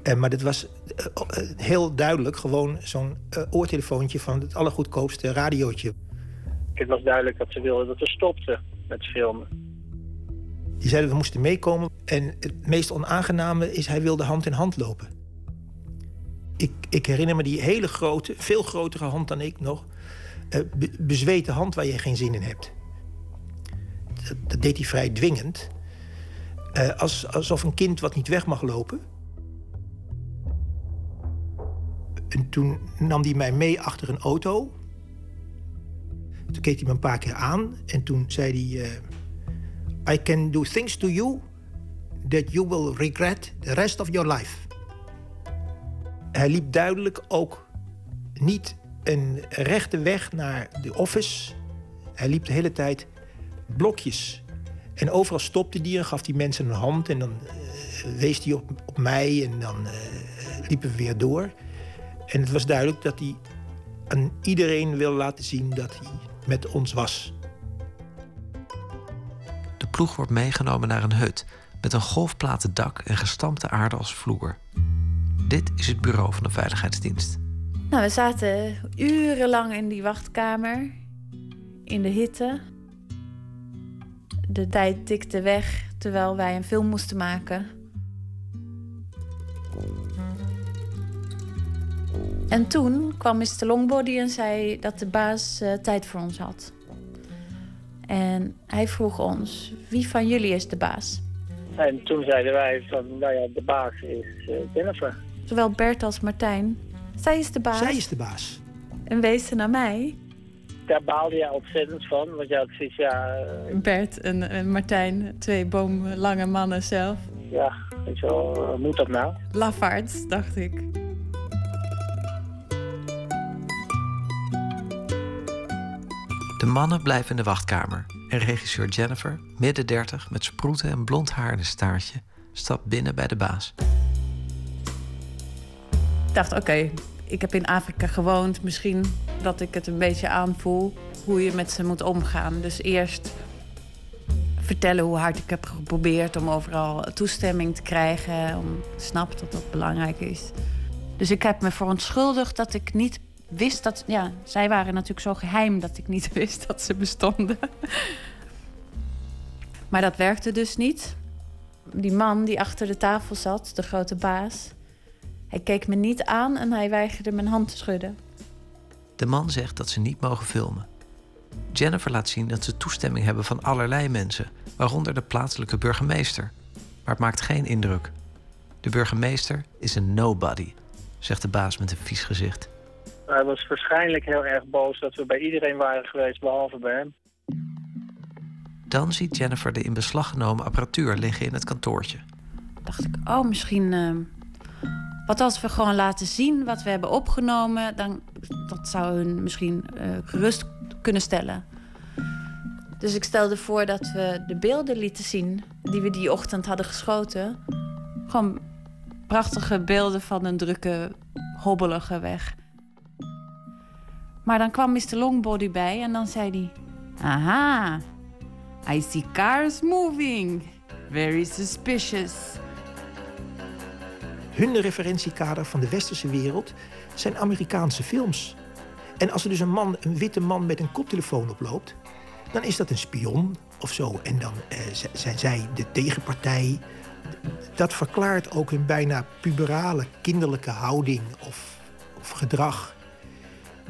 En, maar dat was eh, eh, heel duidelijk gewoon zo'n eh, oortelefoontje van het allergoedkoopste radiootje. Het was duidelijk dat ze wilden dat we stopten met filmen. Die zeiden we moesten meekomen. En het meest onaangename is, hij wilde hand in hand lopen. Ik, ik herinner me die hele grote, veel grotere hand dan ik nog. eh, be- bezweten hand waar je geen zin in hebt. Dat, dat deed hij vrij dwingend. Eh, als, alsof een kind wat niet weg mag lopen. En toen nam hij mij mee achter een auto. Toen keek hij me een paar keer aan. En toen zei hij... eh, I can do things to you that you will regret the rest of your life. Hij liep duidelijk ook niet een rechte weg naar de office. Hij liep de hele tijd blokjes. En overal stopte hij en gaf die mensen een hand. En dan eh, wees hij op, op mij en dan eh, liepen we weer door. En het was duidelijk dat hij aan iedereen wil laten zien dat hij met ons was. De ploeg wordt meegenomen naar een hut met een golfplaten dak en gestampte aarde als vloer. Dit is het bureau van de Veiligheidsdienst. Nou, we zaten urenlang in die wachtkamer. In de hitte. De tijd tikte weg terwijl wij een film moesten maken. En toen kwam Mr. Longbody en zei dat de baas eh, tijd voor ons had. En hij vroeg ons, wie van jullie is de baas? En toen zeiden wij van, nou ja, de baas is eh, Jennifer. Zowel Bert als Martijn. Zij is de baas. Zij is de baas. En wees ze naar mij. Daar baalde je ontzettend van, want je had zoiets, ja, eh, Bert en, en Martijn, twee boomlange mannen zelf. ja, weet je wel, hoe moet dat nou? Lafaards, dacht ik. De mannen blijven in de wachtkamer. En regisseur Jennifer, midden 30, met sproeten en blond haar in een staartje, stapt binnen bij de baas. Ik dacht, oké, ik heb in Afrika gewoond. Misschien dat ik het een beetje aanvoel hoe je met ze moet omgaan. Dus eerst vertellen hoe hard ik heb geprobeerd om overal toestemming te krijgen. Om snap dat dat belangrijk is. Dus ik heb me verontschuldigd dat ik niet wist dat... Ja, zij waren natuurlijk zo geheim dat ik niet <laughs> wist dat ze bestonden. Maar dat werkte dus niet. Die man die achter de tafel zat, de grote baas... hij keek me niet aan en hij weigerde mijn hand te schudden. De man zegt dat ze niet mogen filmen. Jennifer laat zien dat ze toestemming hebben van allerlei mensen, waaronder de plaatselijke burgemeester. Maar het maakt geen indruk. De burgemeester is een nobody, zegt de baas met een vies gezicht. Hij was waarschijnlijk heel erg boos dat we bij iedereen waren geweest, behalve bij hem. Dan ziet Jennifer de in beslag genomen apparatuur liggen in het kantoortje. dacht ik, oh, misschien. ehm, wat als we gewoon laten zien wat we hebben opgenomen, dan dat zou hun misschien eh, gerust kunnen stellen. Dus ik stelde voor dat we de beelden lieten zien die we die ochtend hadden geschoten. Gewoon prachtige beelden van een drukke, hobbelige weg. Maar dan kwam Mr. Longbody bij en dan zei hij: Aha, I see cars moving. Very suspicious. Hun referentiekader van de westerse wereld zijn Amerikaanse films. En als er dus een man, een witte man met een koptelefoon oploopt, dan is dat een spion of zo. En dan eh, zijn zij de tegenpartij. Dat verklaart ook hun bijna puberale, kinderlijke houding of, of gedrag.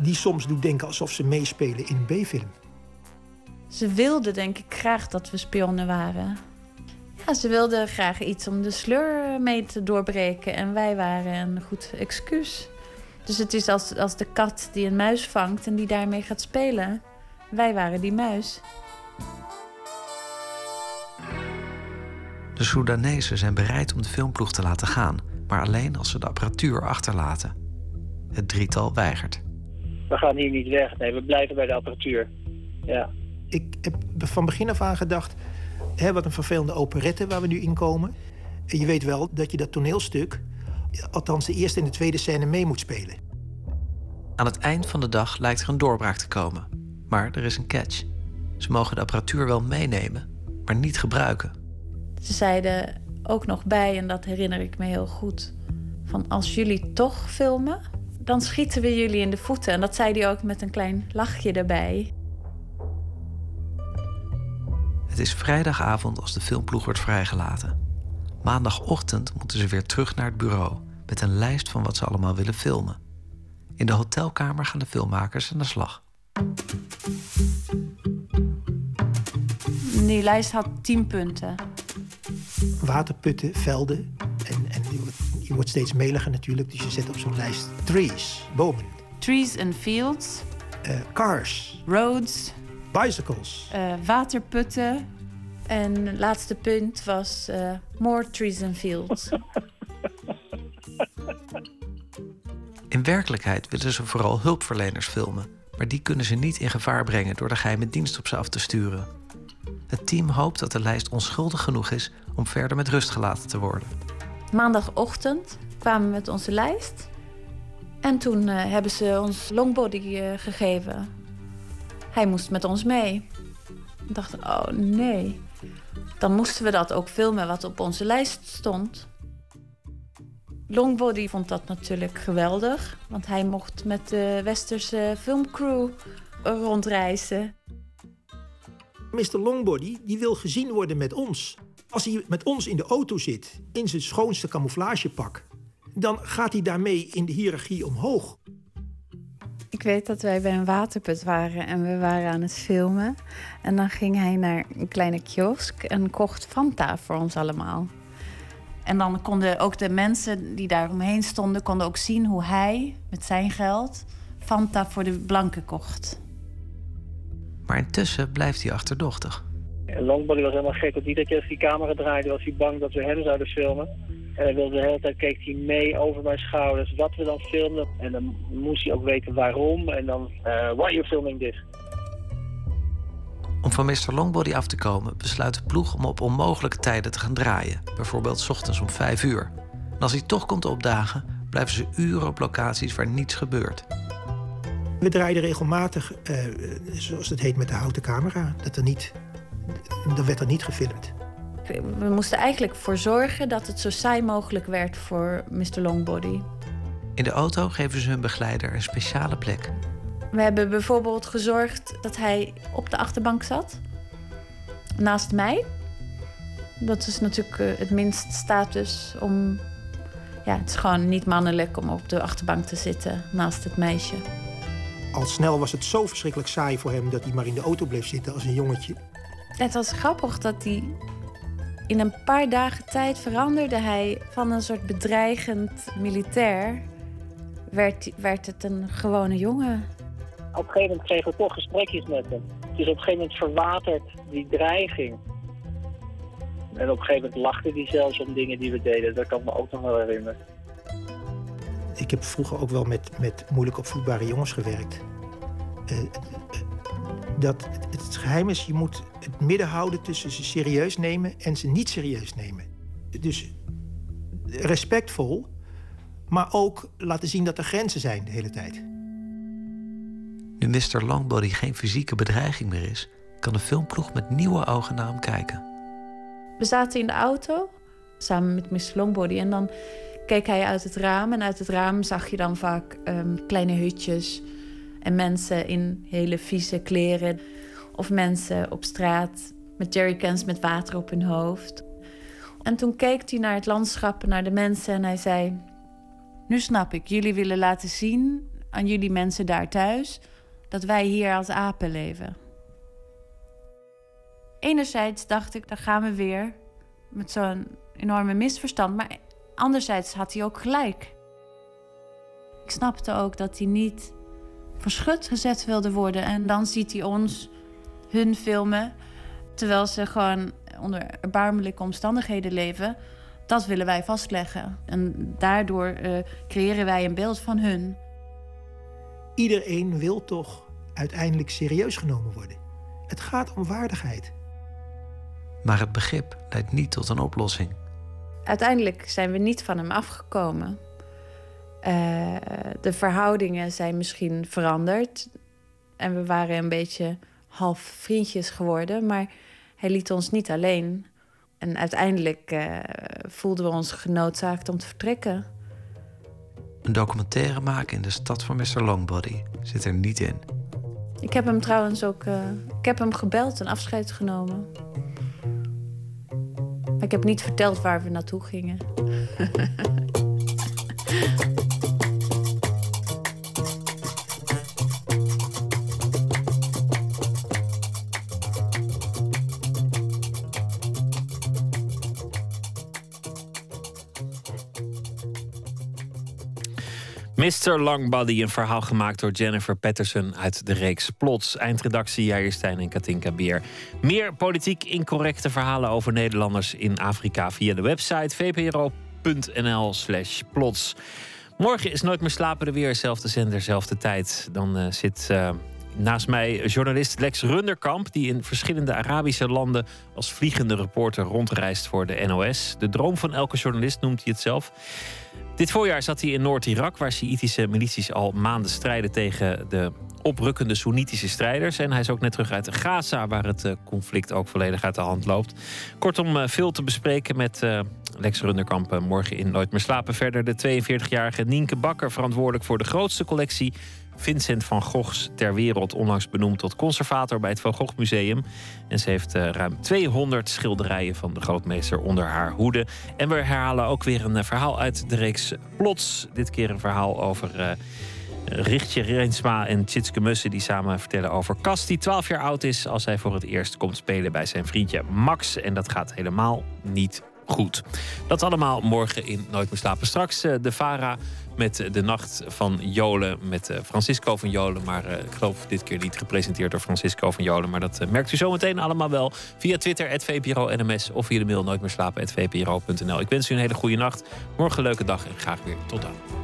Die soms doet denken alsof ze meespelen in een B-film. Ze wilden denk ik graag dat we spionnen waren. Ja, ze wilden graag iets om de sleur mee te doorbreken. En wij waren een goed excuus. Dus het is als, als de kat die een muis vangt en die daarmee gaat spelen. Wij waren die muis. De Soedanezen zijn bereid om de filmploeg te laten gaan, maar alleen als ze de apparatuur achterlaten. Het drietal weigert. We gaan hier niet weg, nee, we blijven bij de apparatuur. Ja. Ik heb van begin af aan gedacht... Hè, wat een vervelende operette waar we nu in komen. En je weet wel dat je dat toneelstuk... althans de eerste en de tweede scène mee moet spelen. Aan het eind van de dag lijkt er een doorbraak te komen. Maar er is een catch. Ze mogen de apparatuur wel meenemen, maar niet gebruiken. Ze zeiden ook nog bij, en dat herinner ik me heel goed... van als jullie toch filmen, dan schieten we jullie in de voeten. En dat zei hij ook met een klein lachje erbij. Het is vrijdagavond als de filmploeg wordt vrijgelaten. Maandagochtend moeten ze weer terug naar het bureau met een lijst van wat ze allemaal willen filmen. In de hotelkamer gaan de filmmakers aan de slag. Die lijst had tien punten. Waterputten, velden. En, en je wordt steeds meliger natuurlijk. Dus je zet op zo'n lijst trees, bomen. Trees and fields, eh, cars, roads, bicycles, eh, waterputten, En het laatste punt was eh, More Trees and Fields. <laughs> In werkelijkheid willen ze vooral hulpverleners filmen. Maar die kunnen ze niet in gevaar brengen door de geheime dienst op ze af te sturen. Het team hoopt dat de lijst onschuldig genoeg is om verder met rust gelaten te worden. Maandagochtend kwamen we met onze lijst. En toen eh, hebben ze ons longbody eh, gegeven. Hij moest met ons mee. Ik dacht, oh nee. Dan moesten we dat ook filmen wat op onze lijst stond. Longbody vond dat natuurlijk geweldig. Want hij mocht met de westerse filmcrew rondreizen. Mr. Longbody die wil gezien worden met ons. Als hij met ons in de auto zit, in zijn schoonste camouflagepak... dan gaat hij daarmee in de hiërarchie omhoog. Ik weet dat wij bij een waterput waren en we waren aan het filmen. En dan ging hij naar een kleine kiosk en kocht Fanta voor ons allemaal. En dan konden ook de mensen die daar omheen stonden... konden ook zien hoe hij met zijn geld Fanta voor de blanken kocht. Maar intussen blijft hij achterdochtig. En Longbody was helemaal gek, want iedere keer als die camera draaide... was hij bang dat we hem zouden filmen. En hij wilde de hele tijd keek hij mee over mijn schouders wat we dan filmden. En dan moest hij ook weten waarom. En dan, uh, why are you filming this? Om van Mr. Longbody af te komen, besluit de ploeg om op onmogelijke tijden te gaan draaien. Bijvoorbeeld 's ochtends om 5 uur. En als hij toch komt opdagen, blijven ze uren op locaties waar niets gebeurt. We draaiden regelmatig, eh, zoals het heet, met de houten camera. Dat er niet, dan werd er niet gefilmd. We moesten eigenlijk voor zorgen dat het zo saai mogelijk werd voor Mr. Longbody. In de auto geven ze hun begeleider een speciale plek. We hebben bijvoorbeeld gezorgd dat hij op de achterbank zat. Naast mij. Dat is natuurlijk eh, het minst status om... Ja, het is gewoon niet mannelijk om op de achterbank te zitten naast het meisje. Al snel was het zo verschrikkelijk saai voor hem... dat hij maar in de auto bleef zitten als een jongetje. Het was grappig dat hij... In een paar dagen tijd veranderde hij van een soort bedreigend militair... werd, werd het een gewone jongen. Op een gegeven moment kregen we toch gesprekjes met hem. Dus op een gegeven moment verwaterd die dreiging. En op een gegeven moment lachte hij zelfs om dingen die we deden. Dat kan ik me ook nog wel herinneren. Ik heb vroeger ook wel met, met moeilijk opvoedbare jongens gewerkt. Uh, dat het, het geheim is, je moet het midden houden tussen ze serieus nemen en ze niet serieus nemen. Dus respectvol, maar ook laten zien dat er grenzen zijn de hele tijd. Nu Mr. Longbody geen fysieke bedreiging meer is, kan de filmploeg met nieuwe ogen naar hem kijken. We zaten in de auto samen met Mr. Longbody en dan keek hij uit het raam. En uit het raam zag je dan vaak um, kleine hutjes en mensen in hele vieze kleren. Of mensen op straat met jerrycans met water op hun hoofd. En toen keek hij naar het landschap, naar de mensen en hij zei: Nu snap ik, jullie willen laten zien aan jullie mensen daar thuis dat wij hier als apen leven. Enerzijds dacht ik, daar gaan we weer met zo'n enorme misverstand. Maar anderzijds had hij ook gelijk. Ik snapte ook dat hij niet verschut gezet wilde worden. En dan ziet hij ons, hun filmen, terwijl ze gewoon onder erbarmelijke omstandigheden leven. Dat willen wij vastleggen. En daardoor uh, creëren wij een beeld van hun. Iedereen wil toch uiteindelijk serieus genomen worden. Het gaat om waardigheid. Maar het begrip leidt niet tot een oplossing. Uiteindelijk zijn we niet van hem afgekomen. Uh, de verhoudingen zijn misschien veranderd. En we waren een beetje half vriendjes geworden. Maar hij liet ons niet alleen. En uiteindelijk uh, voelden we ons genoodzaakt om te vertrekken. Een documentaire maken in de stad van Mr. Longbody zit er niet in. Ik heb hem trouwens ook. Uh, ik heb hem gebeld en afscheid genomen. Maar ik heb niet verteld waar we naartoe gingen. <laughs> Mr. Longbody, een verhaal gemaakt door Jennifer Patterson uit de reeks Plots. Eindredactie Jair Stijn en Katinka Beer. Meer politiek incorrecte verhalen over Nederlanders in Afrika via de website vpro.nl/slash plots. Morgen is Nooit meer slapen er weer, zelfde zender, zelfde tijd. Dan uh, zit uh, naast mij journalist Lex Runderkamp, die in verschillende Arabische landen als vliegende reporter rondreist voor de NOS. De droom van elke journalist noemt hij het zelf. Dit voorjaar zat hij in Noord-Irak, waar Sjiitische milities al maanden strijden tegen de oprukkende Soenitische strijders. En hij is ook net terug uit Gaza, waar het eh, conflict ook volledig uit de hand loopt. Kortom, eh, veel te bespreken met Lex Runderkamp morgen in Nooit meer slapen. Verder de 42-jarige Nienke Bakker, verantwoordelijk voor de grootste collectie Vincent van Goghs ter wereld, onlangs benoemd tot conservator bij het Van Gogh Museum. En ze heeft uh, ruim 200 schilderijen van de grootmeester onder haar hoede. En we herhalen ook weer een uh, verhaal uit de reeks Plots. Dit keer een verhaal over uh, Richtje Reensma en Tjitske Mussen... die samen vertellen over Cas, die 12 jaar oud is... als hij voor het eerst komt spelen bij zijn vriendje Max. En dat gaat helemaal niet goed. Dat allemaal morgen in Nooit meer slapen. Straks de Vara met de Nacht van Jolen met Francisco van Jolen. Maar ik geloof dit keer niet gepresenteerd door Francisco van Jolen. Maar dat merkt u zometeen allemaal wel via Twitter, VPRO NMS... of via de mail nooit meer slapen, VPRO.nl. Ik wens u een hele goede nacht. Morgen een leuke dag en graag weer tot dan.